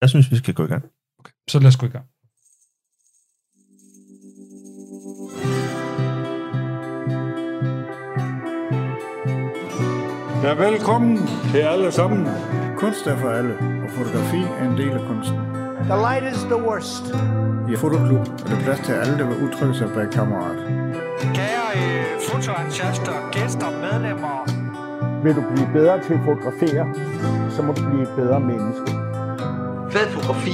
Jeg synes, vi skal gå i gang. Okay, så lad os gå i gang. Ja, velkommen til alle sammen. Kunst er for alle, og fotografi er en del af kunsten. The light is the worst. I Fotoklub er der plads til alle, der vil udtrykke sig bag kameraet. Kære øh, fotoentusiaster, gæster, medlemmer. Vil du blive bedre til at fotografere, så må du blive et bedre menneske. Fed fotografi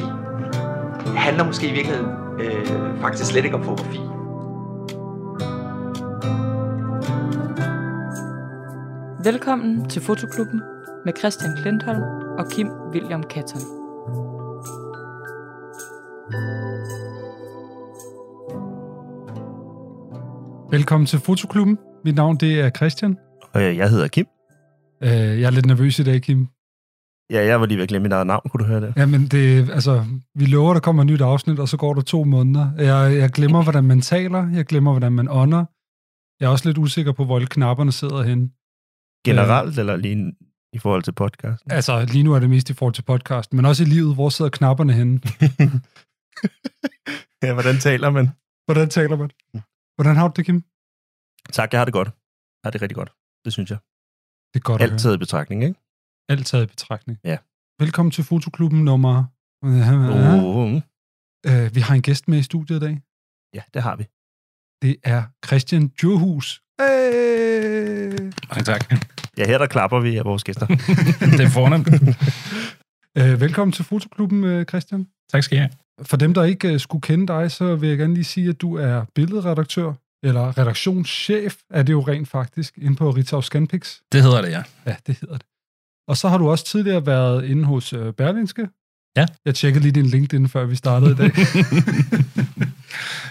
handler måske i virkeligheden øh, faktisk slet ikke om fotografi. Velkommen til Fotoklubben med Christian Klintholm og Kim William Katton. Velkommen til Fotoklubben. Mit navn det er Christian. Og jeg, jeg hedder Kim. Øh, jeg er lidt nervøs i dag, Kim. Ja, jeg var lige ved at glemme mit eget navn. Kunne du høre det? Jamen, det, altså, vi lover, der kommer et nyt afsnit, og så går der to måneder. Jeg, jeg glemmer, hvordan man taler. Jeg glemmer, hvordan man ånder. Jeg er også lidt usikker på, hvor knapperne sidder hen. Generelt, eller lige i forhold til podcasten? Altså, lige nu er det mest i forhold til podcast, men også i livet. Hvor sidder knapperne henne? ja, hvordan taler man? Hvordan taler man? Hvordan har du det, Kim? Tak, jeg har det godt. Jeg har det rigtig godt. Det synes jeg. Det er godt Alt taget i betragtning, ikke? Alt taget i betragtning. Ja. Velkommen til Fotoklubben nummer... Oh. Øh, vi har en gæst med i studiet i dag. Ja, det har vi. Det er Christian Djurhus. Hey! Mange tak. Ja, her der klapper vi af vores gæster. det er fornemt. Øh, velkommen til Fotoklubben, øh, Christian. Tak skal I have. For dem, der ikke øh, skulle kende dig, så vil jeg gerne lige sige, at du er billedredaktør, eller redaktionschef, er det jo rent faktisk, inde på Ritzau Scanpix. Det hedder det, ja. Ja, det hedder det. Og så har du også tidligere været inde hos øh, Berlingske. Ja. Jeg tjekkede lige din LinkedIn, før vi startede i dag.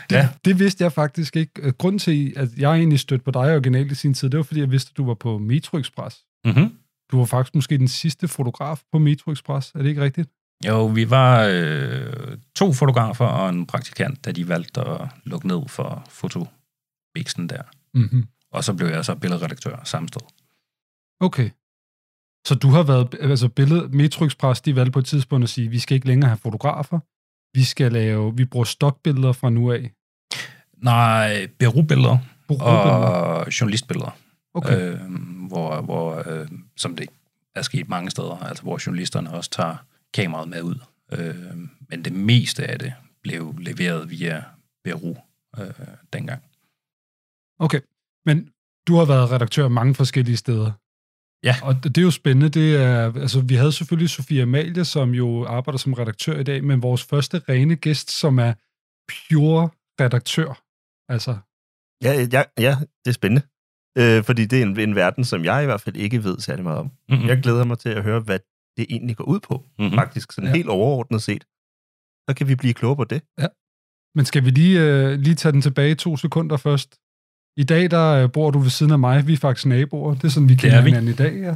det, Ja. det vidste jeg faktisk ikke. Øh, Grunden til, at jeg egentlig stødte på dig originalt i sin tid, det var, fordi jeg vidste, at du var på Metro Express. Mm-hmm. Du var faktisk måske den sidste fotograf på Metro Express. Er det ikke rigtigt? Jo, vi var øh, to fotografer og en praktikant, da de valgte at lukke ned for fotobiksen der. Mm-hmm. Og så blev jeg så billedredaktør samme sted. Okay. Så du har været, altså billed, Metro Express, de valgte på et tidspunkt at sige, vi skal ikke længere have fotografer, vi skal lave, vi bruger stokbilleder fra nu af. Nej, berubilleder og journalistbilleder. Okay. Øh, hvor, hvor øh, som det er sket mange steder, altså hvor journalisterne også tager kameraet med ud. Øh, men det meste af det blev leveret via Beru øh, dengang. Okay, men du har været redaktør mange forskellige steder. Ja. Og det er jo spændende. Det er, altså, vi havde selvfølgelig Sofia Amalie, som jo arbejder som redaktør i dag, men vores første rene gæst, som er pure redaktør. Altså, Ja, ja, ja det er spændende. Øh, fordi det er en, en verden, som jeg i hvert fald ikke ved særlig meget om. Mm-hmm. Jeg glæder mig til at høre, hvad det egentlig går ud på, Mhm. faktisk. Sådan Ja. ja. helt overordnet set. Så kan vi blive klogere på det. men skal vi lige, øh, lige tage den tilbage to sekunder først? I dag, der øh, bor du ved siden af mig. Vi er faktisk naboer. Det er sådan, vi kender er vi. hinanden i dag, ja.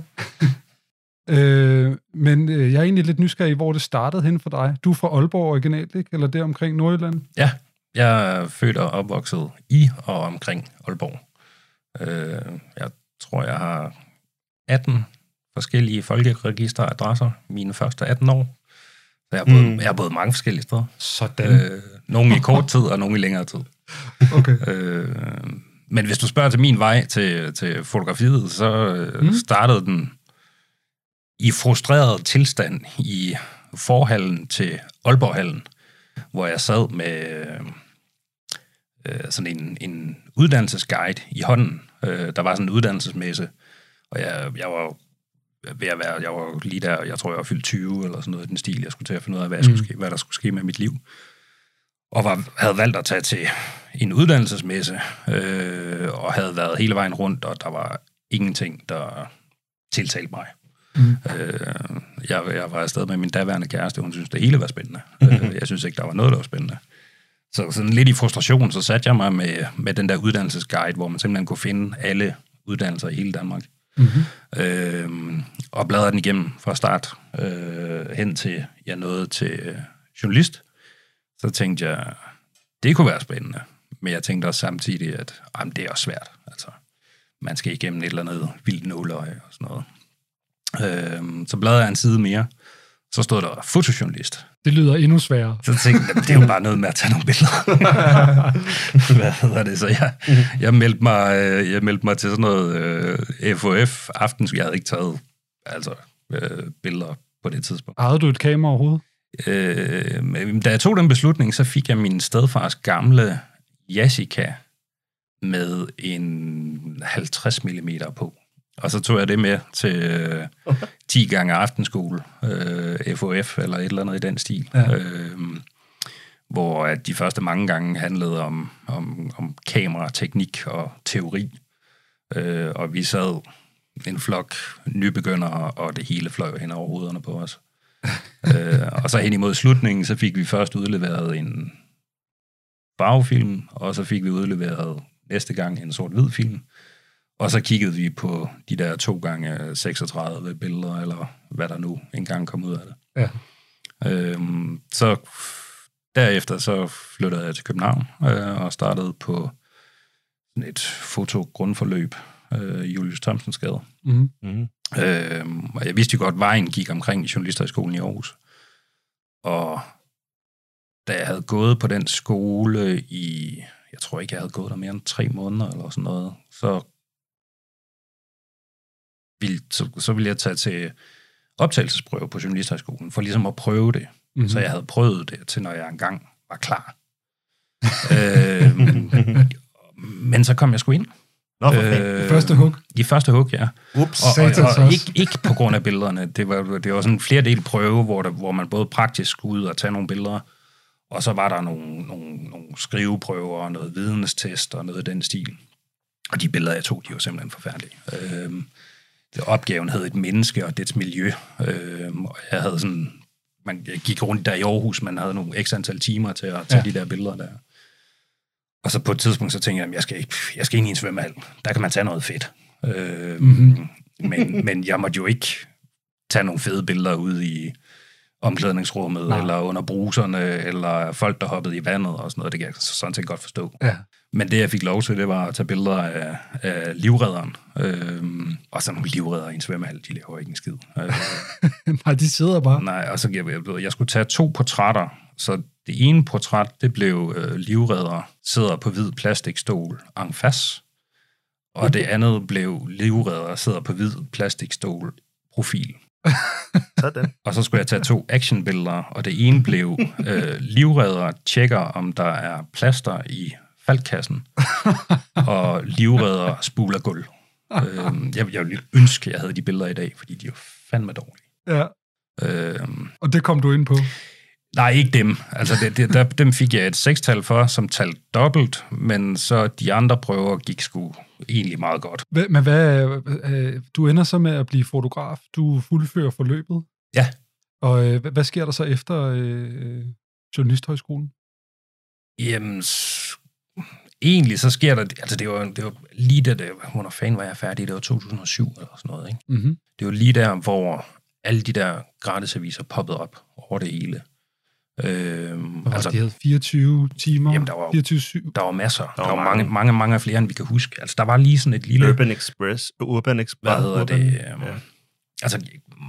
øh, men øh, jeg er egentlig lidt nysgerrig, hvor det startede hen for dig. Du er fra Aalborg originalt, ikke? Eller der omkring Nordjylland? Ja, jeg er født og opvokset i og omkring Aalborg. Øh, jeg tror, jeg har 18 forskellige folkeregisteradresser mine første 18 år. Så jeg har boet, Mm. jeg har boet mange forskellige steder. Sådan. Øh, nogle i kort tid, og nogle i længere tid. Okay. Øh, men hvis du spørger til min vej til, til fotografiet, så øh, Mm. startede den i frustreret tilstand i forhallen til Aalborghallen, hvor jeg sad med øh, sådan en, en uddannelsesguide i hånden. Øh, der var sådan en uddannelsesmesse, og jeg, jeg var ved at være, jeg var lige der, jeg tror, jeg var fyldt 20 eller sådan noget i den stil. Jeg skulle til at finde ud af, hvad, jeg skulle Mm. ske, hvad der skulle ske med mit liv. Og var, havde valgt at tage til en uddannelsesmesse, øh, og havde været hele vejen rundt, og der var ingenting, der tiltalte mig. Mm. Øh, jeg, jeg var afsted med min daværende kæreste, hun synes, det hele var spændende. øh, jeg synes ikke, der var noget, der var spændende. Så sådan lidt i frustration, så satte jeg mig med, med den der uddannelsesguide, hvor man simpelthen kunne finde alle uddannelser i hele Danmark. Mm-hmm. Øh, og bladrede den igennem fra start øh, hen til jeg nåede til øh, journalist. Så tænkte jeg, det kunne være spændende. Men jeg tænkte også samtidig, at jamen, det er også svært. Altså, man skal igennem et eller andet vildt nåløje og sådan noget. Øh, så bladrede jeg en side mere, Så stod der fotojournalist. Det lyder endnu sværere. Så tænkte jeg, det er jo bare noget med at tage nogle billeder. Hvad hedder det? Så jeg, jeg, meldte mig, øh, jeg meldte mig til sådan noget øh, FOF aftens. Jeg havde ikke taget altså, øh, billeder på det tidspunkt. Ejede du et kamera overhovedet? Øh, da jeg tog den beslutning, så fik jeg min stedfars gamle Yashica med en 50 mm på. Og så tog jeg det med til øh, 10 gange aftenskole, øh, FOF eller et eller andet i den stil. Ja. Øh, hvor at de første mange gange handlede om, om, om kamerateknik og teori. Øh, og vi sad en flok nybegyndere, og det hele fløj hen over hovederne på os. Øh, og så hen imod slutningen, så fik vi først udleveret en farvefilm, og så fik vi udleveret næste gang en sort-hvid film. Og så kiggede vi på de der to gange 36 billeder, eller hvad der nu engang kom ud af det. Ja. Øhm, så derefter så flyttede jeg til København øh, og startede på et fotogrundforløb øh, Julius Thomsens Gade. Mm. Mm. Øhm, og jeg vidste jo godt, at vejen gik omkring Journalisterhøjskolen i Aarhus. Og da jeg havde gået på den skole i, jeg tror ikke, jeg havde gået der mere end tre måneder eller sådan noget, så ville, så, så ville jeg tage til optagelsesprøve på Journalisthøjskolen, for ligesom at prøve det. Mm. Mm-hmm. Så jeg havde prøvet det, til når jeg engang var klar. øhm, men så kom jeg sgu ind. Nå, for fanden. Det første hug. I første hug, ja. Ups. Og, og, og også. ikke, ikke på grund af billederne. Det var, det var sådan en flere del prøve, hvor, der, hvor man både praktisk skulle ud og tage nogle billeder, og så var der nogle, nogle, nogle skriveprøver og noget videnstest og noget af den stil. Og de billeder, jeg tog, de var simpelthen forfærdelige. Det, opgaven hed et menneske og dets miljø. Øhm, og jeg havde sådan... Man, jeg gik rundt der i Aarhus, man havde nogle ekstra antal timer til at tage ja. de der billeder der. Og så på et tidspunkt, så tænkte jeg, at jeg skal, ikke, jeg skal ind i en svømmehal. Der kan man tage noget fedt. Øh, Mhm. mm-hmm. men, men jeg måtte jo ikke tage nogle fede billeder ud i omklædningsrummet, Nej. Eller under bruserne, eller folk, der hoppede i vandet og sådan noget. Det kan jeg sådan set godt forstå. Ja. Men det, jeg fik lov til, det var at tage billeder af, af livredderen. Øhm, og så nogle livredder i en svømmehal, de laver ikke en skid. Øh, Nej, de sidder bare. nej, og så jeg, jeg, jeg skulle tage to portrætter. Så det ene portræt, det blev øh, livredder, sidder på hvid plastikstol, en face. Og det andet blev livredder, sidder på hvid plastikstol, profil. Sådan. Og så skulle jeg tage to actionbilleder, og det ene blev øh, livredder tjekker, om der er plaster i faldkassen, og livredder spuler gulv. Øh, jeg, jeg ville ønske, jeg havde de billeder i dag, fordi de er jo fandme dårlige. Ja. Øh, Og det kom du ind på. Nej, ikke dem. Altså, det, det, der, dem fik jeg et sekstal for, som talte dobbelt, men så de andre prøver gik sgu egentlig meget godt. Hva- Men hvad, øh, du ender så med at blive fotograf. Du fuldfører forløbet. Ja. Og øh, hvad- sker der så efter øh, Journalisthøjskolen? Jamen, egentlig så sker der, altså det var, det var lige da det, hvornår fanden var jeg færdig, det var 2007 eller sådan noget, ikke? Mm-hmm. Det var lige der, hvor alle de der gratisaviser poppede op over det hele. Øhm, Altså, altså, de havde 24 timer. Jamen, der var- 24 der var masser. Der, var der var mange, mange. mange, mange flere, end vi kan huske. Altså, der var lige sådan et lille... Urban Express. Urban Express. hvad hedder Urban, det? Øhm, Ja. Altså,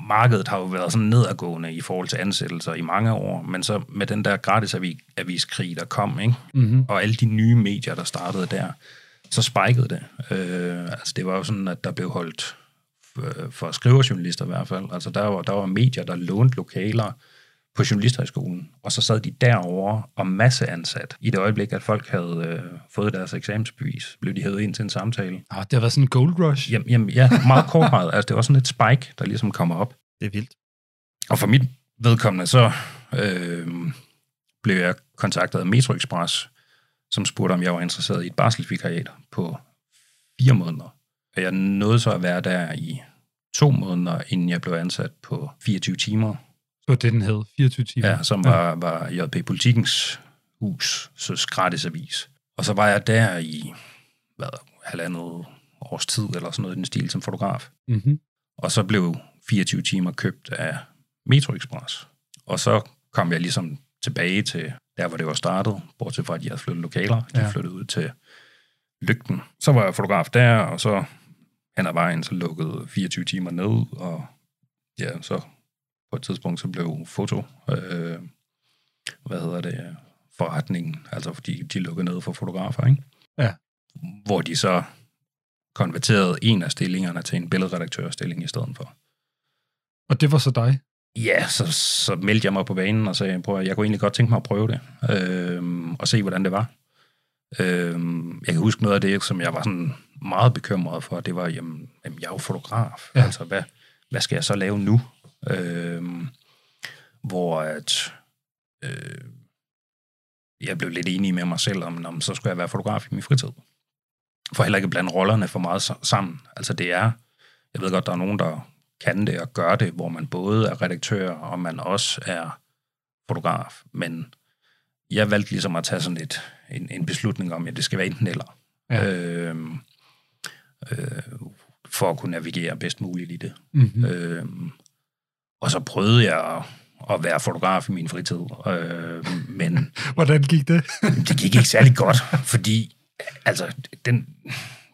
markedet har jo været sådan nedadgående i forhold til ansættelser i mange år, men så med den der gratisaviskrig, der kom, ikke? Mm-hmm. og alle de nye medier, der startede der, så spikede det. Øh, altså det var jo sådan, at der blev holdt øh, for skriverjournalister i hvert fald. Altså der var, der var medier, der lånte lokaler på Journalisthøjskolen, og så sad de derovre og masseansat. I det øjeblik, at folk havde øh, fået deres eksamensbevis, blev de hævet ind til en samtale. Ah, det har været sådan en gold rush. Jamen, jamen ja, meget kort meget. Altså det var sådan et spike, der ligesom kommer op. Det er vildt. Og for mit vedkommende, så øh, blev jeg kontaktet af Metro Express, som spurgte, om jeg var interesseret i et barselsvikariat på fire måneder. Og jeg nåede så at være der i to måneder, inden jeg blev ansat på 24 timer, Det var det, den hed. 24 timer. ja, som var, var JP Politikens hus, så gratis avis. Og så var jeg der i hvad, halvandet års tid, eller sådan noget i den stil, som fotograf. Mm-hmm. Og så blev 24 timer købt af Metro Express. Og så kom jeg ligesom tilbage til der, hvor det var startet, bortset fra, at de havde flyttet lokaler. De ja. flyttede ud til Lygten. Så var jeg fotograf der, og så hen ad vejen, så lukkede 24 timer ned, og ja, så på et tidspunkt så blev foto, øh, hvad hedder det, forretningen, altså fordi de lukkede ned for fotografer, ikke? Ja. Hvor de så konverterede en af stillingerne til en billedredaktørstilling i stedet for. Og det var så dig? Ja, så, så meldte jeg mig på banen og sagde, prøv at, jeg kunne egentlig godt tænke mig at prøve det, øh, og se, hvordan det var. Øh, jeg kan huske noget af det, som jeg var sådan meget bekymret for, det var, jamen, jamen jeg er jo fotograf, ja. altså hvad, hvad skal jeg så lave nu? Øh, hvor at, øh, jeg blev lidt enig med mig selv om, om så skulle jeg være fotograf i min fritid. For heller ikke blande rollerne for meget sammen. Altså det er, jeg ved godt, der er nogen, der kan det og gør det, hvor man både er redaktør, og man også er fotograf. Men jeg valgte ligesom at tage sådan et, en, en beslutning om, at det skal være enten eller. Ja. Øh, øh, for at kunne navigere bedst muligt i det. Mm-hmm. Øh, og så prøvede jeg at, at være fotograf i min fritid. Øh, men Hvordan gik det? det gik ikke særlig godt, fordi altså, den,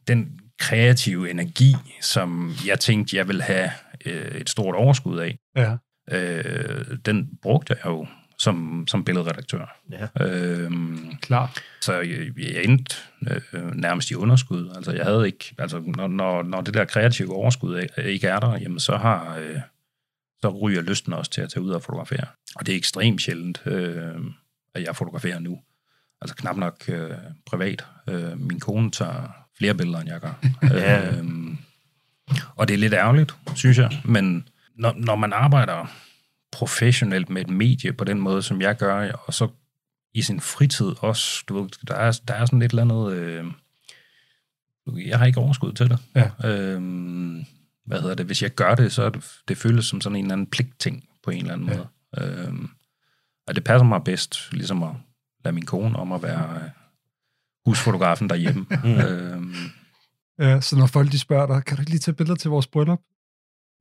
den kreative energi, som jeg tænkte, jeg ville have øh, et stort overskud af, ja. øh, den brugte jeg jo som, som billedredaktør. Ja. Øhm, Klar. Så jeg, jeg endte øh, nærmest i underskud. Altså jeg havde ikke, altså når, når, når det der kreative overskud ikke er der, jamen så har, øh, så ryger lysten også til at tage ud og fotografere. Og det er ekstremt sjældent, øh, at jeg fotograferer nu. Altså knap nok øh, privat. Øh, min kone tager flere billeder, end jeg gør. Øh, og det er lidt ærgerligt, synes jeg. Men når, når man arbejder professionelt med et medie på den måde, som jeg gør, og så i sin fritid også, du ved, der er, der er sådan et eller andet, øh, jeg har ikke overskud til det. Ja. Øh, hvad hedder det, hvis jeg gør det, så er det, det føles som sådan en eller anden pligtting på en eller anden ja. måde. Øh, og det passer mig bedst, ligesom at lade min kone om at være øh, husfotografen derhjemme. øh, Ja, så når folk de spørger dig, kan du ikke lige tage billeder til vores bryllup?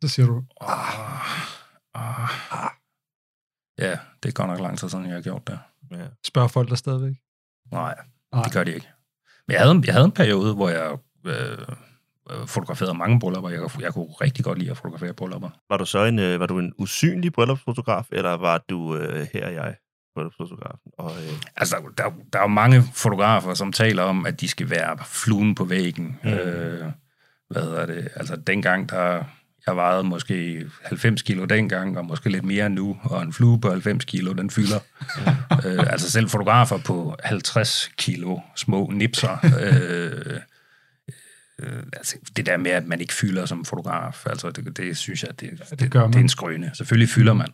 Så siger du, ah, ah, ah. Ja, det er godt nok lang tid siden, jeg har gjort det. Ja. spørger folk der stadigvæk. Nej, Nej. det gør de ikke. Men jeg havde, jeg havde en periode, hvor jeg øh, øh, fotograferede mange bryllupper. Jeg, jeg kunne rigtig godt lide at fotografere bryllupper. Var du så en, øh, var du en usynlig bryllupsfotograf, eller var du øh, her jeg bryllupsfotografen? Og, øh, Altså, der, der, der er jo mange fotografer, som taler om, at de skal være fluen på væggen. Mm. Mm. Øh, hvad hedder det? Altså, dengang, der jeg vejede måske 90 kilo dengang, og måske lidt mere nu, og en flue på 90 kilo, den fylder. øh, altså selv fotografer på 50 kilo små nipser. øh, øh, altså det der med, at man ikke fylder som fotograf, altså det, det synes jeg, det, det, det, gør det, det er en skrøne. Selvfølgelig fylder man.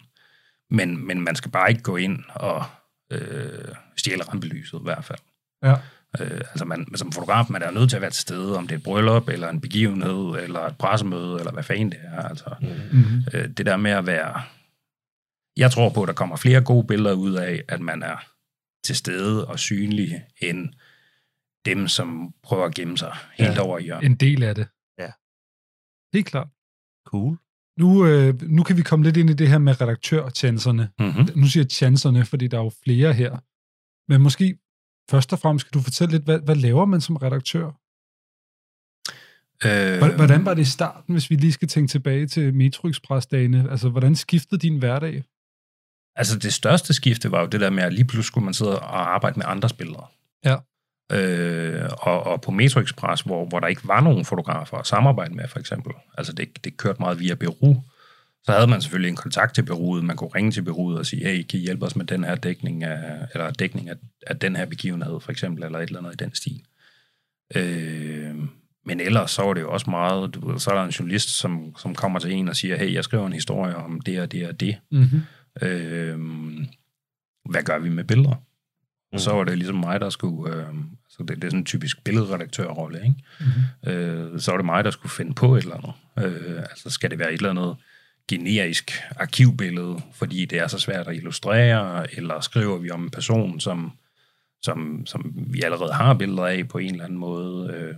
Men, men man skal bare ikke gå ind og øh, stjæle rampelyset i hvert fald. Ja. Øh, altså man, som fotograf, man er nødt til at være til stede, om det er et bryllup, eller en begivenhed, eller et pressemøde, eller hvad fanden det er. Altså, Mm-hmm. øh, det der med at være... Jeg tror på, at der kommer flere gode billeder ud af, at man er til stede og synlig, end dem, som prøver at gemme sig helt Ja. over i hjørnet. En del af det. Ja. Helt klart. cool. Nu, øh, nu kan vi komme lidt ind i det her med redaktørchancerne. Mm-hmm. Nu siger jeg chancerne, fordi der er jo flere her. Men måske først og fremmest kan du fortælle lidt, hvad, hvad laver man som redaktør? Øh, Hvor- Hvordan var det i starten, hvis vi lige skal tænke tilbage til Metro Express-dagene? Altså, hvordan skiftede din hverdag? Altså det største skifte var jo det der med, at lige pludselig skulle man sidde og arbejde med andre spillere. Ja. Øh, og, og på Metro Express, hvor, hvor der ikke var nogen fotografer at samarbejde med, for eksempel. Altså det, det kørte meget via bureau. Så havde man selvfølgelig en kontakt til bureauet. Man kunne ringe til bureauet og sige, hey, kan I hjælpe os med den her dækning af, eller dækning af, af den her begivenhed, for eksempel, eller et eller andet i den stil. Øh, men ellers så var det jo også meget, du ved, så er der en journalist, som, som kommer til en og siger, hey, jeg skriver en historie om det og det og det. Mm-hmm. Øh, hvad gør vi med billeder? Og så var det ligesom mig, der skulle... Øh, så det, det er sådan en typisk billedredaktørrolle, ikke? Mm-hmm. Øh, så var det mig, der skulle finde på et eller andet. Øh, altså skal det være et eller andet generisk arkivbillede, fordi det er så svært at illustrere, eller skriver vi om en person, som, som, som vi allerede har billeder af på en eller anden måde. Øh,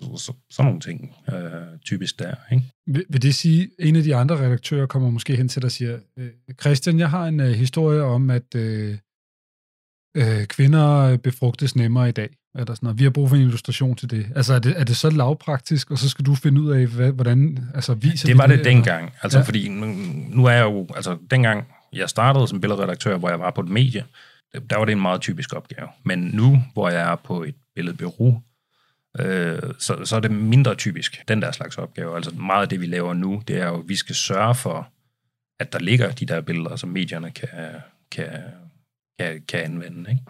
så, så, sådan nogle ting, øh, typisk der, ikke? Vil, vil det sige, at en af de andre redaktører kommer måske hen til dig og siger, øh, Christian, jeg har en øh, historie om, at øh, øh, kvinder befrugtes nemmere i dag. Eller sådan noget. Vi har brug for en illustration til det. Altså, er det, er det så lavpraktisk, og så skal du finde ud af, hvad, hvordan altså, viser Det vi var det eller? dengang. Altså, Ja. fordi nu, nu er jeg jo... Altså, dengang jeg startede som billedredaktør, hvor jeg var på et medie, der var det en meget typisk opgave. Men nu, hvor jeg er på et billedbureau, øh, så, så er det mindre typisk, den der slags opgave. Altså meget af det, vi laver nu, det er jo, at vi skal sørge for, at der ligger de der billeder, som medierne kan, kan, kan, kan anvende. Ikke?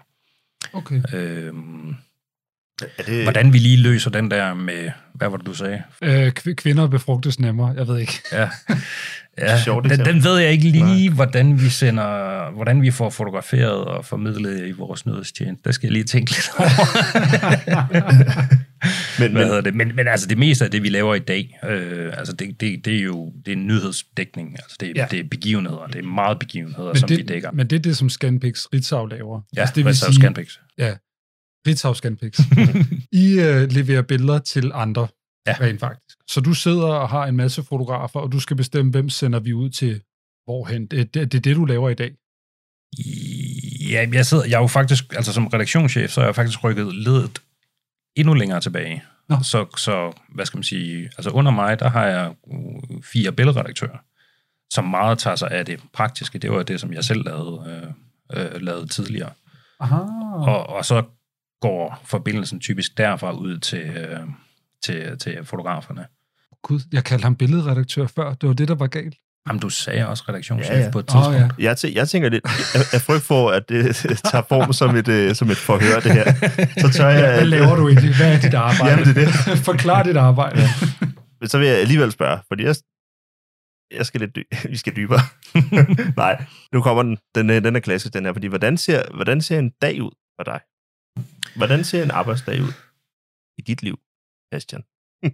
Okay. Øhm, Er det, hvordan vi lige løser den der med, hvad var det, du sagde? Øh, kv- kvinder befrugtes nemmere, jeg ved ikke. Ja, ja Sjovt den, den ved jeg ikke lige, hvordan vi sender, hvordan vi får fotograferet og formidlet i vores nødstjeneste. Der skal jeg lige tænke lidt over. men, Hvad men, hedder det? Men, men altså det meste af det, vi laver i dag, øh, altså det, det, det er jo det er nyhedsdækning. Altså det, Ja. det er begivenheder. Det er meget begivenheder, Men som det, vi dækker. Men det er det, som Scanpix Ritzau laver. ja, altså, det vil sige... Scanpix. Ja, Ritzau Scanpix. I øh, leverer billeder til andre, ja. Ja. rent faktisk. Så du sidder og har en masse fotografer, og du skal bestemme, hvem sender vi ud til hvorhen. Det, det, det er det, du laver i dag. Ja, jeg sidder, jeg er jo faktisk, altså som redaktionschef, så er jeg faktisk rykket ledet endnu længere tilbage. Nå. Så, så, hvad skal man sige, altså under mig, der har jeg uh, fire billedredaktører, som meget tager sig af det praktiske. Det var det, som jeg selv lavede, øh, øh, lavede tidligere. Aha. Og, og så går forbindelsen typisk derfra ud til, øh, til, til fotograferne. Gud, jeg kaldte ham billedredaktør før. Det var det, der var galt. Jamen, du sagde også redaktionschef Ja, ja. på et tidspunkt. ja. jeg, tæ- jeg tænker lidt, jeg, jeg frygt for, at det tager form som et, øh, som et forhør, det her. Så tør jeg... Hvad laver du egentlig? Hvad er dit arbejde? Jamen, det er det. Forklar dit arbejde. Men så vil jeg alligevel spørge, fordi jeg, jeg skal lidt dy- vi skal dybere. Nej, nu kommer den. Den, er- den er klassisk, den her. Fordi hvordan ser, hvordan ser en dag ud for dig? Hvordan ser en arbejdsdag ud i dit liv, Christian?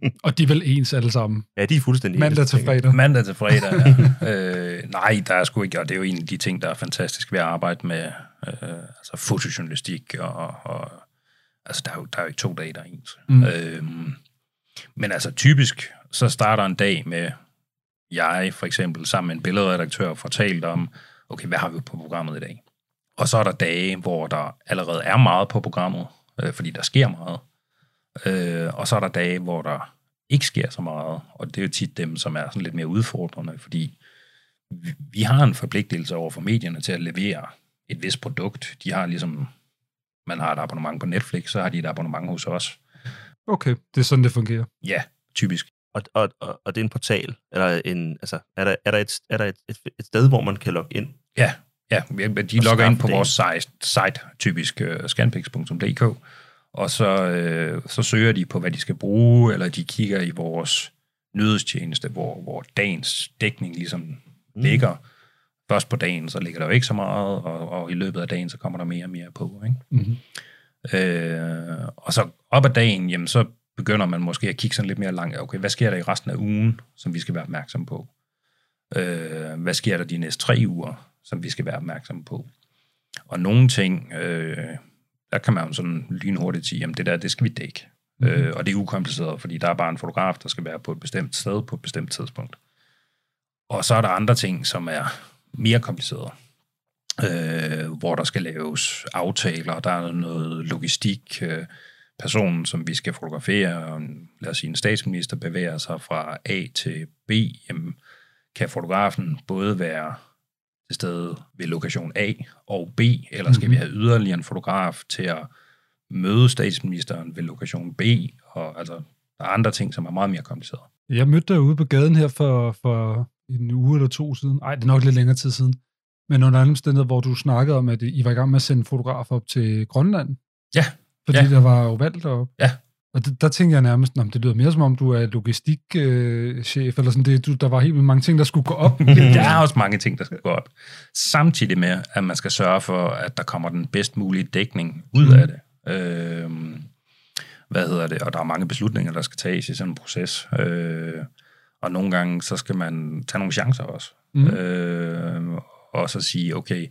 Og de er vel ens alle sammen. Ja, de er fuldstændig Mandag ens, til fredag. Mandag til fredag, ja. øh, nej, der er sgu ikke, og det er jo en af de ting, der er fantastisk ved at arbejde med øh, altså fotojournalistik, og, og altså, der er, jo, der er jo ikke to dage, der er ens. Mm. Mm. Øh, men altså typisk, så starter en dag med, jeg for eksempel sammen med en billedredaktør får talt om, okay, hvad har vi på programmet i dag? Og så er der dage, hvor der allerede er meget på programmet, øh, fordi der sker meget. Øh, og så er der dage, hvor der ikke sker så meget, og det er jo tit dem, som er sådan lidt mere udfordrende, fordi vi, vi har en forpligtelse over for medierne til at levere et vist produkt. De har ligesom, man har et abonnement på Netflix, så har de et abonnement hos os. Okay, det er sådan, det fungerer. Ja, typisk. Og, og, og, og det er en portal, eller en, altså, er der, er der, et, er der et, et, et sted, hvor man kan logge ind? Ja, ja de Og logger ind på det. vores site, site typisk uh, scanpix.dk, og så, øh, så søger de på, hvad de skal bruge, eller de kigger i vores nyhedstjeneste, hvor, hvor dagens dækning ligesom Mm. ligger. Først på dagen, så ligger der jo ikke så meget, og, og i løbet af dagen, så kommer der mere og mere på. Ikke? Mm-hmm. Øh, og så op ad dagen, jamen, så begynder man måske at kigge sådan lidt mere langt. Okay, hvad sker der i resten af ugen, som vi skal være opmærksom på? Øh, hvad sker der de næste tre uger, som vi skal være opmærksom på? Og nogle ting, øh, der kan man jo sådan lynhurtigt sige, jamen det der, det skal vi dække. Mm-hmm. Øh, og det er ukompliceret, fordi der er bare en fotograf, der skal være på et bestemt sted på et bestemt tidspunkt. Og så er der andre ting, som er mere komplicerede øh, hvor der skal laves aftaler, der er noget logistik, øh, personen, som vi skal fotografere, lad os sige, en statsminister bevæger sig fra A til B, jamen, kan fotografen både være til stede ved lokation A og B, eller skal mm-hmm. vi have yderligere en fotograf til at møde statsministeren ved lokation B, og altså, der er andre ting, som er meget mere komplicerede. Jeg mødte dig ude på gaden her for, for en uge eller to siden. Nej, det er nok lidt længere tid siden. Men under alle omstændigheder, hvor du snakkede om, at I var i gang med at sende fotografer op til Grønland. Ja. Fordi Ja. der var jo valgt op. Ja. Og det, der tænkte jeg nærmest, at det lyder mere som om, du er logistikchef, øh, chef, eller sådan det. Du, der var helt vildt mange ting, der skulle gå op. Der er også mange ting, der skal gå op. Samtidig med, at man skal sørge for, at der kommer den bedst mulige dækning ud Mm. af det. Øhm, hvad hedder det? Og der er mange beslutninger, der skal tages i sådan en proces. Øh, og nogle gange, så skal man tage nogle chancer også. Mm. Øh, og så sige, okay,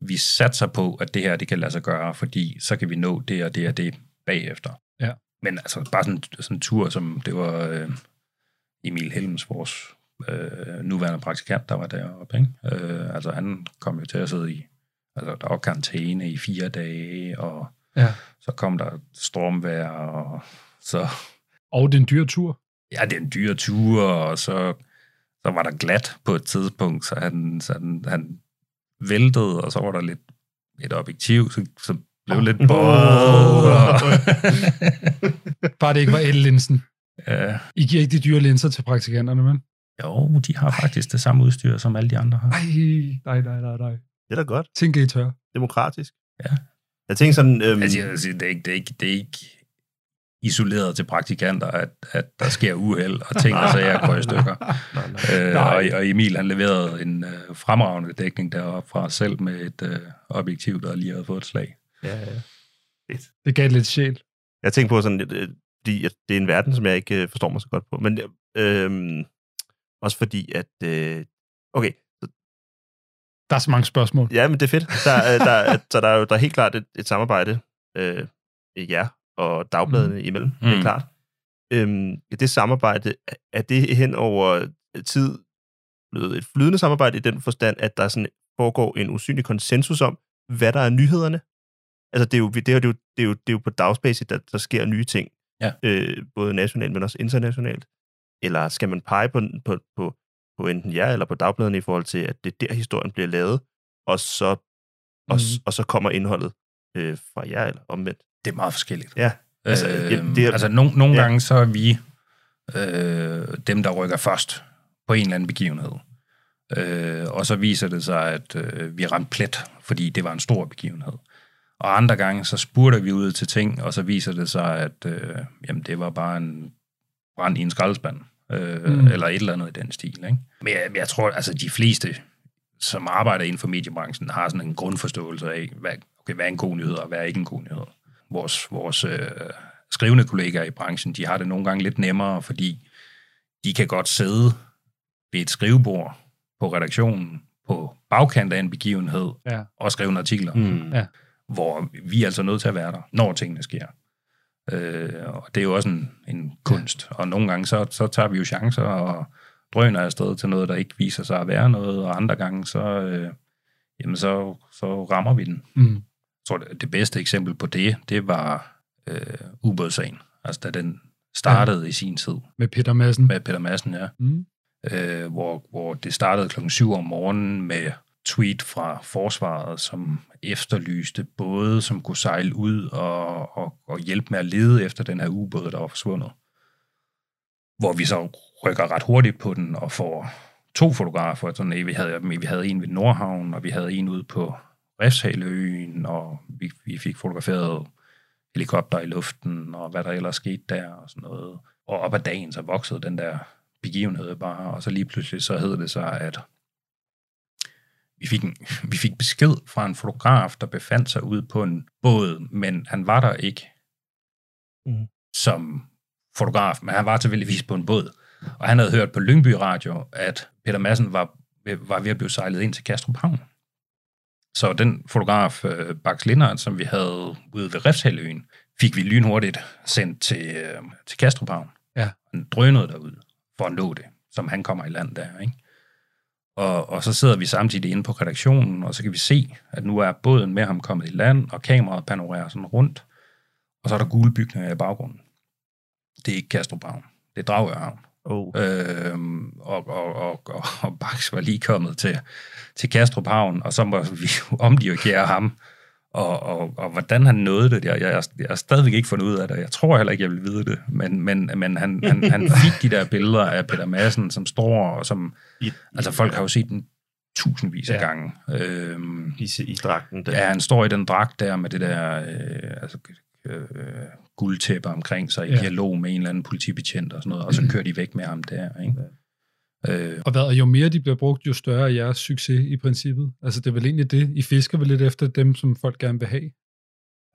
vi satser på, at det her, det kan lade sig gøre, fordi så kan vi nå det og det og det bagefter. Ja. Men altså, bare sådan, sådan en tur, som det var øh, Emil Helms, vores øh, nuværende praktikant, der var deroppe. Ikke? Øh, altså, han kom jo til at sidde i Altså, der var karantæne i fire dage, og Ja. så kom der stormvejr, og så... Og det er en dyr tur. Ja, det er en dyr tur, og så, så var der glat på et tidspunkt, så han, så han, han væltede, og så var der lidt et objektiv, så, så blev lidt. Og, Bare det ikke var ellinsen. ja, I giver ikke de dyre linser til praktikanterne, men? jo, de har faktisk det samme udstyr, som alle de andre har. Ej, nej, nej, nej, nej. Det er da godt. Tænk, I tør. Demokratisk. Ja. Jeg tænker sådan... Øhm, Altså, jeg sige, det, er ikke, det, er ikke, det er ikke isoleret til praktikanter, at, at der sker uheld, og ting og sager går i stykker. nej, nej. Øh, Nej. og, og Emil, han leverede en øh, fremragende dækning deroppe fra selv med et øh, objektiv, der lige havde fået et slag. Ja, ja. Det gav lidt sjæl. Jeg tænker på sådan, øh, fordi at det er en verden, som jeg ikke øh, forstår mig så godt på. Men øh, også fordi, at... Øh, okay, Der er så mange spørgsmål. ja, men det er fedt. Der, øh, der, er- så der er jo der er helt klart et, et samarbejde øh, jer og dagbladene mm. imellem. Det er Mm. klart. Øhm, det samarbejde, er det hen over tid blevet et flydende samarbejde i den forstand, at der sådan foregår en usynlig konsensus om, hvad der er nyhederne? Altså, det er jo, det er jo, det er jo, det er jo på dagsbasis, at der sker nye ting. Ja. Øh, både nationalt, men også internationalt. Eller skal man pege på, på, på, på enten jer eller på dagbladene i forhold til, at det er der, historien bliver lavet, og så, og, Mhm. og så kommer indholdet øh, fra jer, eller omvendt. Det er meget forskelligt. Ja. Altså, øh, jamen, det er- altså no, nogle ja. ja. gange så er vi øh, dem, der rykker først på en eller anden begivenhed. Øh, og så viser det sig, at øh, vi ramte plet, fordi det var en stor begivenhed. Og andre gange, så spurgte vi ud til ting, og så viser det sig, at øh, jamen, det var bare en brand i en skraldespand, øh, Mm. eller et eller andet i den stil. Ikke? Men jeg, jeg tror, altså de fleste, som arbejder inden for mediebranchen, har sådan en grundforståelse af, hvad, okay, hvad er en god nyhed, og hvad er ikke en god nyhed. Vores, vores øh, skrivende kollegaer i branchen, de har det nogle gange lidt nemmere, fordi de kan godt sidde ved et skrivebord på redaktionen, på bagkant af en begivenhed, Ja. og skrive nogle artikler, Mm. Ja. Hvor vi er altså nødt til at være der, når tingene sker. Øh, og det er jo også en, en kunst, og nogle gange så, så tager vi jo chancer og drøner afsted til noget, der ikke viser sig at være noget, og andre gange så, øh, jamen så, så rammer vi den. Mm. Jeg tror, det, det bedste eksempel på det, det var øh, ubådssagen. Altså da den startede ja. i sin tid Med Peter Madsen. med Peter Madsen, ja. Mm. Øh, hvor, hvor det startede klokken 7 om morgenen med tweet fra forsvaret, som efterlyste både, som kunne sejle ud og, og, og hjælpe med at lede efter den her ubåd, der var forsvundet. Hvor vi så rykker ret hurtigt på den og får to fotografer. Sådan, vi, havde, vi havde en ved Nordhavn, og vi havde en ude på Refshaleøen, og vi, vi fik fotograferet helikopter i luften, og hvad der ellers skete der, og sådan noget. Og op ad dagen, så voksede den der begivenhed bare, og så lige pludselig så hed det sig, at vi fik, en, vi fik besked fra en fotograf, der befandt sig ude på en båd, men han var der ikke Mhm. som fotograf, men han var tilfældigvis på en båd. Og han havde hørt på Lyngby Radio, at Peter Madsen var, var ved at blive sejlet ind til Kastrup Havn. Så den fotograf, øh, Bax Lindert, som vi havde ude ved Refshaløen, fik vi lynhurtigt sendt til, øh, til Kastrup Havn. Ja. Han drønede derud for at nå det, som han kommer i land der, ikke? Og, og så sidder vi samtidig inde på redaktionen, og så kan vi se, at nu er båden med ham kommet i land, og kameraet panorerer sådan rundt, og så er der gule bygninger i baggrunden. Det er ikke Kastrup Havn, det er Dragør Havn. Oh. Øhm, og, og, og, og, og Bax var lige kommet til, til Kastrup Havn, og så må vi omdirigere ham. Og, og, og hvordan han nåede det, jeg, jeg, jeg har stadigvæk ikke fundet ud af det. Jeg tror heller ikke, jeg vil vide det. Men, men, men han, han, han fik de der billeder af Peter Madsen, som står, og som... I, Altså, folk har jo set den tusindvis af Ja. gange. Øhm, i, i dragten. Der. Ja, han står i den dragt der med det der øh, altså, øh, guldtæppe omkring sig i Ja. ja. dialog med en eller anden politibetjent og sådan noget, og så kører de væk med ham der, ikke? Øh, Og hvad, og jo mere de bliver brugt, jo større er jeres succes i princippet. Altså, det er vel egentlig det. I fisker vel lidt efter dem, som folk gerne vil have.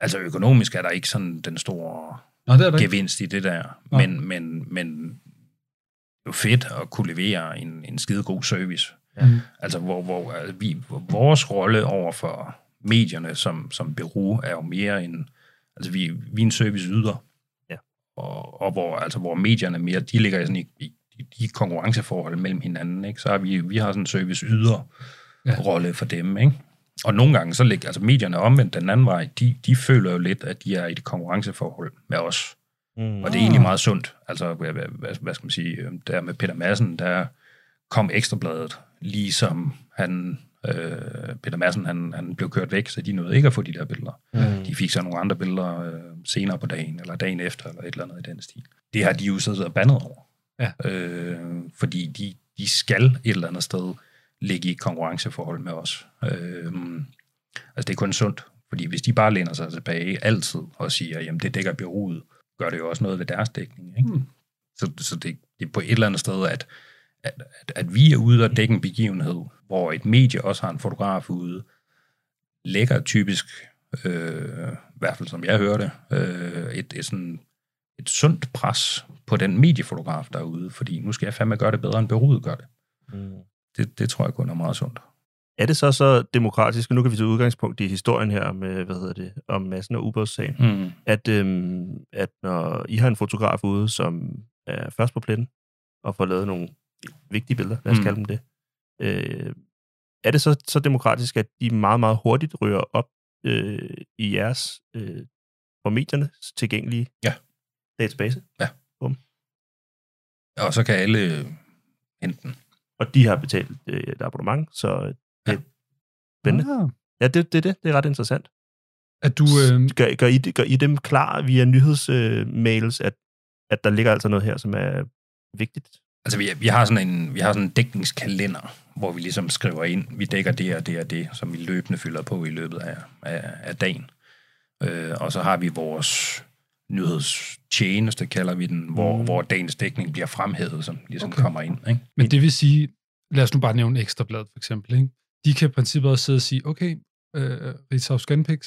altså økonomisk er der ikke sådan den store Nå, det er der ikke. gevinst i det der, Nå. men, men, men det er jo fedt at kunne levere en, en skide god service. Ja. Mm. Altså, hvor, hvor altså, vi, vores rolle over for medierne som, som bureau er jo mere en, altså vi, vi er en service yder. Ja. Og, og hvor, altså, hvor medierne mere, de ligger sådan i, i, i de konkurrenceforhold mellem hinanden, ikke? Så har vi, vi har sådan en service yder Ja. rolle for dem, ikke? og nogle gange, så ligger altså medierne omvendt den anden vej. De, de føler jo lidt, at de er i et konkurrenceforhold med os. Mm. Og det er egentlig meget sundt. Altså, hvad, hvad, hvad, hvad skal man sige, øh, der med Peter Madsen, der kom Ekstrabladet, ligesom han, øh, Peter Madsen, han, han blev kørt væk, så de nåede ikke at få de der billeder. Mm. De fik så nogle andre billeder øh, senere på dagen, eller dagen efter, eller et eller andet i den stil. Det har de jo siddet og bandet over. Ja. Øh, fordi de, de skal et eller andet sted ligge i konkurrenceforhold med os. Øh, altså det er kun sundt, fordi hvis de bare læner sig tilbage altid og siger, jamen det dækker bureauet, gør det jo også noget ved deres dækning. Ikke? Mm. Så, så det, det er på et eller andet sted, at, at, at, at vi er ude og dække en begivenhed, hvor et medie også har en fotograf ude, lægger typisk, øh, i hvert fald som jeg hørte, øh, et, et, sådan, et sundt pres på den mediefotograf derude, fordi nu skal jeg fandme gøre det bedre, end bureauet gør det. Mm. Det, det tror jeg kun er meget sundt. Er det så så demokratisk, og nu kan vi tage udgangspunkt i historien her med, hvad hedder det, om massen og Ubers-sagen, Mm. at, øhm, at når I har en fotograf ude, som er først på pletten, og får lavet nogle vigtige billeder, lad os Mm. kalde dem det, øh, er det så, så demokratisk, at de meget, meget hurtigt rører op øh, i jeres, øh, for mediernes tilgængelige Ja. Database? Og så kan alle hente den. Og de har betalt øh, et abonnement, så det Ja. er spændende. Ah. Ja, det, det er det. Det er ret interessant. At du... Øh, Gør, gør, I, gør I dem klar via nyhedsmails, at, at der ligger altså noget her, som er vigtigt? Altså, vi, vi, har sådan en, vi har sådan en dækningskalender, hvor vi ligesom skriver ind, vi dækker det og det og det, som vi løbende fylder på i løbet af, af, af dagen. Øh, og så har vi vores nyhedstjeneste, kalder vi den, hvor, Mm. hvor dagens dækning bliver fremhævet, som ligesom Okay. kommer ind. Ikke? men det vil sige, lad os nu bare nævne Ekstrablad for eksempel, ikke? De kan i princippet også sidde og sige, okay, øh, Ritzau Scanpix,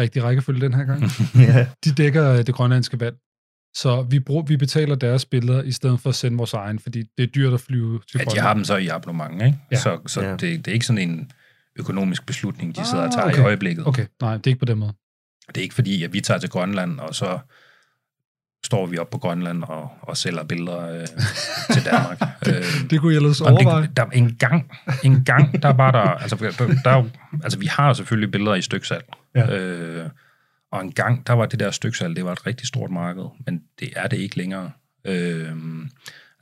rigtig rækkefølge den her gang, ja. de dækker øh, det grønlandske vand. Så vi, brug, vi betaler deres billeder, i stedet for at sende vores egen, fordi det er dyrt at flyve til At Grønland. de har dem så i abonnement, ikke? Ja. Så, så Ja. det, det er ikke sådan en økonomisk beslutning, de sidder og Ah, tager okay. i øjeblikket. Okay, nej, det er ikke på den måde. Det er ikke fordi, at vi tager til Grønland, og så står vi op på Grønland og, og sælger billeder øh, til Danmark. øh, Det kunne jeg og overveje. det, der, en, gang, en gang, der var der, altså, der, der, er altså vi har jo selvfølgelig billeder i styksalg. Ja. Øh, og en gang, der var det der styksalg, det var et rigtig stort marked, men det er det ikke længere. Øh,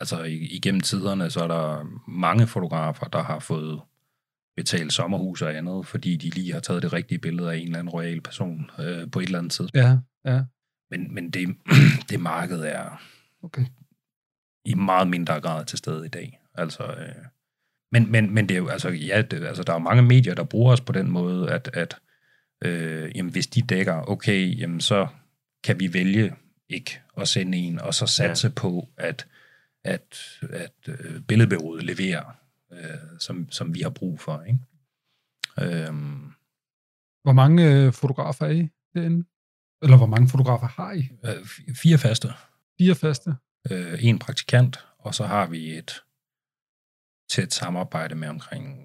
altså igennem tiderne, så er der mange fotografer, der har fået betalt sommerhus og andet, fordi de lige har taget det rigtige billede af en eller anden royal person øh, på et eller andet tidspunkt. Ja, ja, Men, men det, det marked er okay. i meget mindre grad til stede i dag. Altså, øh, men, men, men det er jo, altså, ja, det, altså, der er jo mange medier, der bruger os på den måde, at, at øh, jamen, hvis de dækker, okay, jamen, så kan vi vælge ikke at sende en, og så satse ja. på, at, at, at øh, billedbureauet leverer, øh, som, som vi har brug for. Ikke? Øhm, Hvor mange øh, fotografer er I derinde? Eller hvor mange fotografer har I? øh, fire faste, Fire faste? øh, en praktikant, og så har vi et tæt samarbejde med omkring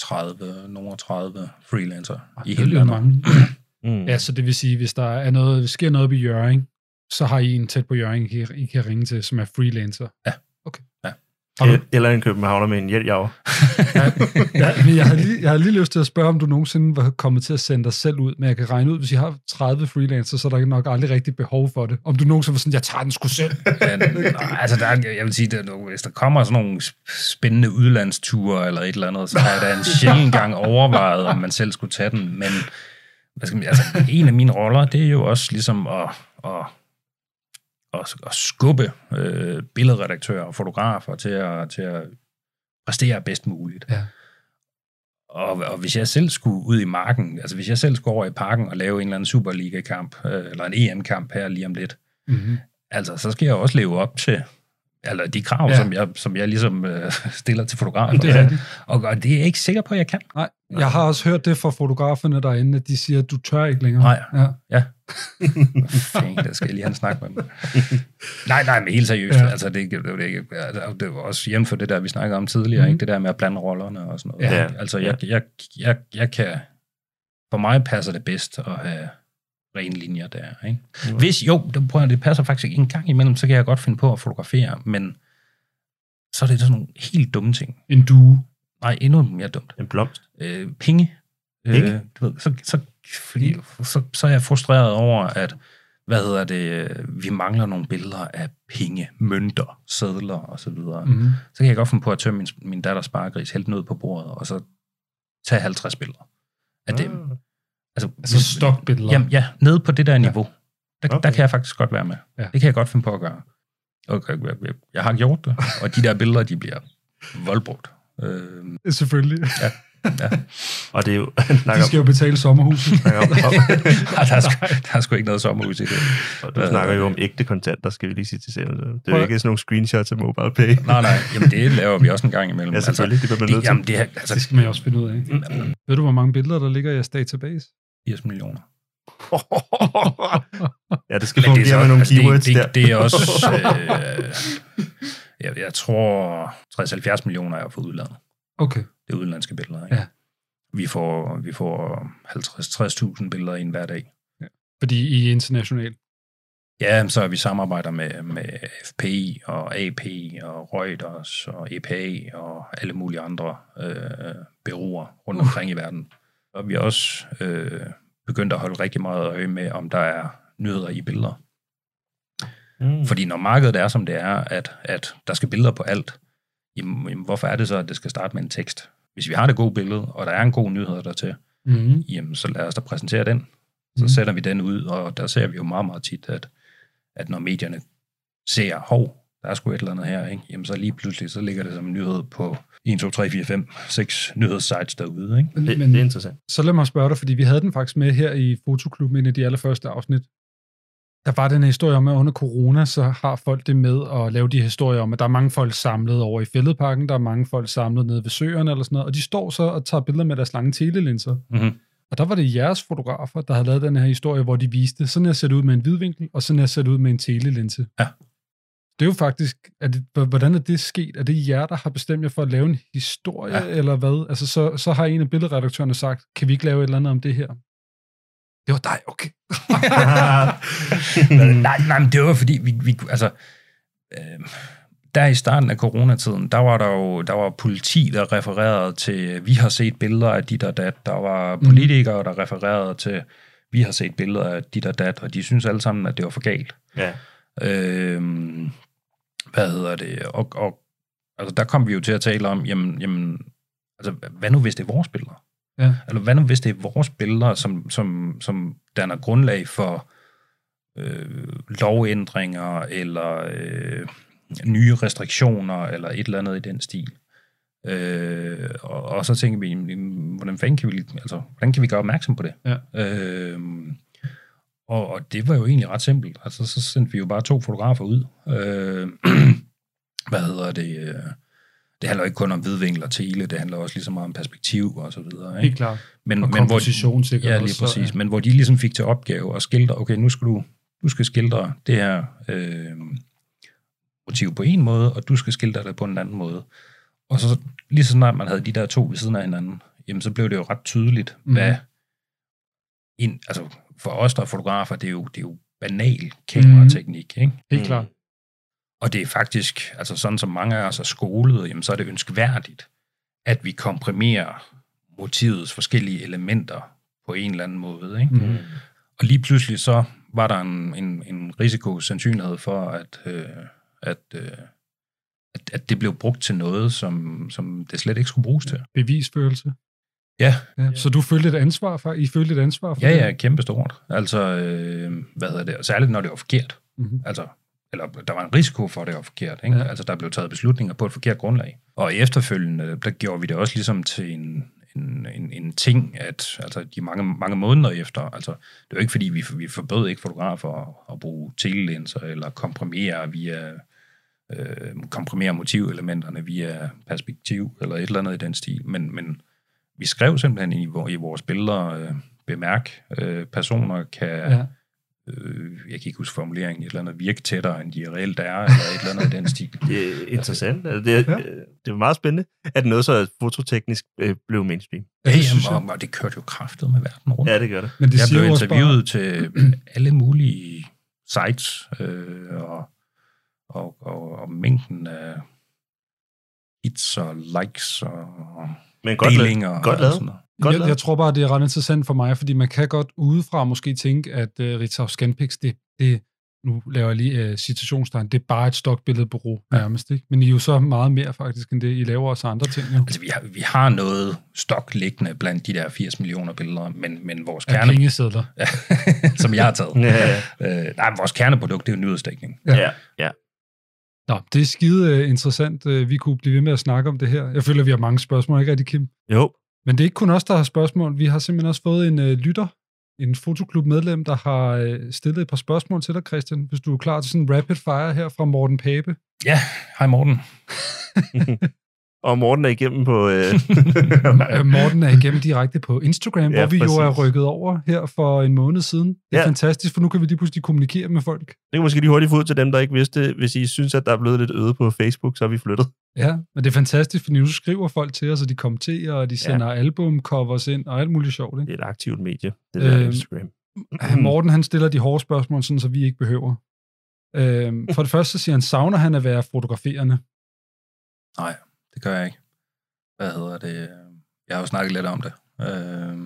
30, nogle 30 freelancer i Det er hele landet. mange. Mm. Ja, så det vil sige, hvis der er noget, hvis sker noget på Jørgen, så har I en tæt på I kan, I kan ringe til, som er freelancer. Ja. Okay. Ja. Eller en københavner med en hjeljaver. ja, ja, men jeg har, lige, jeg har lige lyst til at spørge, om du nogensinde var kommet til at sende dig selv ud, men jeg kan regne ud, hvis I har 30 freelancer, så er der nok aldrig rigtig behov for det. Om du nogensinde var sådan, jeg tager den sgu selv. Men, nej, altså, der, er- jeg vil sige, at hvis der kommer sådan nogle spændende udlandsture eller et eller andet, så har jeg da en sjældent gang overvejet, om man selv skulle tage den. Men hvad skal man, altså, en af mine roller, det er jo også ligesom at, at, at, at skubbe øh, billedredaktører og fotografer til at, til at præstere bedst muligt. Ja. Og, og hvis jeg selv skulle ud i marken, altså hvis jeg selv skulle over i parken og lave en eller anden Superliga-kamp, øh, eller en EM-kamp her lige om lidt, Mm-hmm. altså så skal jeg også leve op til eller de krav, Ja. som, jeg, som jeg ligesom øh, stiller til fotografer. Det er. Og, og det er jeg ikke sikker på, at jeg kan. Nej, jeg har også hørt det fra fotograferne derinde, at de siger, at du tør ikke længere. Nej. Ja. Ja. Fæng, der skal jeg lige have en snak med dem. nej, nej, men helt seriøst. Ja. Altså, det, det, det, det, det var også hjemme for det der, vi snakkede om tidligere, Mhm. mm. ikke? det der med at blande rollerne og sådan noget. Ja. Altså, jeg, jeg, jeg, jeg kan... For mig passer det bedst at have rene linjer der. Ikke? Hvis, jo, det, prøver, det passer faktisk en gang imellem, så kan jeg godt finde på at fotografere, men så er det sådan nogle helt dumme ting. En due. Nej, endnu mere dumt. En blomst. Øh, penge. Ikke? Øh, du ved, så, så, fordi, så, så er jeg frustreret over, at hvad hedder det, vi mangler nogle billeder af penge, mønter, sædler og så videre. Mm-hmm. Så kan jeg godt finde på at tømme min, min datters sparegris helt ned på bordet, og så tage 50 billeder af dem. Altså, Altså stokbilleder. Jamen, ja, nede på det der niveau. Der, Okay. der kan jeg faktisk godt være med. Ja. Det kan jeg godt finde på at gøre. Og jeg, jeg, jeg har gjort det, og de der billeder, de bliver voldbrugt. Øh, Selvfølgelig. ja. Og det er jo... De skal jo betale sommerhuset. Ej, der, er sgu, der er sgu ikke noget sommerhus i det. og du snakker jo om ægte kontanter, skal vi lige sige til selv. Det er jo ikke sådan nogle screenshots af MobilePay. Nej, nej, jamen det laver vi også en gang imellem. Ja, selvfølgelig. Det bliver man nødt til. jamen, det altså Det skal man jo også finde ud af. Ved du, hvor mange billeder, der ligger i jeres database? 80 millioner. ja, det skal Men det er fungere med nogle altså, keywords det, der. det, det er også... Øh, jeg, jeg tror, 60-70 millioner er fra udlandet. Okay. Det er udenlandske billeder. Ikke? Ja. Vi får, vi får 50-60.000 billeder ind hver dag. Fordi I er international. Ja, så vi samarbejder med, med FPI og AP og Reuters og EPA og alle mulige andre øh, bureauer rundt omkring i verden. Og vi har også øh, begyndt at holde rigtig meget øje med, om der er nyheder i billeder. Mm. Fordi når markedet er, som det er, at, at der skal billeder på alt, jamen, jamen, hvorfor er det så, at det skal starte med en tekst? Hvis vi har det gode billede, og der er en god nyhed der til, Mm-hmm. jamen så lad os da præsentere den. Så Mhm. sætter vi den ud, og der ser vi jo meget, meget tit, at, at når medierne ser, hov, der er sgu et eller andet her, ikke? jamen så lige pludselig, så ligger det som en nyhed på 1, 2, 3, 4, 5, 6 nyhedssites derude. Ikke? Men, Det, men det er interessant. så lad mig spørge dig, fordi vi havde den faktisk med her i Fotoklubben, en af de allerførste afsnit. Der var den her historie om, at under corona, så har folk det med at lave de historier om, at der er mange folk samlet over i fældeparken, der er mange folk samlet nede ved søerne eller sådan noget, og de står så og tager billeder med deres lange telelinser. Mm-hmm. Og der var det jeres fotografer, der havde lavet den her historie, hvor de viste, sådan her ser det ud med en hvidvinkel, og sådan her ser det ud med en telelinse. Ja. Det er jo faktisk, er det, hvordan er det sket? Er det jer, der har bestemt jer for at lave en historie, Ja. ja. eller hvad? Altså, så, så har en af billedredaktørerne sagt, kan vi ikke lave et eller andet om det her? Det var dig, okay. nej, nej, men det var fordi, vi, vi altså, øh, der i starten af coronatiden, der var der jo der var politi, der refererede til, vi har set billeder af dit og dat. Der var politikere, der refererede til, vi har set billeder af dit og dat, og de synes alle sammen, at det var for galt. Ja. Øhm, hvad hedder det? Og, og altså, der kom vi jo til at tale om, jamen, jamen altså, hvad nu hvis det er vores billeder? Ja. Eller hvad nu hvis det er vores billeder, som, som, som danner grundlag for øh, lovændringer, eller øh, nye restriktioner, eller et eller andet i den stil. Øh, og, og så tænker vi, hvordan, fanden kan vi, altså, hvordan kan vi gøre opmærksom på det? Ja. Øh, og, og det var jo egentlig ret simpelt. Altså, så sendte vi jo bare to fotografer ud. Øh, hvad hedder det? øh, Det handler ikke kun om hvidvinkel og tele, det handler også lige så meget om perspektiv og så videre. Ikke? Helt klart. Men, Og komposition sikkert Ja, lige også, så, præcis. ja. Men hvor de ligesom fik til opgave at skildre, okay, nu skal du, du skal skildre det her øh, motiv på en måde, og du skal skildre det på en anden måde. Og så lige så snart man havde de der to ved siden af hinanden, jamen så blev det jo ret tydeligt, Mhm. hvad en, altså for os, der er fotografer, det er jo, det er jo banal kamerateknik, ikke? Helt Mm. klart. Og det er faktisk, altså sådan som mange af os er skolet, jamen så er det ønskværdigt, at vi komprimerer motivets forskellige elementer på en eller anden måde. Ikke? Mm. Og lige pludselig så var der en, en, en risiko, sandsynlighed for, at, øh, at, øh, at, at det blev brugt til noget, som, som det slet ikke skulle bruges til. Bevisfølelse. Ja, Ja. Så du følte et ansvar for, I følte et ansvar for ja, det? ja, kæmpestort. Altså, øh, hvad hedder det? Særligt når det var forkert. Mhm. Altså, eller der var en risiko for, at det var forkert. Ikke? Ja. Ja. Altså, der blev taget beslutninger på et forkert grundlag. Og efterfølgende, der gjorde vi det også ligesom til en, en, en, en ting, at altså, de mange, mange måneder efter, altså, det var ikke fordi, vi, vi forbød ikke fotografer at, at bruge telelinser eller komprimere via øh, komprimere motivelementerne via perspektiv eller et eller andet i den stil. Men, men vi skrev simpelthen i, i vores billeder, øh, bemærk, øh, personer kan, Ja. øh, jeg kan ikke huske formuleringen, et eller andet virke tættere, end de reelt er, eller et eller andet i den stil. Det er interessant. Altså, det, er, Ja. ja. det er meget spændende, at noget så fototeknisk øh, blev mainstream. Ja, Ja, det synes jeg. og, og det kørte jo kraftet med verden rundt. Ja, det gør det. Men det jeg blev interviewet til alle mulige sites, øh, og, og, og, og mængden af hits og likes og Men godt, delinger. godt og lavet. sådan noget. Godt Jeg, lavet. jeg tror bare, det er ret interessant for mig, fordi man kan godt udefra måske tænke, at uh, Ritzau Scanpix, det, det, nu laver jeg lige uh, citationstegn, det er bare et stokbilledbureau nærmest, ikke? Men I er jo så meget mere faktisk end det. I laver også andre ting, jo. Altså, vi har, vi har noget stok liggende blandt de der 80 millioner billeder, men, men vores Af kerne... pengesedler. Ja, som jeg har taget. Ja, Øh, nej, vores kerneprodukt, det er jo nyhedsdækning. Ja. ja, ja. Nå, det er skide uh, interessant. Uh, vi kunne blive ved med at snakke om det her. Jeg føler, vi har mange spørgsmål, ikke rigtig, Kim? Jo, Men det er ikke kun os, der har spørgsmål. Vi har simpelthen også fået en uh, lytter, en fotoklub-medlem, der har uh, stillet et par spørgsmål til dig, Christian, hvis du er klar til sådan en rapid fire her fra Morten Pape. Ja, hej Morten. og Morten er igennem på... Øh, Øh, Morten er igennem direkte på Instagram, Ja, hvor vi præcis. jo er rykket over her for en måned siden. Det er Ja. fantastisk, for nu kan vi lige pludselig kommunikere med folk. det kan måske lige hurtigt få ud til dem, der ikke vidste. Hvis I synes, at der er blevet lidt øde på Facebook, så er vi flyttet. Ja, men det er fantastisk, for nu skriver folk til os, og de kommenterer, og de sender ja. albumcovers ind, og alt muligt sjovt. Ikke? Det er et aktivt medie, det der Øhm, Instagram. Øh, Morten han stiller de hårde spørgsmål, sådan, så vi ikke behøver. Øhm, for det første så siger han, savner han at være fotograferende? Nej, det gør jeg ikke. Hvad hedder det? Jeg har jo snakket lidt om det. Øh,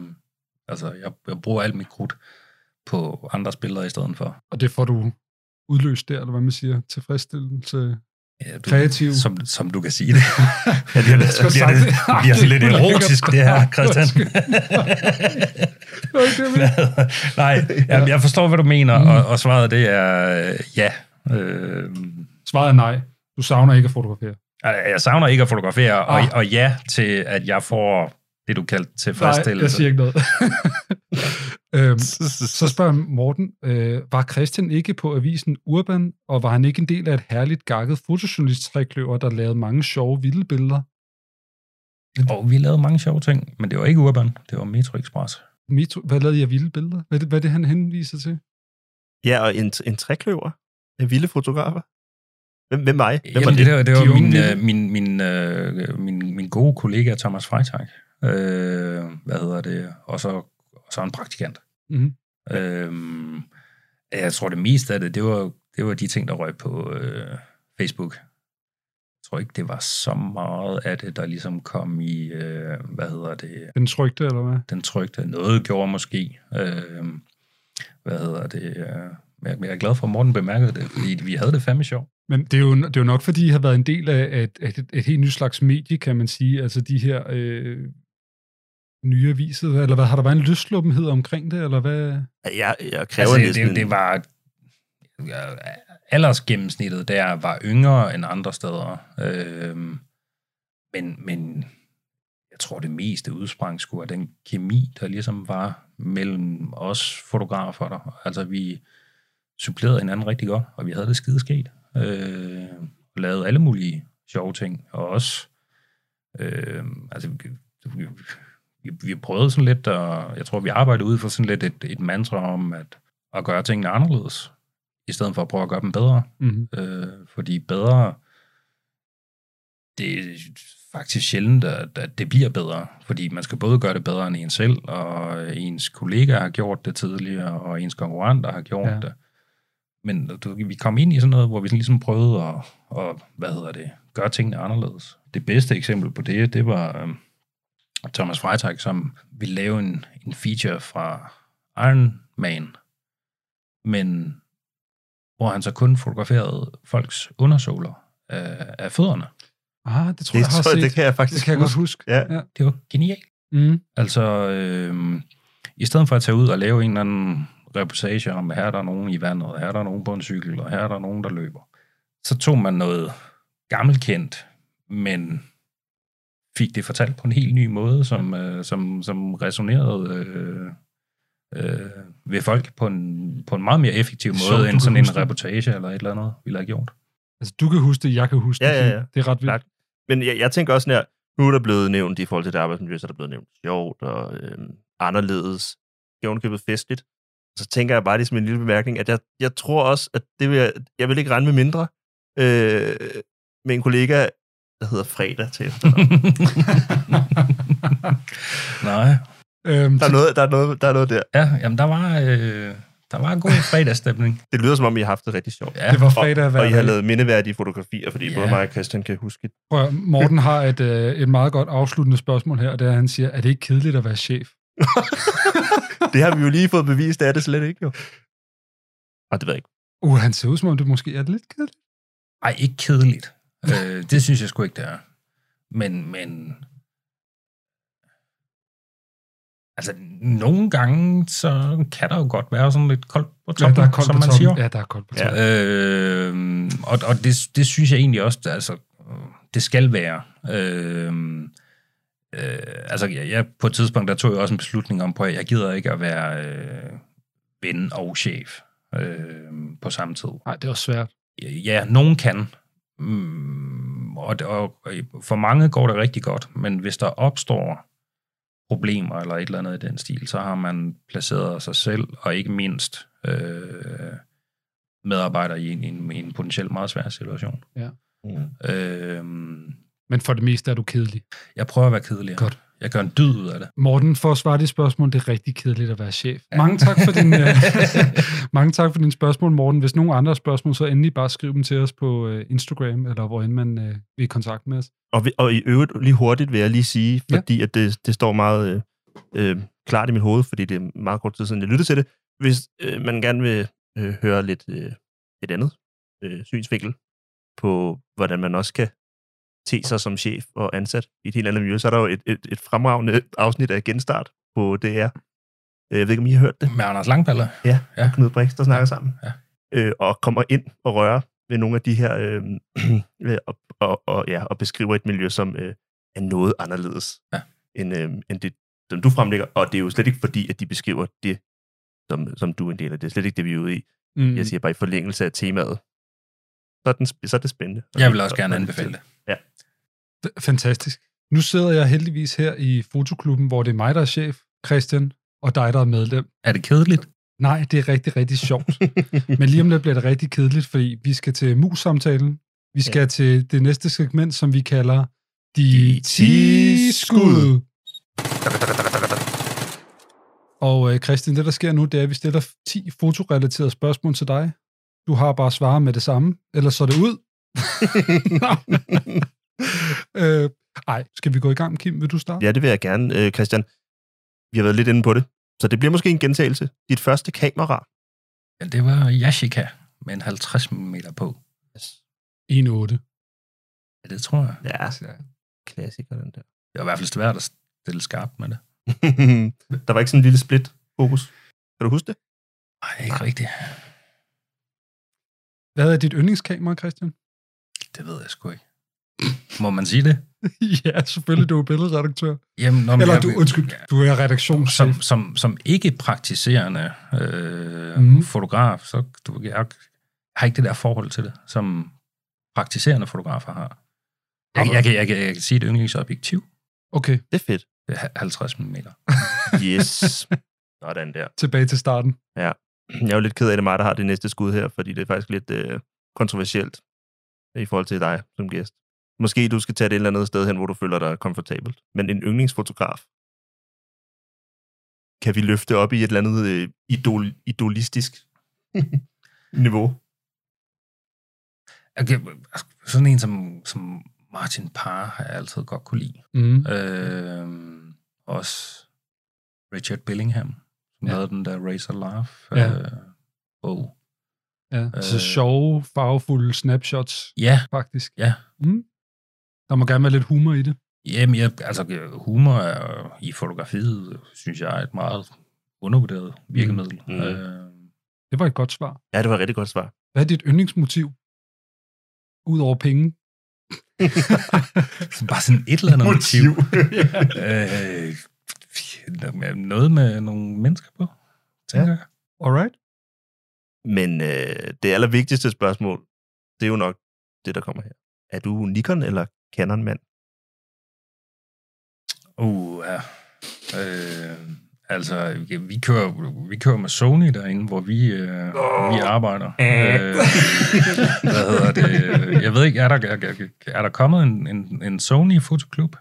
altså, jeg, jeg bruger alt mit krudt på andres billeder i stedet for. Og det får du udløst der, eller hvad man siger, tilfredsstillelse. Ja, du, Kreativ. Som, som du kan sige det. ja, det, Jeg det, bliver, det, det. bliver sådan lidt erotisk, det her, Christian. Er Nej, jeg, jeg forstår, hvad du mener, og, og svaret det er øh, ja. Øh, Svaret er nej. Du savner ikke at fotografere. Jeg savner ikke at fotografere, og, Ah. og ja til, at jeg får det, du kaldte Nej, tilfredsstillelse. jeg siger ikke noget. øhm, så spørger Morten, øh, var Christian ikke på avisen Urban, og var han ikke en del af et herligt gakket fotojournalist-trækløver, der lavede mange sjove, vilde billeder? Og vi lavede mange sjove ting, men det var ikke Urban, det var Metro Express. Metro, hvad lavede af vilde billeder? Hvad er det, hvad er det han henviser til? Ja, og en, en trækløver af vilde fotografer. Hvem, hvem mig? Hvem var Jamen, det? det, var, det var De min, øh, min, min, øh, min, min gode kollega Thomas Freitag. Øh, hvad hedder det? Og så, og så en praktikant. Mhm. Øhm, jeg tror, det meste af det, det var, det var de ting, der røg på øh, Facebook. Jeg tror ikke, det var så meget af det, der ligesom kom i, øh, hvad hedder det, Den trygte, eller hvad? den trygte. Noget gjorde måske. Øh, hvad hedder det? Øh, men jeg er glad for, at Morten bemærkede det, fordi vi havde det fandme sjovt. Men det er, jo, det er jo nok, fordi I har været en del af et, et, et, helt nyt slags medie, kan man sige. Altså de her øh, nye aviser, eller hvad? Har der været en løsluppenhed omkring det, eller hvad? Jeg, jeg kræver Altså, næsten... det, det var... Ja, aldersgennemsnittet der var yngre end andre steder. Øhm, men, men jeg tror, det meste udsprang skulle af den kemi, der ligesom var mellem os fotografer der. Altså, vi supplerede hinanden rigtig godt, og vi havde det skide sket. Øh, og lavede alle mulige sjove ting, og også... Øh, altså, vi, vi, vi, prøvede sådan lidt, og jeg tror, vi arbejdede ud for sådan lidt et, et mantra om at, at gøre tingene anderledes, i stedet for at prøve at gøre dem bedre. Mm-hmm. Øh, fordi bedre, det er faktisk sjældent, at, at det bliver bedre, fordi man skal både gøre det bedre end en selv, og ens kollegaer har gjort det tidligere, og ens konkurrenter har gjort ja. det. Men du, vi kom ind i sådan noget, hvor vi sådan ligesom prøvede at, at hvad hedder det, gøre tingene anderledes. Det bedste eksempel på det, det var øhm, Thomas Freitag, som ville lave en, en feature fra Iron Man, men hvor han så kun fotograferede folks undersåler af, af fødderne. Ah, det tror det, jeg, jeg har tror, set. det kan jeg faktisk det kan jeg godt huske. huske. Ja. ja. Det var genialt. Mm. Altså, øh, i stedet for at tage ud og lave en eller anden reportage om, her er der nogen i vandet, og her er der nogen på en cykel, og her er der nogen, der løber, så tog man noget gammelkendt, men fik det fortalt på en helt ny måde, som, øh, som, som resonerede øh, øh, ved folk på en, på en meget mere effektiv måde, du end sådan en reportage eller et eller andet, vi har gjort. Altså, du kan huske det, jeg kan huske Ja, det. ja, ja. Det er ret vildt. Klart. Men jeg, jeg tænker også sådan her, nu er der blevet nævnt i forhold til det arbejdsmiljø, så er der blevet nævnt sjovt og øh, anderledes, ovenikøbet festligt. Så tænker jeg bare lige som en lille bemærkning, at jeg, jeg tror også, at det vil jeg, jeg vil ikke regne med mindre øh, med en kollega, der hedder Fredag til. Nej. Øhm, der, er noget, der, er noget, der er noget der. Ja, jamen der var, øh, Der var en god fredagsstemning. Det lyder som om, I har haft det rigtig sjovt. Ja, Det var Og, fredag hver og I har lavet mindeværdige fotografier, fordi Ja. både mig og Christian kan huske Prøv, at- Morten har et, øh, et meget godt afsluttende spørgsmål her, og det er, at han siger, er det ikke kedeligt at være chef? Det har vi jo lige fået bevist, det er det slet ikke jo. Og det ved jeg ikke. Uh, han ser ud som om, det måske er lidt kedeligt. Ej, ikke kedeligt. øh, det synes jeg sgu ikke, det er. Men, men... Altså, nogle gange, så kan der jo godt være sådan lidt koldt på toppen, ja, der er koldt som på man toppen. siger. Ja, der er koldt på Ja. toppen. Øh, og og det, det synes jeg egentlig også, altså, det skal være. Øh, øh, altså, jeg, jeg, på et tidspunkt, der tog jeg også en beslutning om, på, at jeg gider ikke at være øh, ven og chef øh, på samme tid. Nej, det er også svært. Ja, nogen kan. Mm, og, og for mange går det rigtig godt, men hvis der opstår problemer eller et eller andet i den stil, så har man placeret sig selv, og ikke mindst øh, medarbejdere i en, en, en potentielt meget svær situation. Mm. Øh, Men for det meste er du kedelig. jeg prøver at være kedelig. Godt. Jeg gør en dyd ud af det. Morten, for at svare dit spørgsmål, det er rigtig kedeligt at være chef. Mange tak for din, øh, mange tak for din spørgsmål, Morten. Hvis nogen andre spørgsmål, så endelig bare skriv dem til os på øh, Instagram, eller hvor end man øh, vil i kontakt med os. Og, vi, og i øvrigt lige hurtigt vil jeg lige sige, fordi ja. at det, det står meget øh, øh, klart i mit hoved, fordi det er meget kort tid siden, jeg lyttede til det. Hvis øh, man gerne vil øh, høre lidt øh, et andet øh, synsvinkel på, hvordan man også kan te sig som chef og ansat i et helt andet miljø, så er der jo et, et, et fremragende afsnit af Genstart på DR. Øh, Jeg ved ikke, om I har hørt det? Med Anders Langballer. Ja, Ja. ja. Knud Brix, der snakker sammen. Ja. Øh, og kommer ind og rører ved nogle af de her, øh, øh, og, og, og, ja, og beskriver et miljø, som øh, er noget anderledes Ja. end, øh, end det, som du fremlægger. Og det er jo slet ikke fordi, at de beskriver det, som, som du er en del af. Det er slet ikke det, vi er ude i. Mm. Jeg siger bare i forlængelse af temaet. Så er, den, så er det spændende. Jeg vil også Og- gerne anbefale det. F- Fantastisk. Nu sidder jeg heldigvis her i fotoklubben, hvor det er mig, der er chef, Christian, og dig, der er medlem. Er det kedeligt? Nej, det er rigtig, rigtig sjovt. Men lige om lidt bliver det rigtig kedeligt, fordi vi skal til mus-samtalen. Vi skal ja. til det næste segment, som vi kalder De De 10 10 skud. Og øh, Christian, det der sker nu, det er, at vi stiller 10 fotorelaterede spørgsmål til dig. Du har bare svaret med det samme, eller så er det ud. øh, ej, skal vi gå i gang, Kim? Vil du starte? Ja, det vil jeg gerne, øh, Christian. Vi har været lidt inde på det. Så det bliver måske en gentagelse. Dit første kamera. Ja, det var Yashica med en 50 mm på. Yes. 1,8. Ja, det tror jeg. Ja, klassiker den der. Det var i hvert fald svært at stille skarpt med det. der var ikke sådan en lille split fokus. Kan du huske det? Nej, ikke rigtigt. Hvad er dit yndlingskamera, Christian? Det ved jeg sgu ikke. Må man sige det? ja, selvfølgelig, du er billedredaktør. Jamen, når Eller jeg- du, undskyld, du er redaktionschef. som, som, som ikke praktiserende øh, mm. fotograf, så du, jeg har ikke det der forhold til det, som praktiserende fotografer har. Jeg, jeg, kan, jeg, kan, jeg kan sige et yndlingsobjektiv. Okay, Det er fedt. Det er 50 mm. Yes. Sådan der. tilbage til starten. Jeg er jo lidt ked af, at det er mig, der har det næste skud her, fordi det er faktisk lidt øh, kontroversielt i forhold til dig som gæst. Måske du skal tage det et eller andet sted hen, hvor du føler dig komfortabelt. Men en yndlingsfotograf, kan vi løfte op i et eller andet øh, idol, idolistisk niveau? Okay, sådan en som, som Martin Parr har jeg altid godt kunne lide. Mm. Øh, også Richard Billingham, som Ja. lavede den der Razor Love Ja. øh, bog. Ja, så Øh. sjove, farvefulde snapshots, Ja, faktisk. ja. Mm. Der må gerne være lidt humor i det. Jamen, jeg, altså humor er, i fotografiet, synes jeg, er et meget undervurderet virkemiddel. Mm. Mm. Øh, Det var et godt svar. Ja, det var et rigtig godt svar. Hvad er dit yndlingsmotiv? Udover penge? så bare sådan et eller andet motiv. ja. øh, noget med nogle mennesker på, tænker Ja. jeg. Alright. Men øh, det allervigtigste spørgsmål, det er jo nok det, der kommer her. Er du Nikon eller Canon-mand? Uh, ja. Øh, altså, vi, kører, vi kører med Sony derinde, hvor vi, øh, oh. vi arbejder. Øh, hvad hedder det? Jeg ved ikke, er der, er, er der kommet en, en, en Sony fotoklub?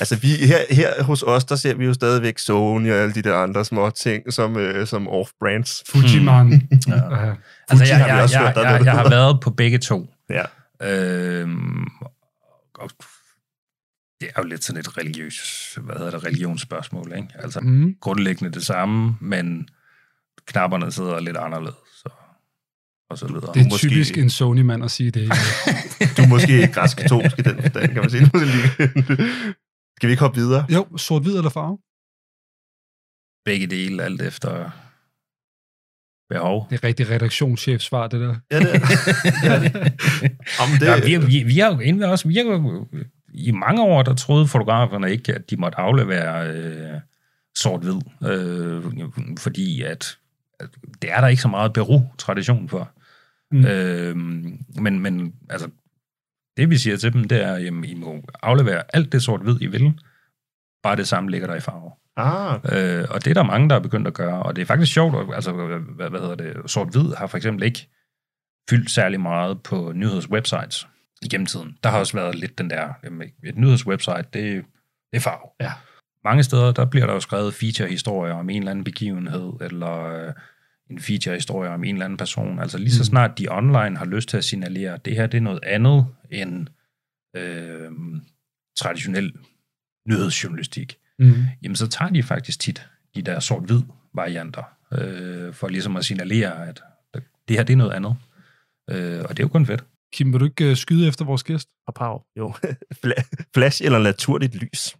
Altså, vi, her, her hos os, der ser vi jo stadigvæk Sony og alle de der andre små ting, som, øh, som off-brands. Fujiman. Ja. Ja. Altså, Fuji jeg, har vi jeg, også jeg, jeg, jeg der har været på begge to. Ja. Øhm, og det er jo lidt sådan et religiøs, hvad hedder det, religionsspørgsmål, ikke? Altså, Mm. grundlæggende det samme, men knapperne sidder lidt anderledes, og, og så videre. Det er Måske- typisk en Sony-mand at sige det. Du er måske græsk katolsk i den forstand, kan man sige. Skal vi ikke hoppe videre? Jo, sort-hvid eller farve? Begge dele, alt efter behov. Det er rigtig redaktionschefsvar, det der. Ja, det er Ja, det. Jamen, det, Ja, vi, vi, vi har jo inde ved os, vi har jo, i mange år, der troede fotograferne ikke, at de måtte aflevere øh, sort-hvid, øh, fordi at, at det er der ikke så meget Peru-tradition for. Mm. Mm. Øh, men, men altså, det vi siger til dem, det er, at I må aflevere alt det sort-hvid, I vil, bare det samme ligger der i farve. Ah, Øh, og det er der mange, der er begyndt at gøre, og det er faktisk sjovt, altså, hvad, hvad hedder det, sort-hvid har for eksempel ikke fyldt særlig meget på nyhedswebsites igennem tiden. Der har også været lidt den der, jamen, et nyhedswebsite, det, det er farve. Ja. Mange steder, der bliver der jo skrevet feature-historier om en eller anden begivenhed, eller øh, en feature-historie om en eller anden person. Altså lige så Mm. snart de online har lyst til at signalere, at det her det er noget andet end øh, traditionel nyhedsjournalistik, Mm. jamen så tager de faktisk tit de der sort-hvid varianter, øh, for ligesom at signalere, at det her det er noget andet. Øh, og det er jo kun fedt. Kim, vil du ikke øh, skyde efter vores gæst? og Pau, jo. Fla- Flash eller naturligt lys?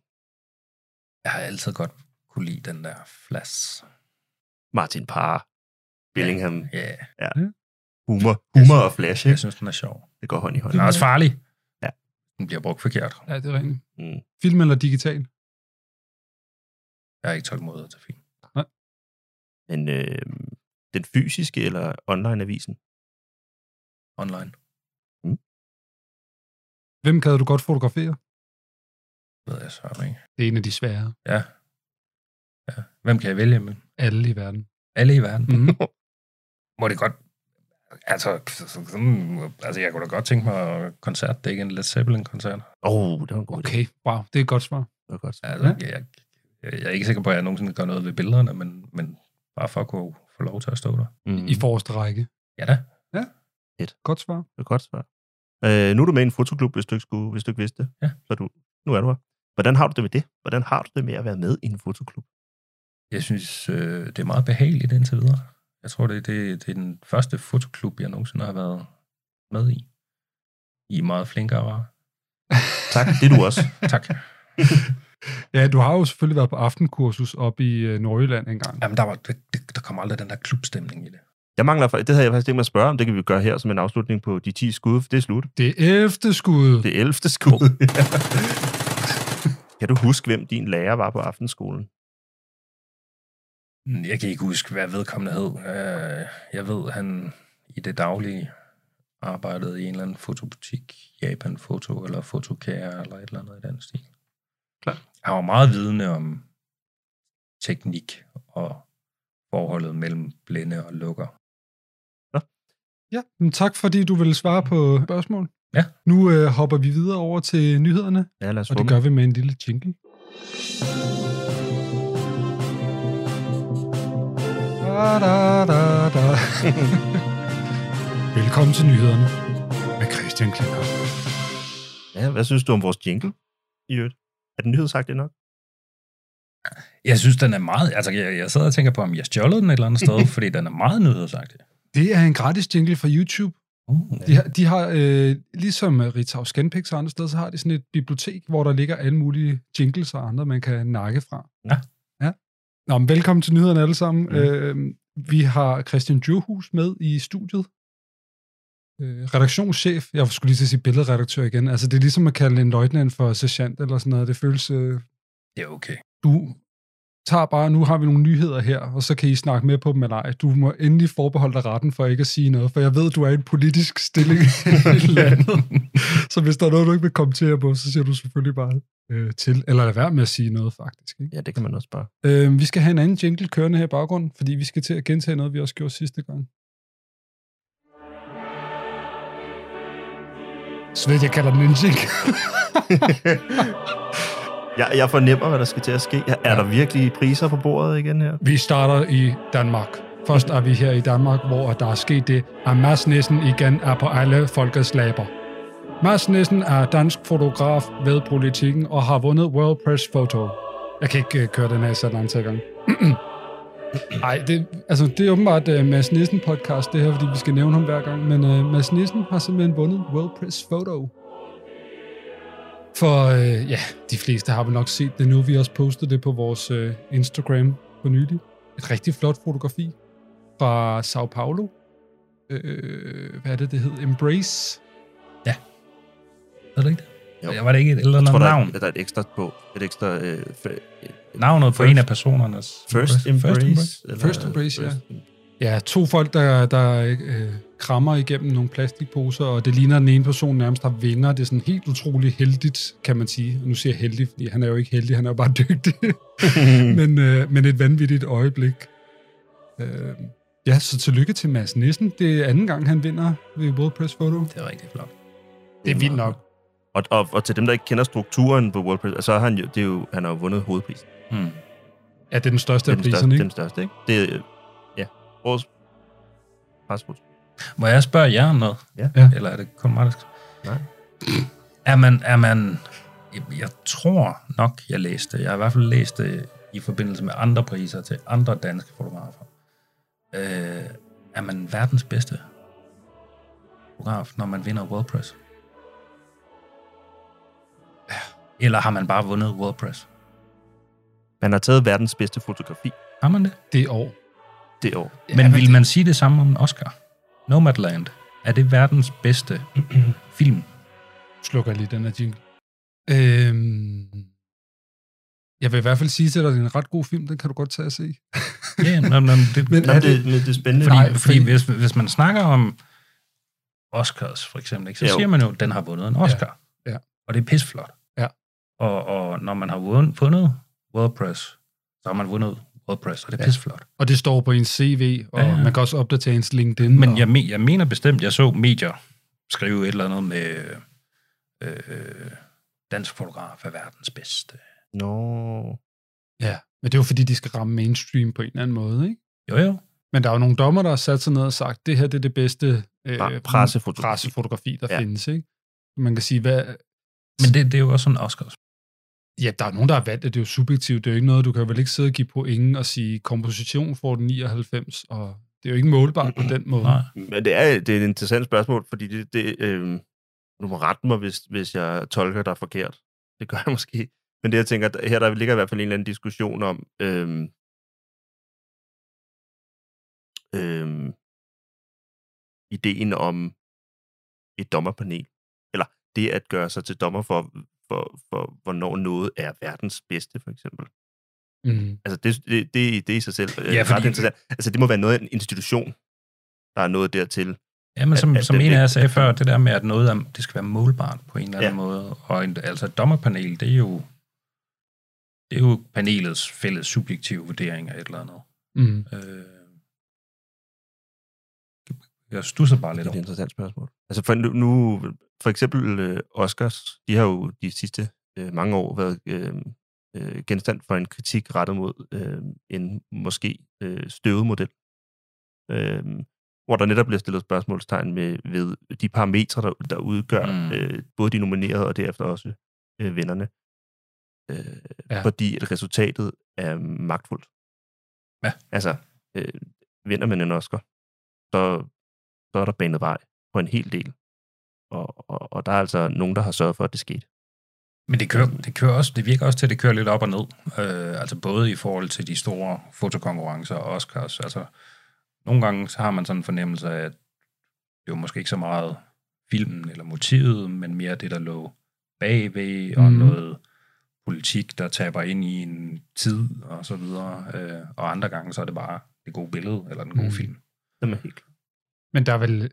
Jeg har altid godt kunne lide den der flash. Martin Parr, Bellingham, Ja, humor, humor og flash, jeg ikke? synes, den er sjov. Det går hånd i hånd. Den er også farlig. Ja. Den bliver brugt forkert. Ja, det er rigtigt. Mm. Film eller digital? Jeg er ikke tålmodig til film. Men øh, den fysiske eller online-avisen? Online. Hvem kan du godt fotografere? Ved jeg så ikke. Det er en af de svære. Ja. ja. Hvem kan jeg vælge med? Alle i verden. Alle i verden. Mm. Må det godt... Altså, sådan, altså, jeg kunne da godt tænke mig koncert. Det er ikke en Led Zeppelin-koncert. Åh, oh, det var en god idé. Okay, wow, det er et godt svar. Det var godt. Altså, ja. jeg, jeg, er ikke sikker på, at jeg nogensinde gør noget ved billederne, men, men bare for at kunne få lov til at stå der. Mm. I forreste række. Ja da. Godt svar. Er godt svar. Øh, nu er du med i en fotoklub, hvis du ikke, skulle, hvis du ikke vidste det. Ja. Så du, nu er du her. Hvordan har du det med det? Hvordan har du det med at være med i en fotoklub? Jeg synes, øh, det er meget behageligt indtil videre. Jeg tror, det, det, det er den første fotoklub, jeg nogensinde har været med i. I er meget flinkere var. Tak, det er du også. Tak. Ja, du har jo selvfølgelig været på aftenkursus op i øh, Nordjylland engang. Jamen, der, var, det, der kom aldrig den der klubstemning i det. Jeg mangler, det havde jeg faktisk tænkt mig at spørge om. Det kan vi gøre her som en afslutning på de 10 skud, for det er slut. Det er 11. skud. Det 11. skud. kan du huske, hvem din lærer var på aftenskolen? Jeg kan ikke huske, hvad vedkommende hed. Øh, Jeg ved, han i det daglige arbejdede i en eller anden fotobutik, Japan Foto eller Fotokære eller et eller andet i den stil. Han var meget vidende om teknik og forholdet mellem blinde og lukker. Ja, men tak fordi du ville svare på spørgsmål. Ja. Nu øh, hopper vi videre over til nyhederne, Ja, lad os og det gør vi med en lille jingle. Da, da, da, da. Velkommen til nyhederne med Christian Klinger. Ja, hvad synes du om vores jingle i øvrigt? Er den nyhedsagtig nok? Jeg synes, den er meget... Altså, jeg, jeg sidder og tænker på, om jeg stjålede den et eller andet sted, fordi den er meget nyhedsagtig. Det er en gratis jingle fra YouTube. Uh, De har, de har øh, ligesom øh, Ritau Scanpix og andre steder, så har de sådan et bibliotek, hvor der ligger alle mulige jingles og andre, man kan nakke fra. Ja. ja. Nå, men velkommen til nyhederne alle sammen. Mm. Mm. Øh, vi har Christian Djurhus med i studiet. Øh, redaktionschef. Jeg skulle lige til at sige billedredaktør igen. Altså, det er ligesom at kalde en løjtnant for sergeant eller sådan noget. Det føles... Øh, det er okay. du tager bare, nu har vi nogle nyheder her, og så kan I snakke med på dem eller ej. Du må endelig forbeholde dig retten for ikke at sige noget, for jeg ved, du er i en politisk stilling i landet. Så hvis der er noget, du ikke vil kommentere på, så siger du selvfølgelig bare øh, til. Eller lad være med at sige noget, faktisk. Ikke? Ja, det kan man også bare. Øh, vi skal have en anden jingle kørende her i baggrunden, fordi vi skal til at gentage noget, vi også gjorde sidste gang. Sved, jeg kalder den en jingle. Jeg, jeg fornemmer, hvad der skal til at ske. Er ja. der virkelig priser på bordet igen her? Vi starter i Danmark. Først er vi her i Danmark, hvor der er sket det, at Mads Nissen igen er på alle folkets laber. Mads Nissen er dansk fotograf ved politikken og har vundet World Press Photo. Jeg kan ikke uh, køre den her så langt til gang. Ej, det, altså, det er åbenbart uh, Mads Nissen podcast, det her, fordi vi skal nævne ham hver gang. Men uh, Mads Nissen har simpelthen vundet World Press Photo. For uh, ja, de fleste har vel nok set det nu. Vi har også postet det på vores uh, Instagram for nylig. Et rigtig flot fotografi fra Sao Paulo. Øh, hvad er det, det hed? Embrace. Er det ikke det? Jo. Jo. Var det ikke et eller Jeg andet tror, der er, navn? der er et ekstra på. Et ekstra... Øh, Navnet på First- en af personernes. first Embrace? Embrace. eller- First Embrace, ja. First- Ja, to folk, der, der øh, krammer igennem nogle plastikposer, og det ligner, at den ene person nærmest har vinger. Det er sådan helt utroligt heldigt, kan man sige. Nu siger jeg heldig, fordi han er jo ikke heldig, han er jo bare dygtig. men, øh, men et vanvittigt øjeblik. Øh, ja, så tillykke til Mads Nissen. Det er anden gang, han vinder ved World Press Photo. Det er rigtig flot. Det er vildt nok. Og, og, og til dem, der ikke kender strukturen på World Press, så har han jo, det er jo, han har jo vundet hovedprisen. Hmm. Ja, det er den største Det af er den største, priserne, det er ikke? den største, ikke? Det er, øh, ja, årets presfoto. Må jeg spørge jer om noget? Ja. Ja. Eller er det kun mig, der skal? Nej. Er man, er man... Jeg, tror nok, jeg læste. Jeg har i hvert fald læst det i forbindelse med andre priser til andre danske fotografer. Øh, er man verdens bedste fotograf, når man vinder World Press? Eller har man bare vundet World Press? Man har taget verdens bedste fotografi Har man det? Det år. det år. Ja, men vil man sige det samme om en Oscar? Nomadland. Er det verdens bedste film? slukker lige den her jingle. Øhm, jeg vil i hvert fald sige til dig, at det er en ret god film. Den kan du godt tage og se. Ja, men, men det, Men er det, det- det, er spændende. Fordi, Nej, fordi, fordi- hvis, hvis man snakker om Oscars, for eksempel, ikke, så Jo. siger man jo, at den har vundet en Oscar. Ja. Og det er pisflot. Ja. Og, og når man har vundet, vundet World Press, så har man vundet World Press, og det er Ja. pisflot. Og det står på ens CV, og Ja, man kan også opdatere ens LinkedIn. Men og, jeg, me, jeg mener bestemt, jeg så medier skrive et eller andet med øh, dansk fotograf er verdens bedste. Nå. Ja, men det er jo fordi, de skal ramme mainstream på en eller anden måde, ikke? Jo, jo. Men der er jo nogle dommer, der har sat sig ned og sagt, det her det er det bedste øh, Pre- pressefotografi. pressefotografi, der Ja. ja. findes, ikke? Man kan sige, hvad... Men det, det er jo også sådan Oscars. Ja, der er nogen, der har valgt det. Det er jo subjektivt. Det er jo ikke noget, du kan vel ikke sidde og give point og sige, komposition får den 99, og det er jo ikke målbart på den måde. Nej. Men det er, det er et interessant spørgsmål, fordi det, det øh, du må rette mig, hvis, hvis jeg tolker dig forkert. Det gør jeg måske. Men det, jeg tænker, at her der ligger i hvert fald en eller anden diskussion om, øh, øh, ideen om et dommerpanel. Eller det at gøre sig til dommer for, for, for hvornår noget er verdens bedste, for eksempel. Mm. Altså, det, det, det, det er i sig selv øh, Ja, ret fordi- interessant. Altså, det må være noget af en institution, der er noget dertil. Ja, men som, At- at som den en af jer sagde før, det der med, at noget er, det skal være målbart på en eller anden Ja. måde. Og en, altså et dommerpanel, det er jo det er jo panelets fælles subjektive vurdering af et eller andet. Mm. Øh, jeg stusser bare Det lidt er et over. interessant spørgsmål. Altså, for nu, for eksempel øh, Oscars, de har jo de sidste øh, mange år været øh, øh, genstand for en kritik rettet mod øh, en måske øh, støvet model. Øh, hvor der netop bliver stillet spørgsmålstegn med, ved de parametre, der, der udgør Mm. øh, både de nominerede og derefter også øh, vinderne. Øh, ja. Fordi at resultatet er magtfuldt. Ja. Altså, øh, vinder man en Oscar, så, så er der banet vej på en hel del. Og, og, og der er altså nogen, der har sørget for, at det skete. Men det, kører, det, kører også, det virker også til, at det kører lidt op og ned. Øh, altså både i forhold til de store fotokonkurrencer og Oscars. Altså, nogle gange så har man sådan en fornemmelse af, at det var måske ikke så meget filmen eller motivet, men mere det, der lå bagved, og Mhm. noget politik, der taber ind i en tid, og så videre. Øh, og andre gange, så er det bare det gode billede, eller den gode Mhm. film. Det er helt. Men der er vel,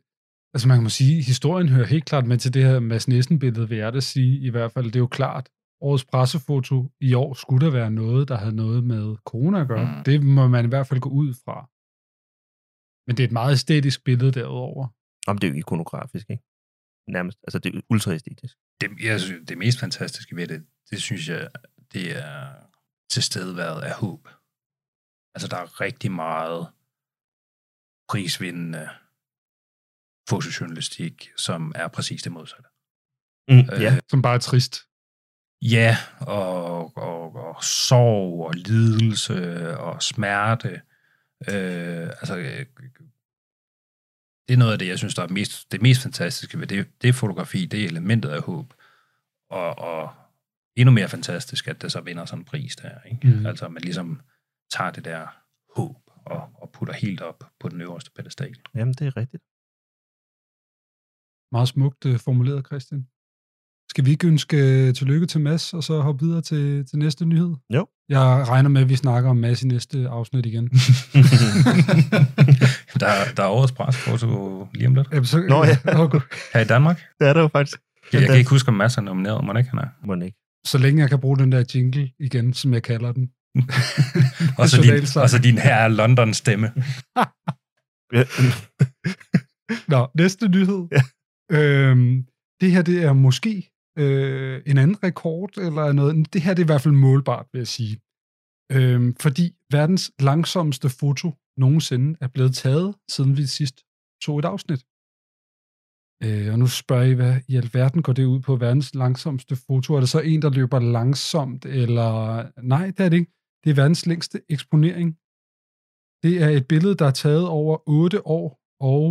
altså man kan må sige, historien hører helt klart med til det her Mads Nissen-billede, vil jeg da sige i hvert fald. Det er jo klart, årets pressefoto i år skulle der være noget, der havde noget med corona at gøre. Mm. Mm. Det må man i hvert fald gå ud fra. Men det er et meget æstetisk billede derudover. Om det er jo ikonografisk, ikke? Nærmest. Altså, det er ultra æstetisk. Det, jeg synes, det mest fantastiske ved det, det synes jeg, det er tilstedeværet af håb. Altså, der er rigtig meget prisvindende fotojournalistik, som er præcis det modsatte. Mm, Øh, ja. Som bare er trist. Ja, og, og, og sorg og lidelse og smerte. Øh, altså, øh, det er noget af det, jeg synes, der er mest, det mest fantastiske ved det, det fotografi, det er elementet af håb. Og, og endnu mere fantastisk, at det så vinder sådan en pris der. Ikke? Mm. Altså, at man ligesom tager det der håb og, og putter helt op på den øverste pedestal. Jamen, det er rigtigt. Meget smukt øh, formuleret, Christian. Skal vi ikke ønske øh, tillykke til Mads, og så hoppe videre til, til næste nyhed? Jo. Jeg regner med, at vi snakker om Mads i næste afsnit igen. der, der er årets presfoto lige om lidt. Jamen, så, Nå, ja. okay. Her i Danmark. Det er det jo faktisk. Jeg, jeg kan ikke huske, om Mads er nomineret, må ikke han er. Må ikke. Så længe jeg kan bruge den der jingle igen, som jeg kalder den. Og så din, og så din her er London stemme. Ja. Nå, næste nyhed. Ja. Øhm, det her, det er måske øh, en anden rekord, eller noget. Det her, det er i hvert fald målbart, vil jeg sige. Øhm, fordi verdens langsomste foto nogensinde er blevet taget, siden vi sidst tog et afsnit. Øh, og nu spørger I, hvad i alverden går det ud på verdens langsomste foto? Er det så en, der løber langsomt, eller... Nej, det er det ikke. Det er verdens længste eksponering. Det er et billede, der er taget over 8 år og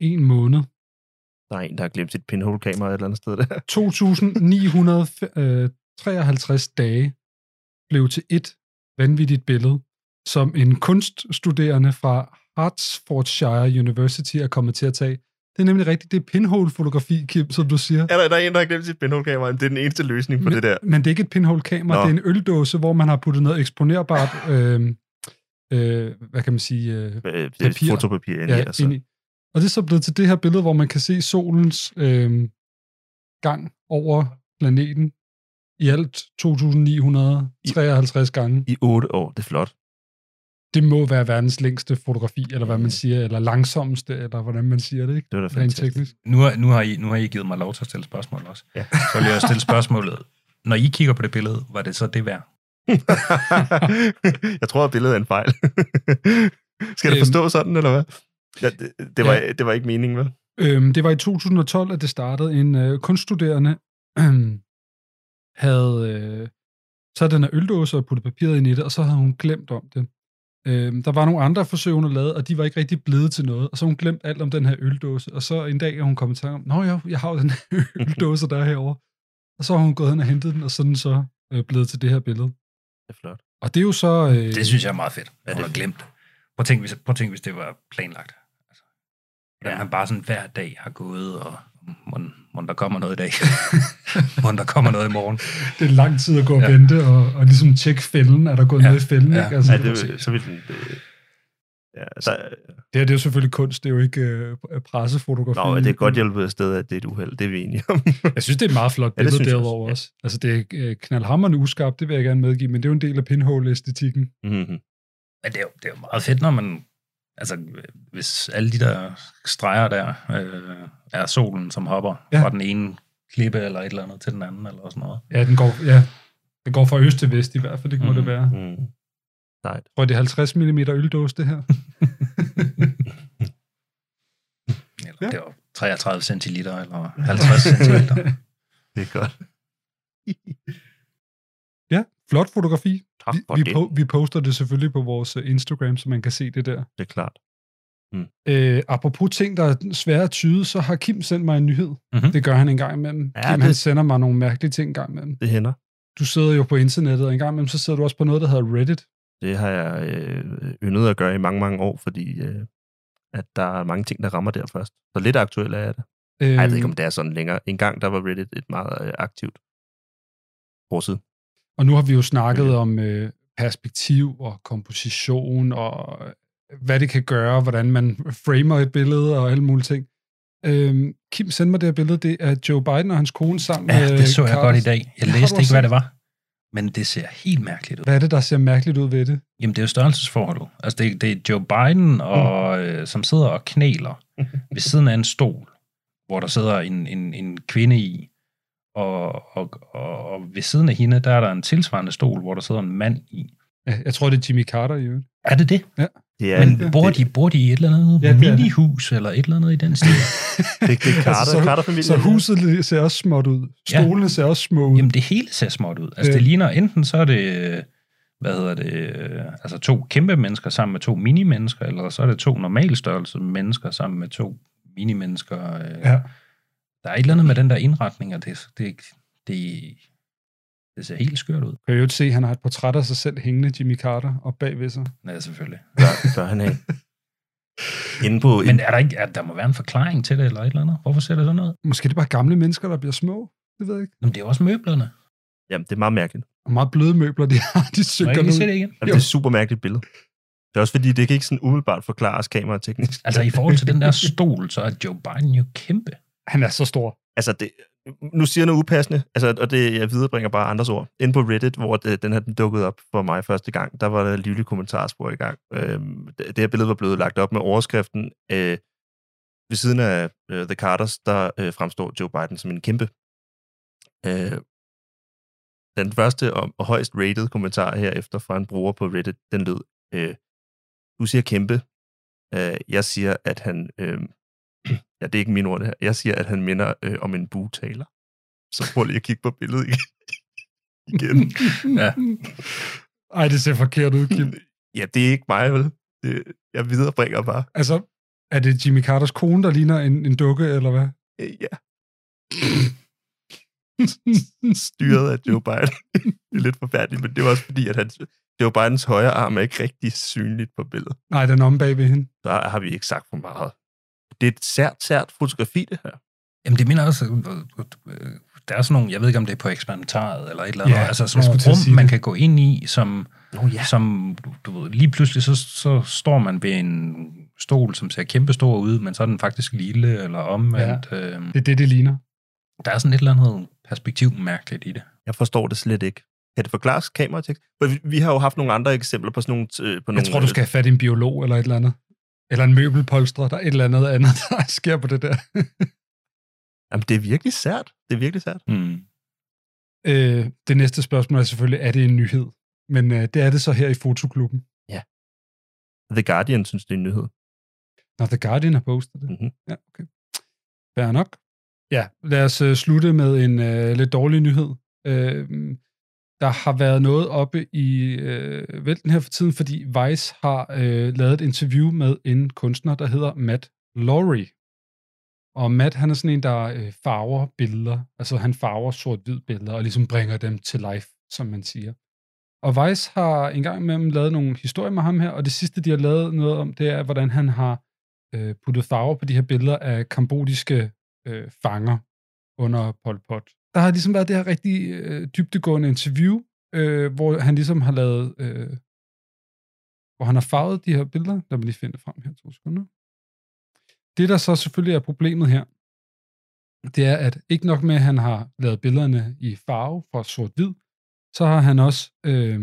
en måned. Der er en, der har glemt sit pinhole-kamera et eller andet sted der. 2.953 dage blev til et vanvittigt billede, som en kunststuderende fra Hertfordshire University er kommet til at tage. Det er nemlig rigtigt, det er pinhole-fotografi, Kim, som du siger. Er der, der er en, der har glemt sit pinhole-kamera? Det er den eneste løsning på men, det der. Men det er ikke et pinhole-kamera, det er en øldåse, hvor man har puttet noget eksponerbart, øh, øh, hvad kan man sige, øh, Øh, papir. fotopapir ind i, ja, altså. ind i. Og det er så blevet til det her billede, hvor man kan se solens øh, gang over planeten i alt 2.953 gange. I otte år. Det er flot. Det må være verdens længste fotografi, eller hvad man siger, eller langsomste, eller hvordan man siger det, ikke? Det var da fantastisk. teknisk. Nu har, nu, har I, nu har I givet mig lov til at stille spørgsmål også. Ja. Så vil jeg stille spørgsmålet. Når I kigger på det billede, var det så det værd? jeg tror, at billedet er en fejl. Skal det Øhm. forstå sådan, eller hvad? Ja, det, det, var, ja. det var ikke meningen, vel? Øhm, det var i 2012, at det startede. En øh, kunststuderende havde øh, taget den her øldåse og puttet papiret ind i det, og så havde hun glemt om det. Øhm, der var nogle andre forsøg, hun havde lavet, og de var ikke rigtig blevet til noget. Og så hun glemt alt om den her øldåse. Og så en dag er hun kommet til om, Nå ja, jeg har jo den her øldåse, der er herovre. Og så har hun gået hen og hentet den, og sådan så øh, blevet til det her billede. Det er flot. Og det er jo så... Øh, Det synes jeg er meget fedt, at det har er glemt det. Prøv at tænke, hvis, prøv at tænke, hvis det var planlagt. Altså, hvordan Ja. han bare sådan hver dag har gået, og må, må der kommer noget i dag. må der kommer noget i morgen. det er lang tid at gå og Ja. vente, og, og ligesom tjekke fælden. Er der gået Ja. noget i fælden? Ja. Ikke? Altså, Ja, det, så vil den... Det, ja, der, Det her det er jo selvfølgelig kunst, det er jo ikke øh, pressefotografi. nå, det er godt hjulpet af sted, at det er et uheld. Det er vi enige om. Jeg synes, det er et meget flot billede ja, derudover også, også. Altså, det er øh, knaldhammerende uskarpt, det vil jeg gerne medgive, men det er jo en del af pinhole-æstetikken. mm-hmm. Men det er, jo, det er jo meget fedt, når man... Altså, hvis alle de der streger der øh, er solen, som hopper Ja. fra den ene klippe eller et eller andet til den anden, eller sådan noget. Ja, den går, ja, den går fra øst til vest i hvert fald, det må Mhm. det være. Mm. Jeg tror, det er 50 mm øldåse, det her. Eller Ja. ja. det var 33 centiliter, eller 50 centiliter. Det er godt. ja, flot fotografi. Tak Vi, vi, po- vi poster det selvfølgelig på vores øh, Instagram, så man kan se det der. Det er klart. Øh, apropos ting, der er svære at tyde, så har Kim sendt mig en nyhed. Mhm. Det gør han en gang imellem. Ja, Ja, Kim, det- han sender mig nogle mærkelige ting en gang imellem. Det hænder. Du sidder jo på internettet, og en gang imellem, så sidder du også på noget, der hedder Reddit. Det har jeg øh, yndet at gøre i mange, mange år, fordi øh, at der er mange ting, der rammer der først. Så lidt aktuelt er det. Øh, Ej, jeg ved ikke, om det er sådan længere. En gang, der var Reddit et meget øh, aktivt forside. Og nu har vi jo snakket om øh, perspektiv og komposition og øh, hvad det kan gøre, hvordan man framer et billede og alle mulige ting. Øhm, Kim, send mig det her billede. Det er Joe Biden og hans kone sammen Ja, med det så jeg Carter. godt i dag. Jeg læste ikke, hvad også det var. Men det ser helt mærkeligt ud. Hvad er det, der ser mærkeligt ud ved det? Jamen, det er jo størrelsesforholdet. Altså, det, det er Joe Biden, og, øh, som sidder og knæler ved siden af en stol, hvor der sidder en, en, en kvinde i, og, og, og, og ved siden af hende, der er der en tilsvarende stol, hvor der sidder en mand i. Ja, jeg tror, det er Jimmy Carter i øvrigt. Er det det? Det er, Men det, bor de, bor de i et eller andet Ja, ja, det det. minihus, eller et eller andet i den stil? det, det er Carter, Altså, så- Carter-familien. Så huset ser også småt ud. Ja. Stolene ser også små ud. Jamen, det hele ser småt ud. Altså, Øh. det ligner enten så er det, hvad hedder det, øh, altså to kæmpe mennesker sammen med to mini-mennesker, eller så er det to normalstørrelse mennesker sammen med to mini-mennesker. Øh. Ja. Der er et eller andet med den der indretning, og det, det, det, det ser helt skørt ud. Kan jeg jo se, at han har et portræt af sig selv hængende, Jimmy Carter, og bagved sig. Ja, selvfølgelig. Bør, bør han have. Inde på... Men er der ikke, er, der må være en forklaring til det, eller et eller andet? Hvorfor ser det sådan noget? Måske er det bare gamle mennesker, der bliver små. Det ved jeg ikke. Jamen, det er også møblerne. Jamen, det er meget mærkeligt. Og meget bløde møbler, de har. De Må synker jeg ikke lige se nu. det igen? Jamen, det er et super mærkeligt billede. Det er også fordi, det kan ikke sådan umiddelbart forklares kamerateknisk. Altså, i forhold til den der stol, så er Joe Biden jo kæmpe. Han er så stor. Altså, det, nu siger jeg noget upassende, altså, og det, jeg viderebringer bare andres ord. Inde på Reddit, hvor det, den her den dukkede op for mig første gang, der var der livlig kommentarspor i gang. Øhm, det, det her billede var blevet lagt op med overskriften, øh, ved siden af øh, The Carters, der øh, fremstår Joe Biden som en kæmpe. Øh, den første og, og højst rated kommentar herefter fra en bruger på Reddit, den lød, øh, du siger kæmpe, øh, jeg siger, at han, øh, ja, det er ikke mine ord det her, jeg siger, at han minder øh, om en bugtaler. Så prøv lige at kigge på billedet igen. igen. Ja. Ej, det ser forkert ud, Kim. Ja, det er ikke mig, vel? Det, jeg viderebringer bare. Altså, er det Jimmy Carters kone, der ligner en, en dukke, eller hvad? Øh, ja. Styret af Joe Biden. det er lidt forfærdeligt, men det er også fordi, at hans, Joe Bidens højre arm er ikke rigtig synligt på billedet. Nej, den er om bag ved hende. Der har vi ikke sagt for meget. Det er et sært, sært fotografi, det her. Jamen, det minder også, øh, øh, der er sådan nogle, jeg ved ikke, om det er på eksperimentaret eller et eller andet, Ja, altså sådan nogle rum, man kan gå ind i, som, Oh, ja. som du, du ved, lige pludselig så, så står man ved en stol, som ser kæmpestor ud, men så er den faktisk lille eller omvendt. Ja. Øh, Det er det, det ligner. der er sådan et eller andet perspektiv mærkeligt i det. Jeg forstår det slet ikke. Kan det forklares kameratekst? For vi, vi har jo haft nogle andre eksempler på sådan nogle... øh, På Jeg nogle tror, du skal have fat i en biolog eller et eller andet. Eller en møbelpolstrer. Der er et eller andet andet, der sker på det der. Jamen, det er virkelig sært. Det er virkelig sært. Mm. øh, det næste spørgsmål er selvfølgelig, er det en nyhed? Men øh, det er det så her i fotoklubben. The Guardian synes, det er en nyhed. Når The Guardian har postet det. Mhm. Ja, okay. Fair nok. Ja, lad os øh, slutte med en øh, lidt dårlig nyhed. Øh, der har været noget oppe i øh, vælten her for tiden, fordi Vice har øh, lavet et interview med en kunstner, der hedder Matt Laurie. Og Matt, han er sådan en, der øh, farver billeder. Altså han farver sort-hvid billeder, og ligesom bringer dem til life, som man siger. Og Vice har engang imellem lavet nogle historier med ham her, og det sidste, de har lavet noget om, det er, hvordan han har øh, puttet farver på de her billeder af kambodiske øh, fanger under Pol Pot. Der har ligesom været det her rigtig øh, dybtegående interview, øh, hvor han ligesom har lavet, øh, hvor han har farvet de her billeder. Lad mig lige finde det frem her, to sekunder. Det, der så selvfølgelig er problemet her, det er, at ikke nok med, at han har lavet billederne i farve fra sort-hvid, så har han også øh,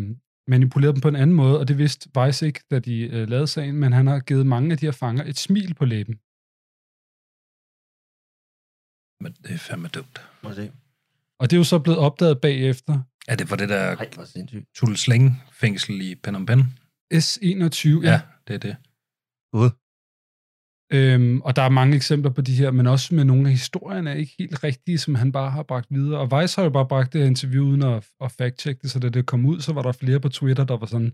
manipuleret dem på en anden måde, og det vidste Weiss ikke, da de øh, lavede sagen, men han har givet mange af de her fanger et smil på læben. Men det er fandme dumt. Må se. Og det er jo så blevet opdaget bagefter. Er det for det der sindssygt. Tulsling fængsel i Phnom Penh? S21, ja. Ja, det er det. Gud. Øhm, og der er mange eksempler på de her, men også med nogle af historierne er ikke helt rigtige, som han bare har bragt videre. Og Weiss har jo bare bragt det her interview uden at, at fact-check det, så da det kom ud, så var der flere på Twitter, der var sådan,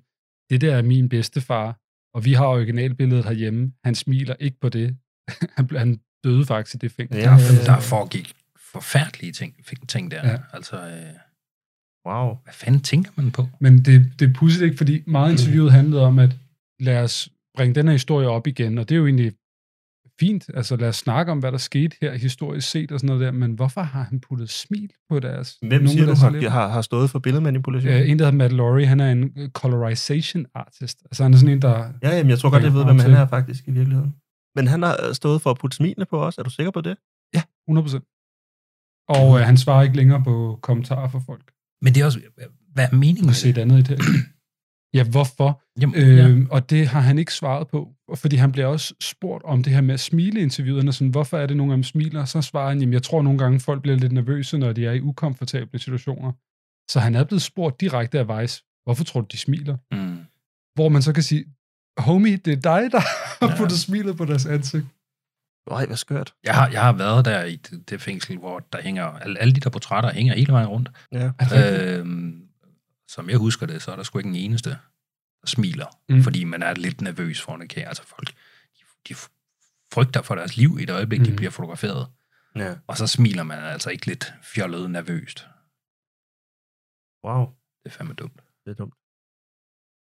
det der er min bedstefar, og vi har originalbilledet herhjemme. Han smiler ikke på det. han, han døde faktisk i det fængsel. Ja, Der, der foregik forfærdelige ting, ting der. Ja. Altså, øh, Wow. hvad fanden tænker man på? Men det, det er pudsigt ikke, fordi meget af interviewet handlede om, at lad os bringe den her historie op igen, og det er jo egentlig fint. Altså lad os snakke om, hvad der skete her historisk set og sådan noget der, men hvorfor har han puttet smil på deres... Hvem nogle siger du har, har, har stået for billedmanipulation? Øh, en, der hedder Matt Laurie, han er en øh, colorization artist. Altså han er sådan en, der... Ja, jamen, jeg tror godt, jeg ved, hvem han er faktisk i virkeligheden. Men han har øh, stået for at putte smilene på os. Er du sikker på det? Ja, 100%. Og øh, han svarer ikke længere på kommentarer fra folk. Men det er også, hvad er meningen med det? et andet i det. Ja, hvorfor? Jamen, Øh, ja. Og det har han ikke svaret på, fordi han bliver også spurgt om det her med at smile i interviewerne, sådan, hvorfor er det, nogle af dem smiler? Så svarer han, jamen jeg tror nogle gange, folk bliver lidt nervøse, når de er i ukomfortable situationer. Så han er blevet spurgt direkte af Vice, hvorfor tror du, de smiler? Mm. Hvor man så kan sige, homie, det er dig, der har Ja. puttet smilet på deres ansigt. Ej, hvad skørt. Jeg har, jeg har været der i det, det fængsel, hvor der hænger, alle, alle de der portrætter hænger hele vejen rundt. Ja. Øhm, som jeg husker det, så er der sgu ikke en eneste, der smiler, Mm. fordi man er lidt nervøs for en. Altså folk, de, de frygter for deres liv i et øjeblik, mm. de bliver fotograferet. Ja. Og så smiler man altså ikke lidt fjollet nervøst. Wow, Det er fandme dumt. det er dumt.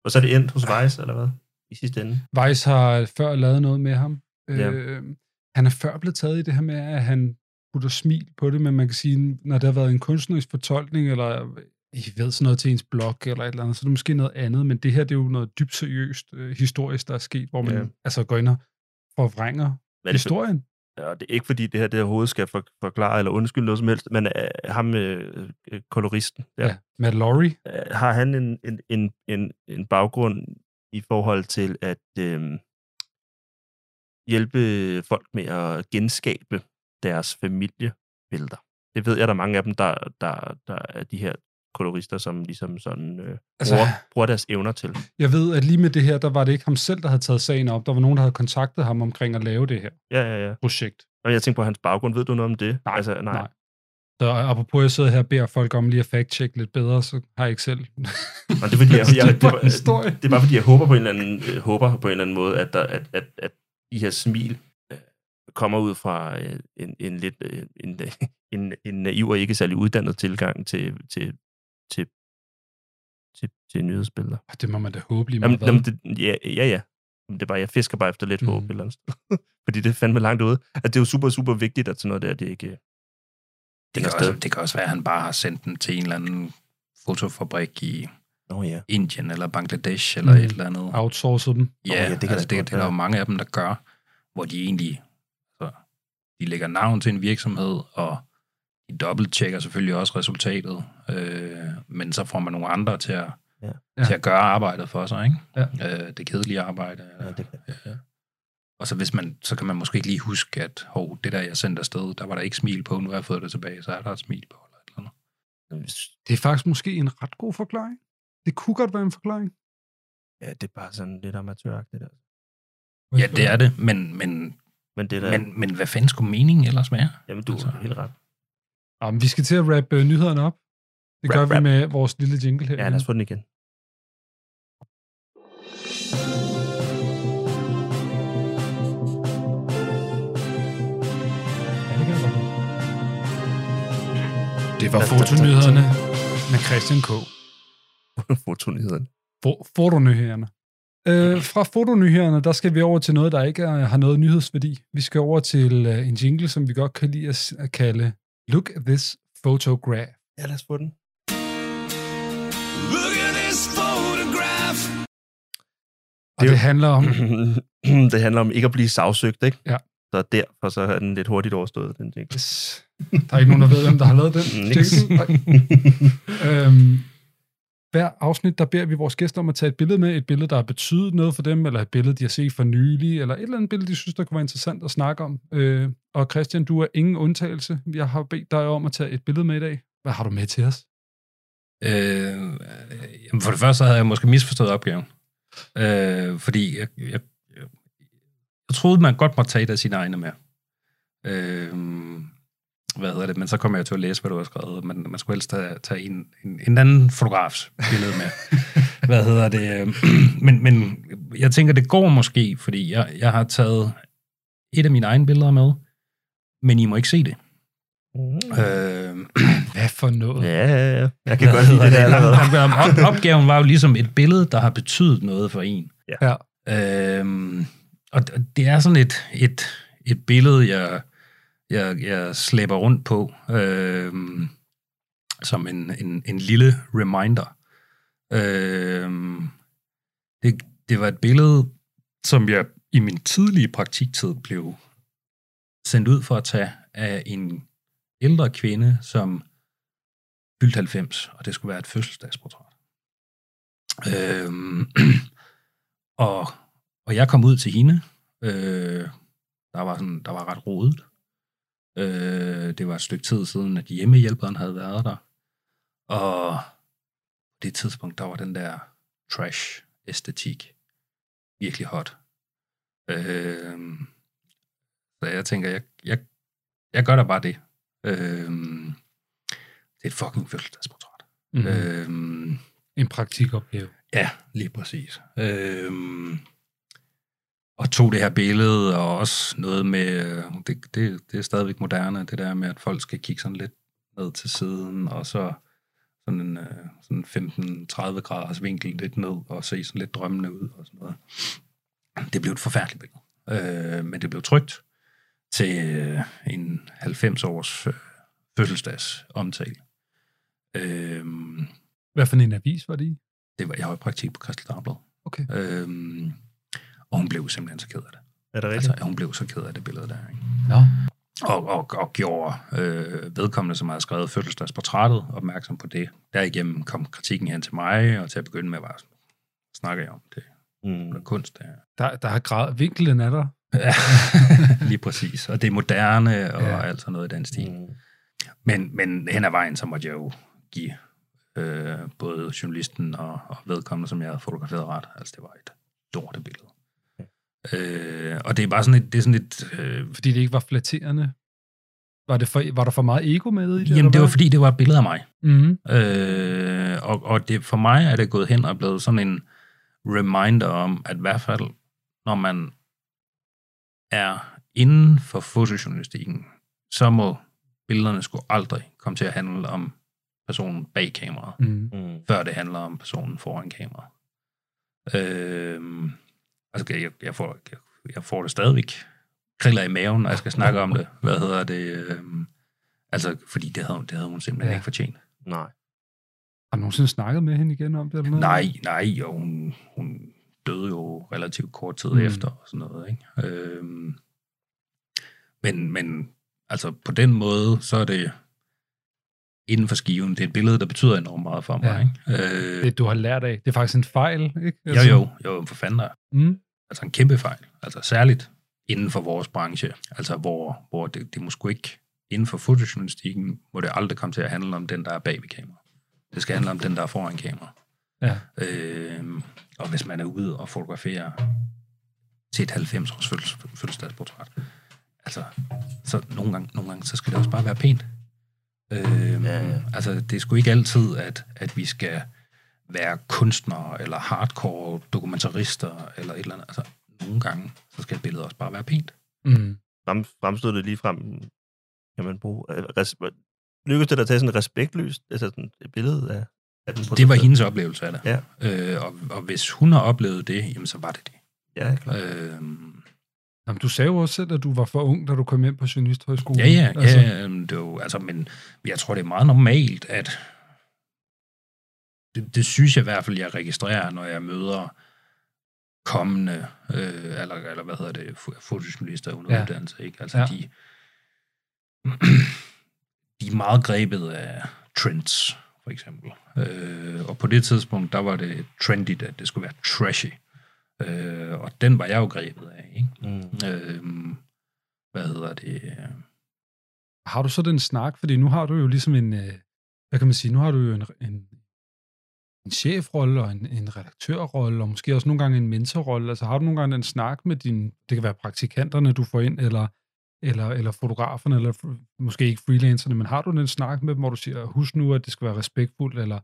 Og så er det endt hos Vice, eller hvad? I sidste ende. Vice har før lavet noget med ham. Ja. Øh, han er før blevet taget i det her med, at han putter smil på det, men man kan sige, når der har været en kunstnerisk fortolkning, eller I ved sådan noget til ens blog, eller et eller andet, så er det måske noget andet, men det her, det er jo noget dybt seriøst øh, historisk, der er sket, hvor man Ja. altså går ind og forvrænger Hvad det historien. ja, det er ikke fordi, det her det overhovedet skal for, forklare eller undskylde noget som helst, men uh, ham, øh, øh, koloristen, der, Ja. Matt Laurie, øh, har han en, en, en, en, en baggrund i forhold til at øh, hjælpe folk med at genskabe deres familiebilleder. Det ved jeg, der er mange af dem, der, der, der er de her kolorister, som ligesom sådan øh, Altså- bruger, bruger deres evner til. jeg ved, at lige med det her, der var det ikke ham selv, der havde taget sagen op. Der var nogen, der havde kontaktet ham omkring at lave det her Ja, ja, ja. projekt. Og jeg tænker på hans baggrund. Ved du noget om det? Nej, altså, nej. nej. Så apropos, jeg sidder her og beder folk om lige at fact-check lidt bedre, så har jeg ikke selv Men det er, fordi, jeg, jeg, det, en historie. det er bare fordi, jeg håber på en eller anden, øh, håber på en eller anden måde, at, der, at, at, at de her smil øh, kommer ud fra øh, en, en lidt øh, en, en, en naiv og ikke særlig uddannet tilgang til, til, til, til, til nyhedsbilleder. Det må man da håbe lige Jamen, meget. jamen, det, ja, ja, ja. Det er bare, jeg fisker bare efter lidt Mm. håb eller andet. Fordi det er fandme langt ude. At det er jo super, super vigtigt, at sådan noget der, det ikke... Det er kan, også, det kan også være, at han bare har sendt den til en eller anden fotofabrik i Nå ja. Indien eller Bangladesh eller Mm. et eller andet. Outsourcet dem. Ja, ja, ja det det, kan altså, det, godt det er der jo mange af dem, der gør, hvor de egentlig så, de lægger navn til en virksomhed, og de dobbelttjekker selvfølgelig også resultatet, øh, men så får man nogle andre til at, Ja. ja. til at gøre arbejdet for sig, ikke? Ja. Øh, det kedelige arbejde. ja det kan. Ja. Og så, hvis man, så kan man måske ikke lige huske, at hov, det der, jeg sendte afsted, der var der ikke smil på, nu har jeg fået det tilbage, så er der et smil på. Eller et eller andet. Det er faktisk måske en ret god forklaring. Det kunne godt være en forklaring. Ja, det er bare sådan lidt amatøragtigt. Altså. Ja, det er det, men, men, Men det der... men, men hvad fanden skulle meningen ellers være? jamen, du altså- er helt ret. Ja, men vi skal til at rappe uh, nyhederne op. Det gør Rap, vi rap. med vores lille jingle her. Ja, lad os få den igen. Det var fotonyhederne med Christian K. Fotonyheden. Fo- Fotonyhederne. Øh, fra fotonyhederne, der skal vi over til noget, der ikke er, har noget nyhedsværdi. Vi skal over til uh, en jingle, som vi godt kan lide at, at kalde Look at this photograph. Ja, lad os få den. Og Det er det, jo- det handler om, det handler om ikke at blive sagsøgt, ikke? Ja. Så derfor så er den lidt hurtigt overstået, den ting. Yes. Der er ikke nogen, der ved, hvem der har lavet den. Niks. jingle. Øhm, hver afsnit, der beder vi vores gæster om at tage et billede med, et billede, der har betydet noget for dem, eller et billede, de har set for nylig, eller et eller andet billede, de synes, der kunne være interessant at snakke om. Øh, og Christian, du er ingen undtagelse. Jeg har bedt dig om at tage et billede med i dag. Hvad har du med til os? Øh, jamen for det første så havde jeg måske misforstået opgaven. Øh, fordi jeg, jeg, jeg, jeg troede, man godt måtte tage et af sine egne med. Øh, hvad hedder det? Men så kom jeg til at læse, hvad du har skrevet. Men man skulle helst tage, tage en, en, en anden fotografs billede med. hvad hedder det? Men, men jeg tænker, det går måske, fordi jeg, jeg har taget et af mine egne billeder med, men I må ikke se det. Øh, Hvad for noget? Ja, ja, ja. Jeg kan hvad godt lide det der allerede. Op- op- Opgaven var jo ligesom et billede, der har betydet noget for en. Ja. Øhm, og det er sådan et, et, et billede, jeg, jeg, jeg slæber rundt på, øh, som en, en, en lille reminder. Øh, det, det var et billede, som jeg i min tidlige praktiktid blev sendt ud for at tage af en ældre kvinde, som fyldte 90, og det skulle være et fødselsdagsportræt. Øhm, og, og jeg kom ud til hende. Øh, der var, sådan, der var ret rodet. Øh, det var et stykke tid siden, at hjemmehjælperen havde været der. Og på det tidspunkt, der var den der trash-æstetik virkelig hot. Øh, så jeg tænker, jeg, jeg, jeg gør da bare det. Øh, det er et fucking fødselsdagsportræt. Mm. Øh, En praktikopgave. Ja, lige præcis. Øhm, og tog det her billede, og også noget med, øh, det, det, det er stadigvæk moderne, det der med, at folk skal kigge sådan lidt ned til siden, og så sådan en øh, sådan 15-30 graders vinkel lidt ned, og se sådan lidt drømmende ud, og sådan noget. Det blev et forfærdeligt billede. Øh, men det blev trygt til øh, en 90-års øh, fødselsdags omtale. Øh, Hvad for en avis var det i? det var, jeg var i praktik på Kristel Dagblad. Okay. Øhm, og hun blev simpelthen så ked af det. Er det rigtigt? Altså, hun blev så ked af det billede der. Ikke? Nå. Og, og, og gjorde øh, vedkommende, som havde skrevet fødselsdagsportrættet, opmærksom på det. Derigennem kom kritikken hen til mig, og til at begynde med, var sådan, snakker jeg om det. Mm. Det er kunst, det er. Der, der har grad, vinklen er der. Ja, lige præcis. Og det er moderne, og Ja. alt sådan noget i den stil. Mm. Men, men hen ad vejen, så måtte jeg jo give øh, både journalisten og, og vedkommende, som jeg havde fotograferet ret. Altså, det var et lorte billede. Øh, og det er bare sådan et, det er sådan et, øh, Fordi det ikke var flatterende. Var, det for, var der for meget ego med i det? jamen det var fordi, det var et billede af mig. Mm-hmm. Øh, og og det, for mig er det gået hen og blevet sådan en reminder om, at i hvert fald, når man er inden for fotojournalistikken, så må billederne sgu aldrig komme til at handle om personen bag kameraet, Mm. Mm. før det handler om personen foran kameraet. Øh, altså, jeg, jeg, får, jeg, jeg får det stadigvæk kriller i maven, når jeg skal snakke om det. Hvad hedder det? Øh, altså, fordi det havde, det havde hun simpelthen Ja. ikke fortjent. Nej. Har du nogensinde snakket med hende igen om det? Eller noget? Nej, nej, og hun, hun døde jo relativt kort tid Mm. efter og sådan noget, ikke? Øhm, men, men altså på den måde, så er det inden for skiven, det er et billede, der betyder enormt meget for mig, Ja. ikke? Øh, Det, du har lært af. Det er faktisk en fejl, ikke? jo, jo, jo, for fanden der. Mm. Altså en kæmpe fejl. Altså særligt inden for vores branche. Altså hvor, hvor det, det må sgu ikke, inden for fotojournalistikken, må det aldrig komme til at handle om den, der er bag ved kamera. Det skal handle om den, der er foran kamera. Ja. Øh, og hvis man er ude og fotografere til et 90-års fødsels, fødselsdagsportræt, altså, så nogle gange, nogle gange, så skal det også bare være pænt. Øh, Ja, ja. Altså, det er sgu ikke altid, at, at vi skal være kunstnere, eller hardcore dokumentarister, eller et eller andet. Altså, nogle gange, så skal et billede også bare være pænt. Mm. Frem, fremstod det lige frem, kan man bruge... øh, Res, lykkedes det at tage sådan et respektløst altså sådan et billede af, af den Det var hendes oplevelse af det. Ja. Øh, og, og hvis hun har oplevet det, jamen så var det det. Ja, klart. Øh, Jamen, du sagde jo også selv, at du var for ung, da du kom ind på Journalisthøjskolen. Ja, ja, Altså, ja det er jo, altså, men jeg tror, det er meget normalt, at det, det synes jeg i hvert fald, jeg registrerer, når jeg møder kommende, øh, eller, eller hvad hedder det, fo- fotojournalister under Ja. uddannelse, ikke? Altså, Ja. ja. de, de er meget grebet af trends, for eksempel. Øh, og på det tidspunkt, der var det trendy, at det skulle være trashy. Øh, og den var jeg jo grebet af, ikke? Mm. Øh, hvad hedder det? Har du så den snak? Fordi nu har du jo ligesom en, øh, hvad kan man sige, nu har du jo en, en, en chefrolle og en, en redaktørrolle, og måske også nogle gange en mentorrolle. Altså har du nogle gange en snak med dine, det kan være praktikanterne, du får ind, eller, eller, eller fotograferne, eller måske ikke freelancerne, men har du den snak med dem, hvor du siger, husk nu, at det skal være respektfuldt, eller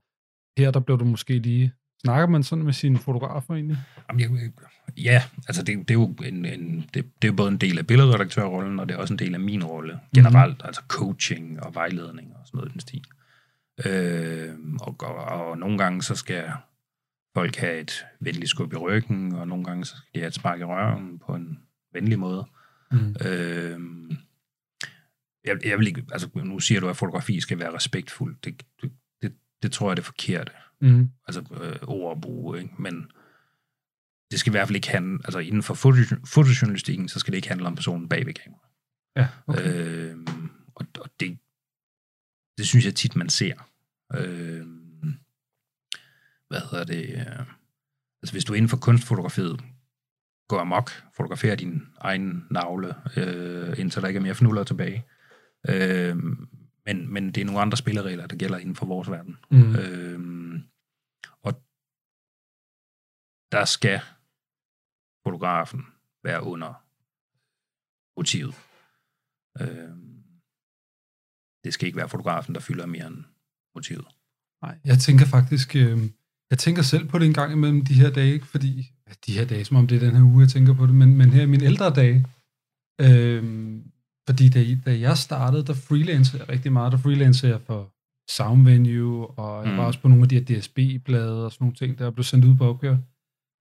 her, der blev du måske lige... Snakker man sådan med sine fotografer egentlig? Jamen, jeg, ja, altså det, det er jo en, en, det, det er både en del af billedredaktørrollen, og det er også en del af min rolle generelt, mm. altså coaching og vejledning og sådan noget i den stil. Øh, og, og, og nogle gange så skal folk have et venligt skub i ryggen, og nogle gange så skal de have et spark i røven på en venlig måde. Mm. Øh, jeg, jeg vil ikke, altså nu siger du, at fotografi skal være respektfuldt. Det, det, det, det tror jeg er det forkerte Mm. altså øh, ord at bruge, ikke? men det skal i hvert fald ikke handle, altså inden for foto, fotojournalistikken, så skal det ikke handle om personen bag ved kameraet. Ja, okay. Øh, og og det, det synes jeg tit, man ser. Øh, hvad hedder det, øh, altså hvis du er inden for kunstfotografiet, går amok, fotograferer din egen navle, øh, indtil der ikke er mere fnuller tilbage. Øh, men, men det er nogle andre spilleregler, der gælder inden for vores verden. Mm. Øh, og der skal fotografen være under motivet. Øh, det skal ikke være fotografen, der fylder mere end motivet. Nej, jeg tænker faktisk, øh, jeg tænker selv på det en gang imellem de her dage, ikke? fordi ja, de her dage, som om det er den her uge, jeg tænker på det, men, men her i mine ældre dage, øh, fordi da, da jeg startede, der freelancede jeg rigtig meget, der freelancede jeg for Sound Venue, og jeg Mm. var også på nogle af de her DSB-blade og sådan nogle ting, der blev sendt ud på opgør.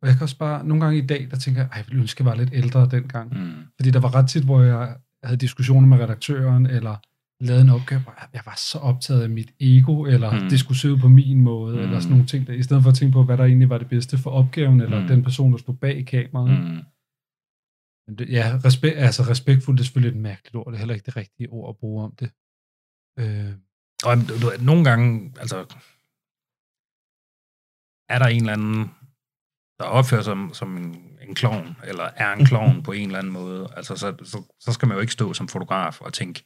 Og jeg kan også bare, nogle gange i dag, der tænker jeg, ej, jeg ville ønske, jeg var lidt ældre dengang. Mm. Fordi der var ret tit, hvor jeg havde diskussioner med redaktøren, eller lavede en opgave, hvor jeg- var så optaget af mit ego, eller Mm. mm. det skulle se ud på min måde, Mm. mm. eller sådan nogle ting, der, i stedet for at tænke på, hvad der egentlig var det bedste for opgaven, eller Mm. mm. den person, der stod bag kameraet. Mm. Mm. Men det, ja, respekt, altså respektfuldt er selvfølgelig et mærkeligt ord, det er heller ikke det rigtige ord at bruge om det. Øh, Og du, du, nogle gange, altså, er der en eller anden, der opfører sig som, som en, en klovn, eller er en klovn på en eller anden måde, altså, så, så, så skal man jo ikke stå som fotograf og tænke,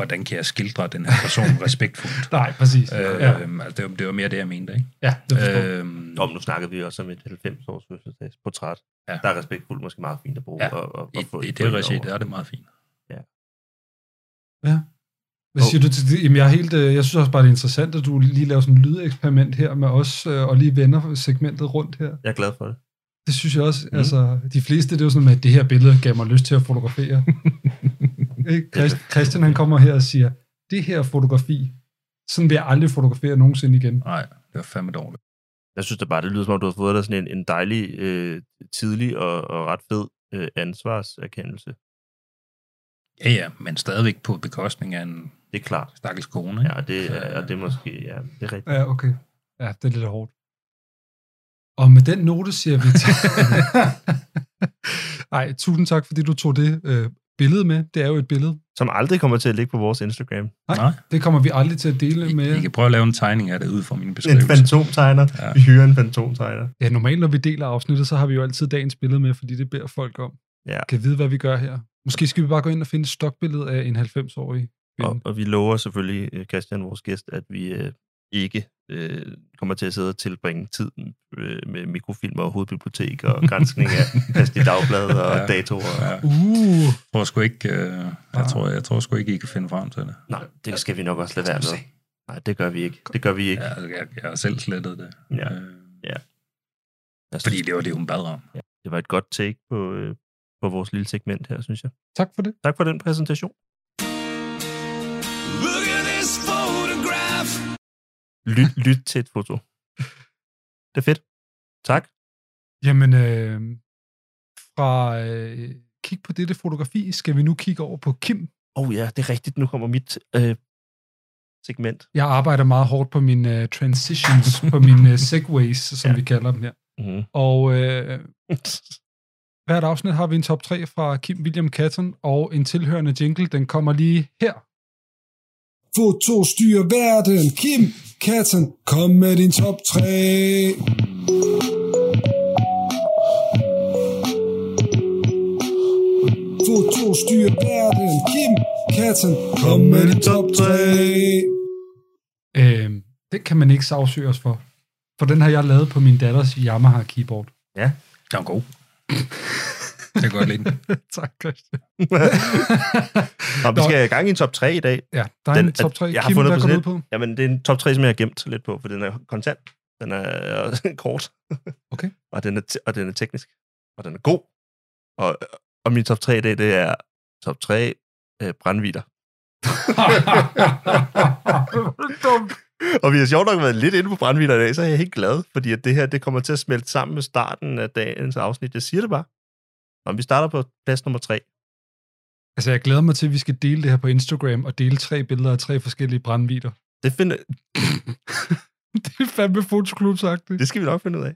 hvordan kan jeg skildre den her person respektfuldt? nej, præcis. Øh, ja, altså, det, var, det var mere det, jeg mente, ikke? ja, det forstår jeg. Øhm, Om nu snakkede vi også om et 90-års fødselsdagsportræt. Ja. Ja. Der er respektfuldt måske meget fint at bruge. Ja. Og, og, I, og få, I få det ind regi, der er det meget fint. Ja. Hvad siger du til det? Jamen, jeg, er helt, øh, jeg synes også bare, det er interessant, at du lige laver sådan en lydeksperiment her med os, øh, og lige vender segmentet rundt her. Jeg er glad for det. Det synes jeg også. Mm. Altså, de fleste, det er jo sådan med, at det her billede gav mig lyst til at fotografere. Ikke? Christ- Christian, han kommer her og siger, det her fotografi, sådan vil jeg aldrig fotografere nogensinde igen. Nej, det var fandme dårligt. Jeg synes det bare, det lyder som om, du har fået dig sådan en, en dejlig, øh, tidlig og, og ret fed øh, ansvarserkendelse. Ja, ja, men stadigvæk på bekostning af en Det er klart. stakkels kone. ikke? Ja, det er, og det er måske, ja, det er rigtigt. Ja, okay. Ja, det er lidt hårdt. Og med den note siger vi til... Ej, tusind tak, fordi du tog det øh, billede med. Det er jo et billede. Som aldrig kommer til at ligge på vores Instagram. Nej, Nej. det kommer vi aldrig til at dele I, med. I kan prøve at lave en tegning af det ud fra min En beskrivelse. fantomtegner. Ja. Vi hyrer en fantomtegner. Ja, normalt når vi deler afsnittet, så har vi jo altid dagens billede med, fordi det beder folk om. Ja. Kan vide, hvad vi gør her. Måske skal vi bare gå ind og finde et stokbillede af en 90-årig kvinde. Og, og vi lover selvfølgelig, øh, Christian, vores gæst, at vi øh, ikke øh, kommer til at sidde og tilbringe tid øh, med mikrofilm og hovedbibliotek og grænsning af Christi Dagblad og Ja. ja. datoer. Ja. Ja. Uh, Jeg tror sgu ikke, øh, jeg, Ah. tror, jeg tror sgu ikke, I kan finde frem til det. Nej, det skal vi nok også lade være med. Nej, det gør vi ikke. Det gør vi ikke. Ja, altså, jeg, jeg har selv slettet det. Ja. Øh, Jeg fordi det var det, hun bad om. det var et godt take på, øh, på vores lille segment her, synes jeg. tak for det. Tak for den præsentation. Lyt, lyt til et foto. Det er fedt. Tak. Jamen, øh, fra øh, kig på dette fotografi, skal vi nu kigge over på Kim. Oh ja, det er rigtigt. Nu kommer mit øh, segment. Jeg arbejder meget hårdt på mine uh, transitions, på mine uh, segways, som ja. Vi kalder dem her. Mm-hmm. Og øh, hvert afsnit har vi en top 3 fra Kim William Catton, og en tilhørende jingle, den kommer lige her. Foto styrer verden. Kim Katten, kom med din top 3. Foto styrer verden. Kim Katten, kom med din top 3. Øh, det kan man ikke sagsøge os for. For den har jeg lavet på min datters Yamaha keyboard. Den var god. Jeg kan godt lide den. tak, Christian. Nå, vi skal i gang i en top 3 i dag. Ja, der er Den- en top 3. jeg har Kim, fundet hvad på ud på? Jamen, det er en top 3, som jeg har gemt lidt på, for den er kontant. Den er også kort. Okay. og, den er te- og den er teknisk. Og den er god. Og, og min top 3 i dag, det er top 3 øh, brandvider. og vi har sjovt nok været lidt inde på brandvider i dag, så er jeg helt glad, fordi at det her det kommer til at smelte sammen med starten af dagens afsnit. Jeg siger det bare. Og vi starter på plads nummer 3. altså, jeg glæder mig til, at vi skal dele det her på Instagram, og dele tre billeder af tre forskellige brandvider. Det, finder, det er fandme fotoklubsagtigt. det skal vi nok finde ud af.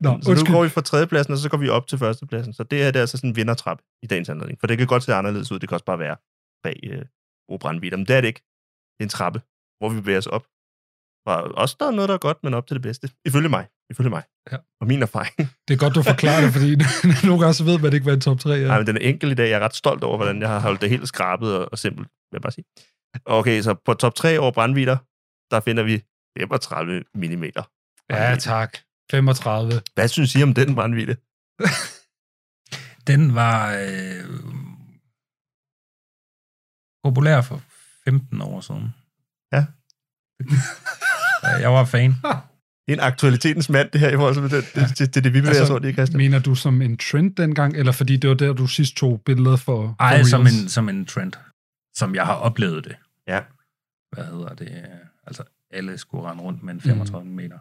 Nå, Så nu går vi fra tredjepladsen, og så går vi op til førstepladsen. Så det her det er altså sådan en vindertrap i dagens anledning. For det kan godt se anderledes ud. Det kan også bare være bag øh, gode brandbiler. Men det er det ikke. Det er en trappe, hvor vi bevæger os op Fra, også der er noget, der er godt, men op til det bedste. Ifølge mig. Ifølge mig. Ja. Og min erfaring. Det er godt, du forklarer det, fordi nogle gange så ved man ikke, hvad en top 3 er. Nej, men den er enkel i dag. Jeg er ret stolt over, hvordan jeg har holdt det helt skrabet og, og simpelt, vil jeg bare sige. Okay, så på top 3 over brandvider, der finder vi 35 mm. Ja, tak. 35. Hvad synes I om den brandvidde? Den var øh, populær for 15 år siden. Ja, Jeg var fan. En aktualitetens mand, det her, i forhold til det, det, det, det, det vi bevæger altså, os rundt i, Christian. Mener du som en trend dengang, eller fordi det var der, du sidst tog billeder for, Ej, for som en, som en trend. Som jeg har oplevet det. Ja. Hvad hedder det? Altså, alle skulle rende rundt med en 35 mm. meter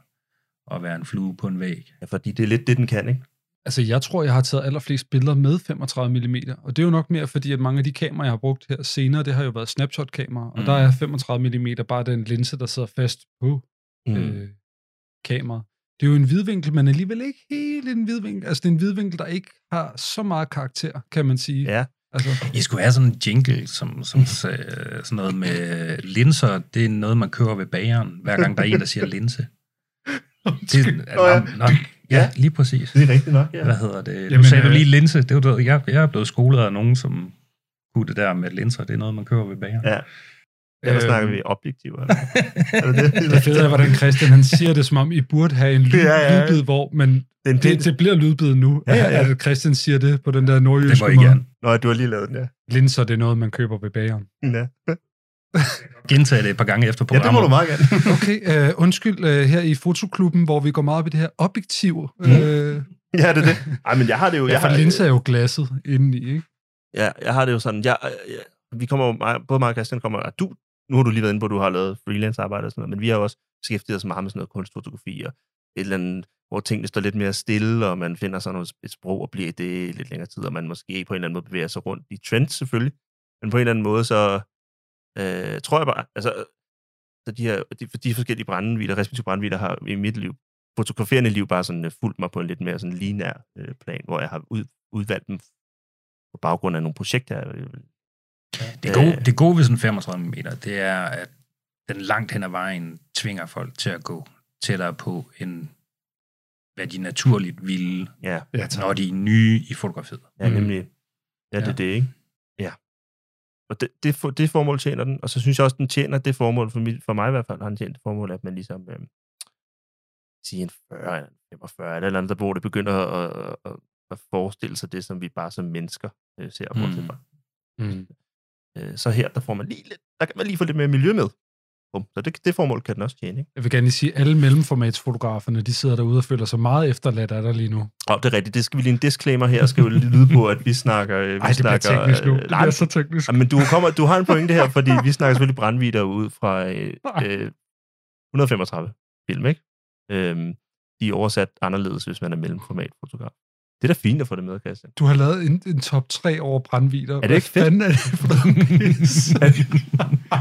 og være en flue på en væg. Ja, fordi det er lidt det, den kan, ikke? Altså, jeg tror, jeg har taget allerflest billeder med 35 mm, og det er jo nok mere, fordi at mange af de kameraer, jeg har brugt her senere, det har jo været snapshot-kameraer, og Mm. der er 35 mm bare den linse, der sidder fast på Mm. øh, kameraet. Det er jo en vidvinkel, men alligevel ikke helt en vidvinkel. Altså, det er en vidvinkel, der ikke har så meget karakter, kan man sige. Ja. Altså, I skulle have sådan en jingle, som, som sagde, sådan noget med linser. Det er noget, man kører ved bageren, hver gang der er en, der siger linse. Det, ja. nå, nå, ja, lige præcis. Det er rigtigt nok, ja. Hvad hedder det? Nu Jamen, sagde du øh, lige linse. Det var, jeg, jeg er blevet skolet af nogen, som kunne det der med linser. Det er noget, man kører ved bageren. Ja. Ja, der Øhm. snakker vi objektiver. eller? er det det? det fede er, hvordan Christian han siger det, som om I burde have en lyd, Ja, ja, ja. lydbid, hvor, men Det er en det, det bliver lydbid nu, Ja, ja, ja. at Christian siger det på den der Det nordjyske må I måde. gerne. Nå, du har lige lavet den, ja. Linser, det er noget, man køber ved bageren. Ja, Gentage det et par gange efter ja det må programmet. du meget gerne. Okay, øh, undskyld, øh, her i fotoklubben, hvor vi går meget op i det her objektiv. Øh, ja, det er det. Ej, men jeg har det jo... ja, Jeg for har, linser er jo glasset indeni, ikke? Ja, jeg har det jo sådan, jeg, jeg, vi kommer jo, både mig og Christian kommer, og du, nu har du lige været inde på, at du har lavet freelance arbejde og sådan noget, men vi har også beskæftiget os meget med sådan noget kunstfotografi og et eller andet, hvor tingene står lidt mere stille, og man finder sådan noget, et sprog og bliver i det lidt længere tid, og man måske på en eller anden måde bevæger sig rundt i trends selvfølgelig, men på en eller anden måde, så øh, tror jeg bare, altså, så de her, de, de forskellige brandvider, respektive brandvider har i mit liv, fotograferende liv bare sådan øh, fulgt mig på en lidt mere sådan linær øh, plan, hvor jeg har ud, udvalgt dem på baggrund af nogle projekter, jeg vil det gode, det gode ved sådan 35 mm, det er, at den langt hen ad vejen tvinger folk til at gå tættere på, end hvad de naturligt ville, Ja, Ja, tak. når de er nye i fotografiet. ja Mm. nemlig. Ja, det er Ja. det, ikke? Ja. Og det, det, for, det formål tjener den, og så synes jeg også, den tjener det formål, for, mit, for mig i hvert fald, har den tjent det formål, at man ligesom, øh, sige en 40 eller en 45, eller eller andet, der hvor det begynder at, at, at forestille sig det, som vi bare som mennesker øh, ser og Mm. mm. Øh, Så her, der får man lige lidt, der kan man lige få lidt mere miljø med. Bum. Så det, det formål kan den også tjene, ikke? Jeg vil gerne lige sige, at alle mellemformatsfotograferne, de sidder derude og føler sig meget efterladt af dig lige nu. Og det er rigtigt, det skal vi lige en disclaimer her, skal jo lige lyde på, at vi snakker... øh, Vi Ej, det bliver snakker, teknisk nu. øh, Det nej, bliver så teknisk. Ja, men du, kommer, du har en pointe her, fordi vi snakker selvfølgelig brandvider ud fra øh, øh, 135 film, ikke? Øhm, de er oversat anderledes, hvis man er mellemformatfotograf. Det er da fint at få det med, Christian. Du har lavet en, en top 3 over brandvider. Er det ikke fedt? Hvad fanden er det for noget pis?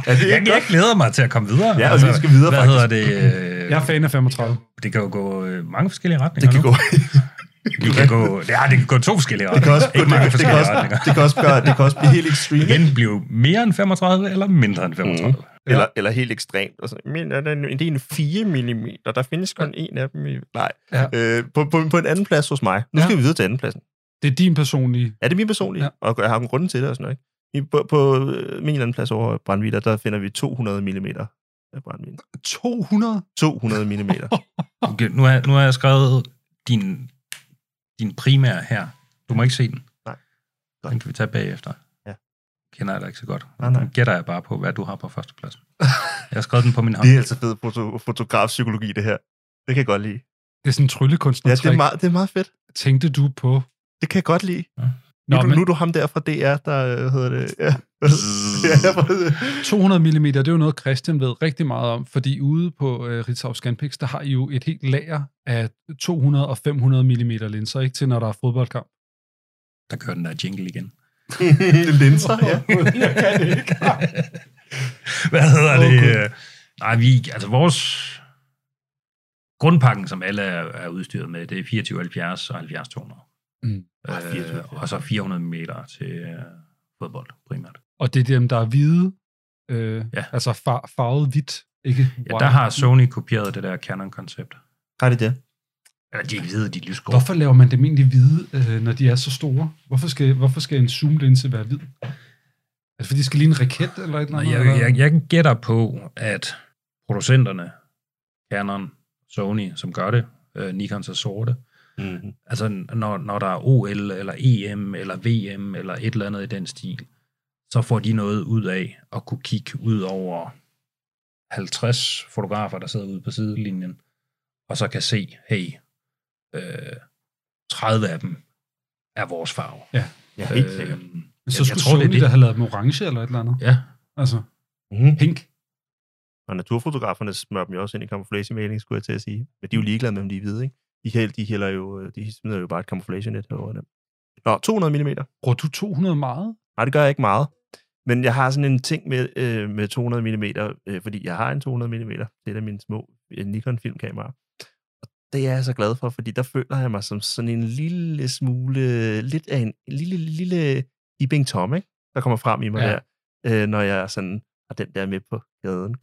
Jeg, ikke jeg glæder mig til at komme videre. Ja, og vi skal videre, Hvad faktisk. hedder det? Øh, Jeg er fan af 35. Det kan jo gå øh, mange forskellige retninger Det kan nu. gå. Det kan gå, ja, det kan gå to forskellige Det kan retninger. også, Ikke det, mange det, det, kan forskellige også, retninger. det, kan også gøre, det kan også blive helt ekstremt. Igen blive mere end 35 eller mindre end 35. Mm. Eller, eller helt ekstremt. Og så, men er der en, det er en 4 mm, der findes kun en af dem. I, nej. Ja. Øh, på, på, på en anden plads hos mig. Nu skal Ja. vi videre til anden pladsen. Det er din personlige. Er det min personlige? Ja. Og jeg har en grund til det og sådan noget. Ikke? På, på øh, min anden plads over brandvider, der finder vi 200 mm af brandvider. 200? 200 mm. Okay, nu, har, nu har jeg skrevet din, din primære her. Du må ikke se den. Nej. Den kan vi tage bagefter. Kender jeg dig ikke så godt. Nej, nej. Nu gætter jeg bare på, hvad du har på førstepladsen. Jeg har skrevet den på min hånd. det er altså fed foto, fotografpsykologi, det her. Det kan jeg godt lide. Det er sådan en tryllekunstner. Ja, det er, meget, det er meget fedt. Tænkte du på... Det kan jeg godt lide. Ja. Nu, Nå, du, men nu er du ham der fra DR, der øh, hedder det... Ja. ja, præcis. 200 mm, det er jo noget, Christian ved rigtig meget om, fordi ude på øh, Ritzau Scanpix, der har I jo et helt lager af 200 og 500 mm linser, ikke til når der er fodboldkamp. Der kører den der jingle igen. Linser, ja. jeg kan det ikke. Hvad hedder det? Okay. øh, Nej, vi, altså vores grundpakken, som alle er, er udstyret med, det er 2470 og 70 Mm. Ah, 24, Øh, og så 400 meter til øh, fodbold primært. Og det er dem, der er hvide, øh, Ja. altså far, farvet hvidt, Ikke Ja, der har Sony kopieret det der Canon-koncept. Har de det? Eller de er hvide, de er lysgrå. Hvorfor laver man dem egentlig hvide, øh, når de er så store? Hvorfor skal, hvorfor skal en zoom-linse være hvid? Er det fordi, de skal ligne en raket eller et eller andet? jeg, eller? jeg, jeg gætter på, at producenterne, Canon, Sony, som gør det, øh, Nikon så sorte, Mm-hmm. altså når, når der er OL, eller EM, eller VM, eller et eller andet i den stil, så får de noget ud af at kunne kigge ud over 50 fotografer, der sidder ude på sidelinjen, og så kan se, hey, øh, 30 af dem er vores farve. Ja. Ja, helt sikkert. Men jeg- så jeg skulle tror, det er Sony det. da have lavet dem orange eller et eller andet. Ja, Altså, Mm-hmm. pink. Og naturfotograferne smører dem jo også ind i camouflage maling, skulle jeg til at sige. Men de er jo ligeglade med, om de er hvide, ikke? De, hælder, de, hælder jo, øh, de smider jo bare et camouflage net herover dem. Nå, 200 mm. Bruger du 200 meget? Nej, det gør jeg ikke meget. Men jeg har sådan en ting med, øh, med 200 mm, øh, fordi jeg har en 200 mm. Det er mine små øh, Nikon filmkameraer. Og det er jeg så glad for, fordi der føler jeg mig som sådan en lille smule, lidt af en, en lille, lille Ibing Tom, ikke? der kommer frem i mig Ja. der, øh, når jeg sådan har den der med på gaden,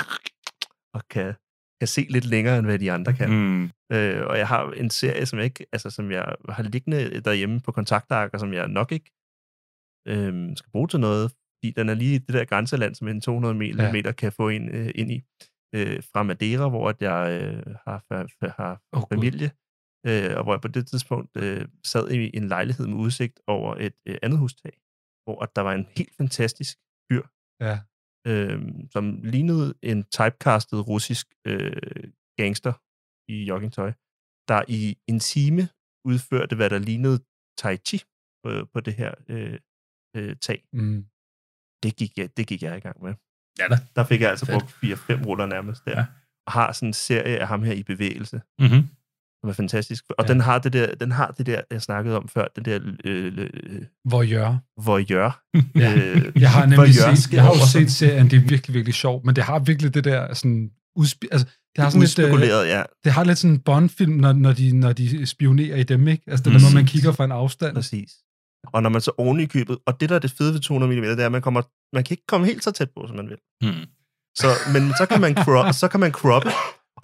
og kan, kan se lidt længere, end hvad de andre kan. mm. Øh, og jeg har en serie, som jeg, ikke, altså, som jeg har liggende derhjemme på kontaktark, og som jeg nok ikke øh, skal bruge til noget, fordi den er lige det der grænseland, som en 200 mm Ja. kan få en øh, ind i. Øh, fra Madeira, hvor at jeg øh, har, fa- har oh, familie, øh, og hvor jeg på det tidspunkt øh, sad i en lejlighed med udsigt over et øh, andet hustag, hvor at der var en helt fantastisk fyr, Ja. øh, som lignede en typecastet russisk øh, gangster i joggingtøj, der i en time udførte, hvad der lignede tai chi på, på det her øh, øh, tag. Mm. Det gik, jeg, det gik jeg i gang med. Ja da. Der fik jeg altså Fedt. brugt 4-5 ruller nærmest der. Ja. Og har sådan en serie af ham her i bevægelse, Mm-hmm. som er fantastisk. Og Ja. den, har det der, den har det der, jeg snakkede om før, den der øh, øh, Voyeur. voyeur. Ja. Øh, Jeg har nemlig set, jeg har jo set serien, det er virkelig, virkelig sjovt, men det har virkelig det der sådan udspil, altså, det har sådan lidt, øh, udspekuleret, ja. det har lidt sådan en Bond-film, når, når, de, når de spionerer i dem, ikke? Altså, det er, når man kigger fra en afstand. Præcis. Og når man så oven i købet, og det der er det fede ved 200 mm, det er, at man, kommer, man kan ikke komme helt så tæt på, som man vil. Mm. Så, men så kan man crop, så kan man croppe,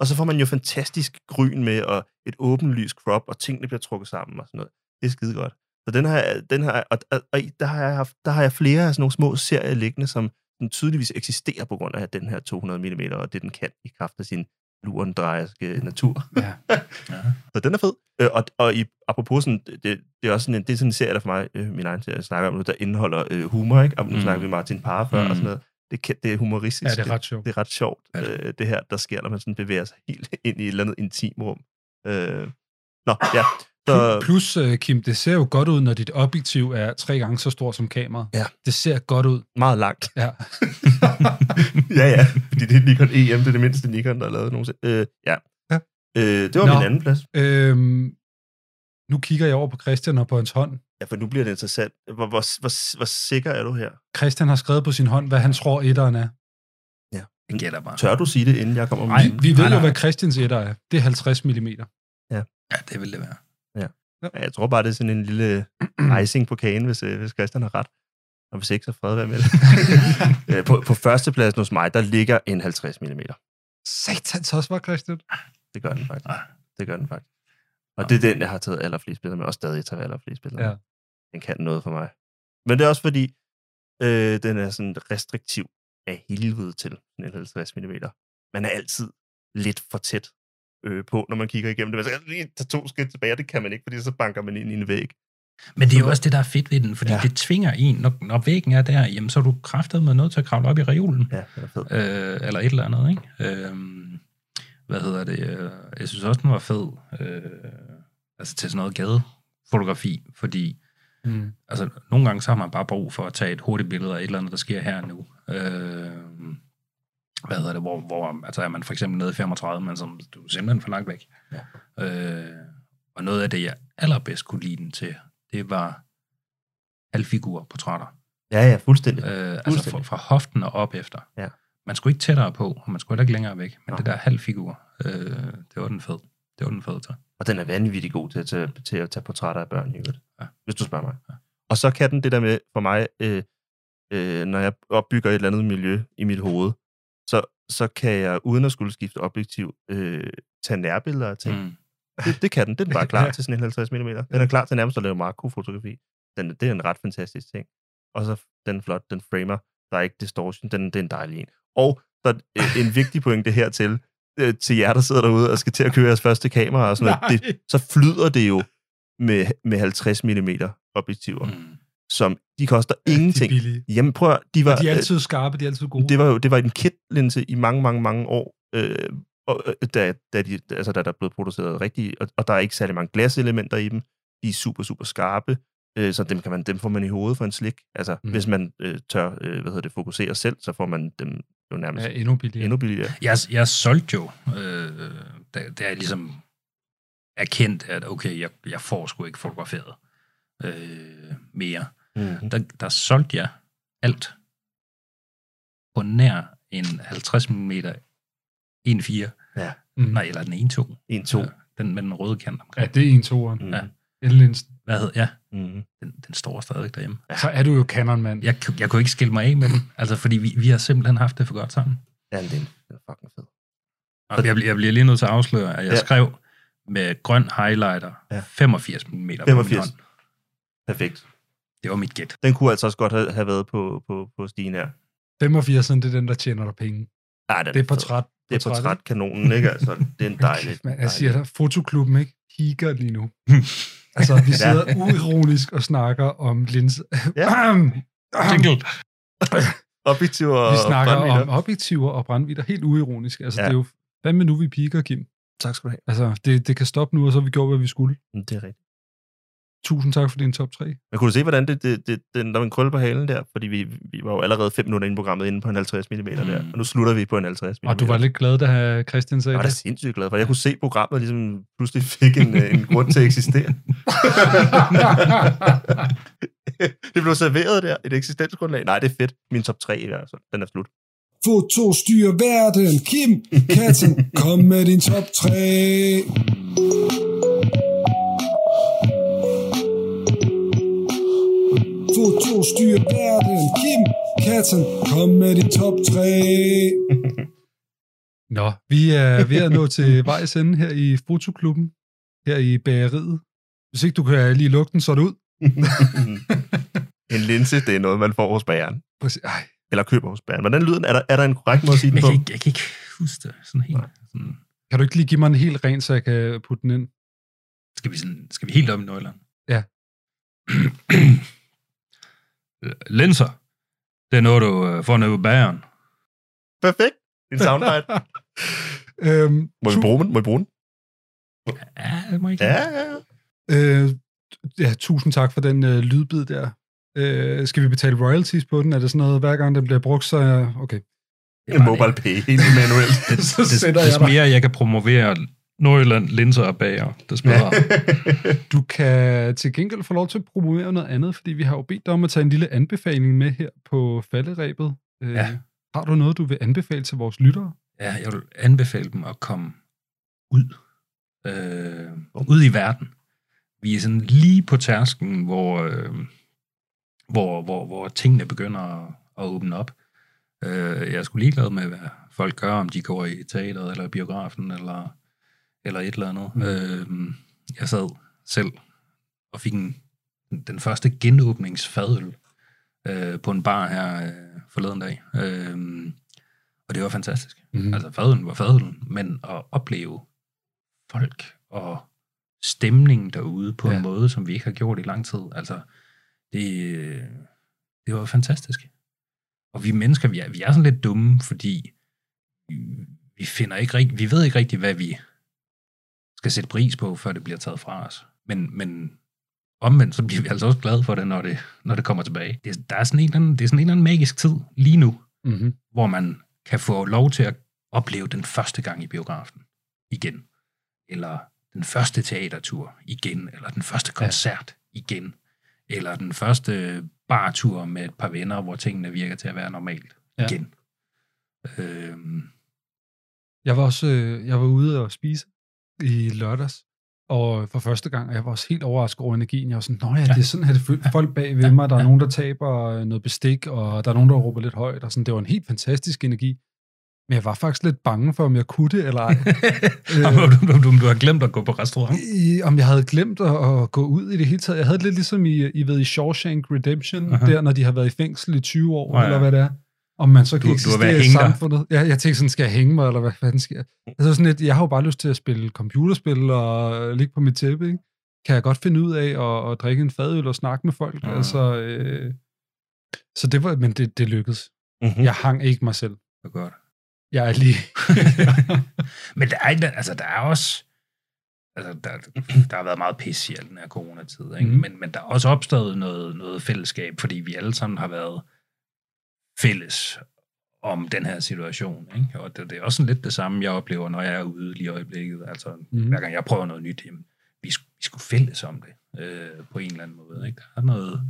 og så får man jo fantastisk gryn med, og et åbenlyst crop, og tingene bliver trukket sammen og sådan noget. Det er skide godt. Så den her, den her og, og, og der, har jeg haft, der har jeg flere af sådan nogle små serier liggende, som den tydeligvis eksisterer på grund af den her 200 mm, og det den kan i kraft af sin lurendrejerske natur. Ja. Så den er fed. Øh, og, og i, apropos sådan, det, det, er også sådan en, det er sådan en serie, der for mig, øh, min egen serie, jeg snakker om nu, der indeholder øh, humor, ikke? Og nu Mm. mm. snakker vi Martin Parr før Mm. og sådan noget. Det, det er humoristisk. Ja, det er ret sjovt. Det er ret sjovt, Ja, det- øh, det her, der sker, når man sådan bevæger sig helt ind i et eller andet intimrum. Øh, nå, ja. Så, Plus, øh, Kim, det ser jo godt ud, når dit objektiv er tre gange så stort som kameraet. Ja. Det ser godt ud. meget langt. Ja. ja, ja, fordi det er Nikon EM, det er det mindste Nikon, der er lavet nogensinde. Øh, ja. Ja. Øh, det var Nå. min anden plads. Øhm, nu kigger jeg over på Christian og på hans hånd. Ja, for nu bliver det interessant. Hvor, hvor, hvor, hvor sikker er du her? Christian har skrevet på sin hånd, hvad han tror etteren er. Jeg gætter bare. Tør du sige det, inden jeg kommer med Nej, vi ved Nej, jo, nej. hvad Christians etter er. Det er 50 mm. Ja, det vil det være. Ja, jeg tror bare, det er sådan en lille icing på kagen, hvis, øh, hvis Christian har ret. Og hvis ikke, så fred være med det. Øh, på, på førstepladsen hos mig, der ligger en 50 mm. Satans også var Christian. Det gør den faktisk. Ah. Det gør den faktisk. Og det er den, jeg har taget allerflest billeder med, og stadig tager allerflest billeder med. Ja. Den kan noget for mig. Men det er også fordi, øh, den er sådan restriktiv af helvede til en 50 mm. Man er altid lidt for tæt øh, på, når man kigger igennem det. Man skal lige tage to skridt tilbage, det kan man ikke, fordi så banker man ind i en væg. Men det er jo også det, der er fedt ved den, fordi ja. Det tvinger en, når, når væggen er der, jamen så er du kraftet med nødt til at kravle op i reolen. Ja, det er fedt. øh, eller et eller andet, ikke? Øh, hvad hedder det? Jeg synes også, den var fed. Øh, altså til sådan noget gadefotografi, fordi Mm. altså, nogle gange så har man bare brug for at tage et hurtigt billede af et eller andet, der sker her nu. Øh, hvad hedder det? Hvor, hvor altså er man for eksempel nede i 35, men som du er simpelthen for langt væk. Ja. Øh, og noget af det, jeg allerbedst kunne lide den til, det var halvfigur portrætter. Ja, ja, fuldstændig. Øh, altså fra, Fuldstændig. fra hoften og op efter. Ja. Man skulle ikke tættere på, og man skulle heller ikke længere væk. Men Nå. det der halvfigur, øh, det var den fed. Det var den fed til. Og den er vanvittig god til, at tage- til at tage portrætter af børn i øvrigt. Ja. Hvis du spørger mig. Ja. Og så kan den det der med, for mig, øh, øh, når jeg opbygger et eller andet miljø i mit hoved, så, så kan jeg, uden at skulle skifte objektiv, øh, tage nærbilleder af ting. Mm. Det, det kan den. Den er bare klar Ja. til sådan en 50 mm. Den er klar til nærmest at lave makrofotografi. Den, det er en ret fantastisk ting. Og så den er flot, den framer. Der er ikke distortion. Den, det er en dejlig en. Og så er øh, en vigtig pointe hertil, øh, til jer, der sidder derude og skal til at købe jeres første kamera og sådan noget, det, så flyder det jo med, med 50 mm objektiver, mm. Som de koster ingenting. De er billige. Jamen prøv at, de var, Og de er altid skarpe, de er altid gode. det var jo det var en kit-linse i mange, mange, mange år, øh, og, øh, da, da, de, altså, da der er blevet produceret rigtigt, og, og der er ikke særlig mange glaselementer i dem. De er super, super skarpe, øh, så dem, kan man, dem får man i hovedet for en slik. Altså, Mm. hvis man øh, tør øh, hvad hedder det, fokusere selv, så får man dem jo nærmest Ja, ja, endnu billigere. endnu billigere. Jeg, jeg solgte jo, øh, da, da jeg ligesom erkendt, at okay, jeg, jeg får sgu ikke fotograferet øh, mere. Mm. Der, der solgte jeg alt på nær en 50 mm 1.4. Ja. Mm. Nej, eller den 1.2. En, to. Ja, den med den røde kant Ja, omkring. det er en toeren. Mm. Ja. Ellinsen. Hvad hed Ja, Mm. den, den står stadig derhjemme. Så er du jo Canon-mand. Jeg, ku- jeg kunne ikke skille mig af med den, altså fordi vi, vi har simpelthen haft det for godt sammen. Ja, den, den er fucking fed. Og jeg, bliver- jeg bliver lige nødt til at afsløre, at jeg Ja. skrev med grøn highlighter Ja. 85 mm på min 85. hånd. Perfekt. Det var mit gæt. Den kunne altså også godt have, have været på, på, på stigen her. 85, det er den, der tjener dig penge. Nej, den Det er portræt. Det er portrætkanonen, ikke? Altså, det er en dejlig... Men jeg siger dig, fotoklubben, ikke? Higer lige nu. altså, vi sidder uironisk og snakker om linse. Ja. Jingle. Objektiver og vi snakker brændvidder. om objektiver og brændvidder, helt uironisk. Altså, Ja. ja. det er jo fandme nu, vi piker, Kim. Tak skal du have. Altså, det, det kan stoppe nu, og så har vi gjort, hvad vi skulle. Det er rigtigt. Tusind tak for din top 3. Men kunne du se, hvordan det, det, det, den, der var en krølle på halen der? Fordi vi, vi var jo allerede 5 minutter inde i programmet inde på en 50 mm der. Og nu slutter vi på en 50 mm. Og du var lidt glad, da Christian sagde Jeg var da det. sindssygt glad for. Jeg kunne se, programmet ligesom pludselig fik en, øh, en grund til at eksistere. det blev serveret der, et eksistensgrundlag. Nej, det er fedt. Min top 3 i hvert fald. Den er slut. Foto styrer verden. Kim Katten, kom med din top 3. Foto styrer verden. Kim Katten, kom med din top 3. Nå, vi er ved at nå til vejs ende her i fotoklubben, her i bageriet. Hvis ikke du kan lige lukke den, så er det ud. en linse, det er noget, man får hos bageren. Præcis. Ej, Eller køber hos bageren. Hvordan lyder den? Er der, er der en korrekt måde at sige den Jeg på? kan, ikke, jeg kan ikke huske det sådan helt. Sådan, kan du ikke lige give mig en helt ren, så jeg kan putte den ind? skal, vi sådan, skal vi helt op i Nordjylland? Ja. Linser. Det er noget, du øh, får ned på bageren. Perfekt. En soundbite. øhm, Må vi bruge den? Må vi bruge den? Ja, det må jeg ikke. Ja, ja, ja. Øh, ja, tusind tak for den øh, lydbid der. Øh, skal vi betale royalties på den? Er det sådan noget, hver gang den bliver brugt, så er okay. Det er mobile pay, helt manuelt. Det, Så det, sætter det, jeg det dig. mere, jeg kan promovere Nordjylland, linser og bager, det bedre. Du kan til gengæld få lov til at promovere noget andet, fordi vi har jo bedt dig om at tage en lille anbefaling med her på falderæbet. Øh, Ja. Har du noget, du vil anbefale til vores lyttere? Ja, jeg vil anbefale dem at komme ud. Øh, ud i verden. Vi er sådan lige på tærsken, hvor, øh, hvor, hvor, hvor tingene begynder at, at åbne op. Øh, jeg er sgu ligeglad med, hvad folk gør, om de går i teateret eller biografen eller, eller et eller andet. Mm. Øh, jeg sad selv og fik en, den første genåbningsfadøl øh, på en bar her øh, forleden dag. Øh, og det var fantastisk. Mhm. Altså fadølen var fadølen, men at opleve folk og stemningen derude på. Ja. en måde, som vi ikke har gjort i lang tid. Altså, det, det var fantastisk. Og vi mennesker, vi er, vi er sådan lidt dumme, fordi vi finder ikke rigtig, vi ved ikke rigtig, hvad vi skal sætte pris på, før det bliver taget fra os. Men, men omvendt, så bliver vi altså også glade for det, når det, når det kommer tilbage. Det, der er sådan en eller anden, det er sådan en eller anden magisk tid lige nu, Mm-hmm. hvor man kan få lov til at opleve den første gang i biografen igen. Eller den første teatertur igen, eller den første koncert ja. igen, eller den første bartur med et par venner, hvor tingene virker til at være normalt Ja. igen. Øhm, Jeg var også øh, jeg var ude og spise i lørdags, og for første gang, og jeg var også helt overrasket over energien. Jeg var sådan, nå ja, det er sådan her, det føles. Folk bag ved mig, der er nogen, der taber øh, noget bestik, og der er nogen, der råber lidt højt, og sådan, det var en helt fantastisk energi. Men jeg var faktisk lidt bange for, om jeg kunne det eller ej. Om du, du, har glemt at gå på restaurant. I, om jeg havde glemt at, at gå ud i det hele taget. Jeg havde lidt ligesom i, I ved, i Shawshank Redemption, Aha. der når de har været i fængsel i 20 år, Nå ja. eller hvad det er. Om man så kan Du- du er eksistere at i samfundet. Ja, jeg tænkte sådan, skal jeg hænge mig, eller hvad fanden sker? Altså sådan lidt, jeg har jo bare lyst til at spille computerspil og ligge på mit tæppe, ikke? Kan jeg godt finde ud af at, at drikke en fadøl og snakke med folk? Ja. Altså, øh, så det var, men det, det lykkedes. Mm-hmm. Jeg hang ikke mig selv. Det godt. Jeg er lige... Men der er, altså, der er også... Altså, der, der har været meget pis i al den her coronatid, ikke? Mm. Men, men der er også opstået noget, noget fællesskab, fordi vi alle sammen har været fælles om den her situation. Ikke? Og det, det er også sådan lidt det samme, jeg oplever, når jeg er ude lige i øjeblikket. Altså, mm. hver gang jeg prøver noget nyt, jamen, vi, vi skulle fælles om det øh, på en eller anden måde. Ikke? Der er noget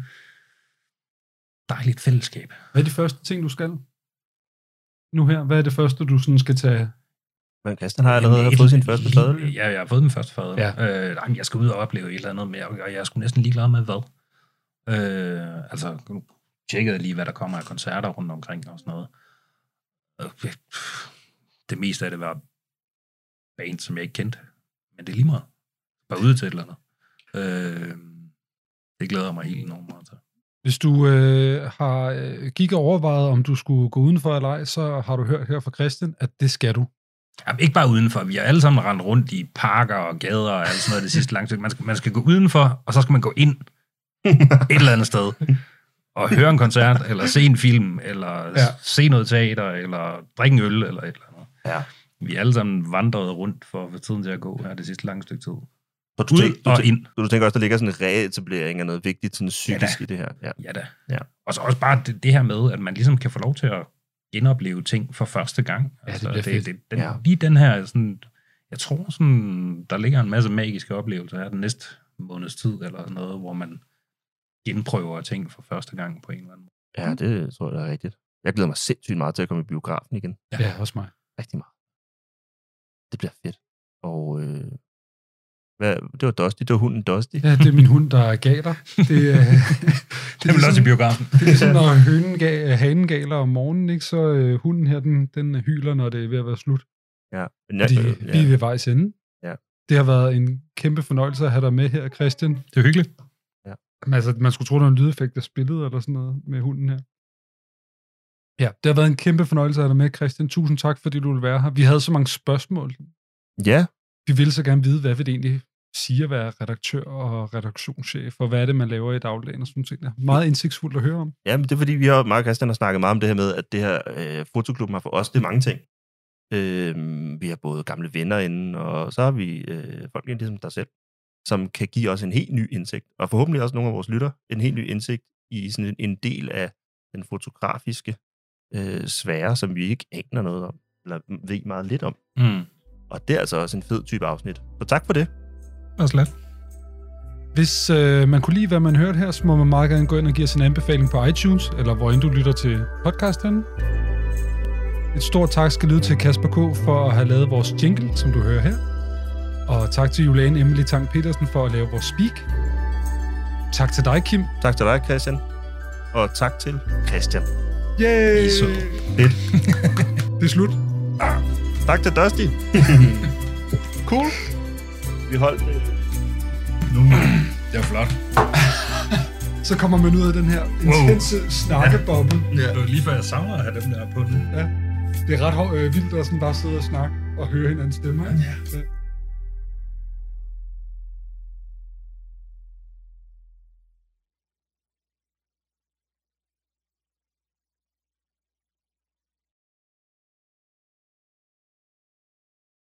dejligt fællesskab. Hvad er de første ting, du skal? Nu her, hvad er det første, du sådan skal tage? Men Christian har allerede Jamen, fået sin første fadøl. Ja, jeg har fået den første fadøl. Ja. Øh, nej, men jeg skal ud og opleve et eller andet, med, og jeg er sgu næsten ligeglad med hvad. Øh, altså, tjekkede lige, hvad der kommer af koncerter rundt omkring og sådan noget. Øh, Det meste af det var band, som jeg ikke kendte. Men det er lige meget. Bare ud til et eller andet. Øh, det glæder mig helt enormt meget til. Hvis du øh, har øh, gik og overvejet, om du skulle gå udenfor eller ej, så har du hørt her fra Christian, at det skal du. Jamen, ikke bare udenfor. Vi har alle sammen rendt rundt i parker og gader og alt sådan noget det sidste stykke. Man skal, man skal gå udenfor, og så skal man gå ind et eller andet sted og høre en koncert, eller se en film, eller Ja. ja. se noget teater, eller drikke en øl, eller et eller andet. Ja. Vi alle sammen vandret rundt for at få tiden til at gå her det sidste lange stykke tid. Så du, tænker, du, og ind. du tænker også, der ligger sådan en reetablering af noget vigtigt sådan psykisk i det her. Ja. Ja da. Ja. Og så også bare det, det her med, at man ligesom kan få lov til at genopleve ting for første gang. Altså, Ja, det bliver det, fedt. det, den, Ja. ja. Lige den her, sådan, jeg tror, sådan, der ligger en masse magiske oplevelser her den næste måneds tid, eller noget, hvor man genprøver ting for første gang på en eller anden måde. ja, det tror jeg, der er rigtigt. Jeg glæder mig sindssygt meget til at komme i biografen igen. Ja, ja også mig. Rigtig meget. Det bliver fedt. Og øh, hvad, det var Dusty, det var hunden Dusty. Ja, det er min hund, der gav dig. Det, øh, det, Det vil også i biografen. det er ligesom, når hønen ga, hanen galer om morgenen, ikke, så øh, hunden her, den, den hyler, når det er ved at være slut. Ja. Men jeg, Fordi øh, vi er ved vejs ende. Ja. Det har været en kæmpe fornøjelse at have dig med her, Christian. Det er hyggeligt. Men altså, man skulle tro, der var en lydeffekt, der spillede, eller sådan noget med hunden her. Ja, det har været en kæmpe fornøjelse at have dig med, Christian. Tusind tak, fordi du ville være her. Vi havde så mange spørgsmål. ja, Vi ville så gerne vide, hvad vil det egentlig sige at være redaktør og redaktionschef, og hvad er det, man laver i dagligdagen og sådan ting. der. Meget indsigtsfuldt at høre om. Ja, men det er fordi, vi har, Mark Christian har snakket meget om det her med, at det her øh, fotoklubben har for os, det er mange ting. Øh, vi har både gamle venner inde, og så har vi øh, folk ind ligesom dig selv, som kan give os en helt ny indsigt, og forhåbentlig også nogle af vores lytter, en helt ny indsigt i sådan en, en del af den fotografiske øh, sfære, som vi ikke aner noget om, eller ved meget lidt om. Mm. Og det er altså også en fed type afsnit. Så tak for det. Også let. Hvis øh, man kunne lide, hvad man hørte her, så må man meget gerne gå ind og give os en anbefaling på iTunes, eller hvor end du lytter til podcasten. Et stort tak skal lyde til Kasper K. for at have lavet vores jingle, som du hører her. Og tak til Juliane Emily Tang Petersen for at lave vores speak. Tak til dig, Kim. Tak til dig, Christian. Og tak til Christian. Yay! Er søde. Fedt. Det er slut. Tak til Dusty. cool. Vi holdt det. Det var flot. Så kommer man ud af den her intense snakkeboble. Ja. Det var lige før jeg savner at have dem der på nu. Det er ret øh, vildt at sådan bare sidde og snakke og høre hinandens stemmer. ikke? Ja.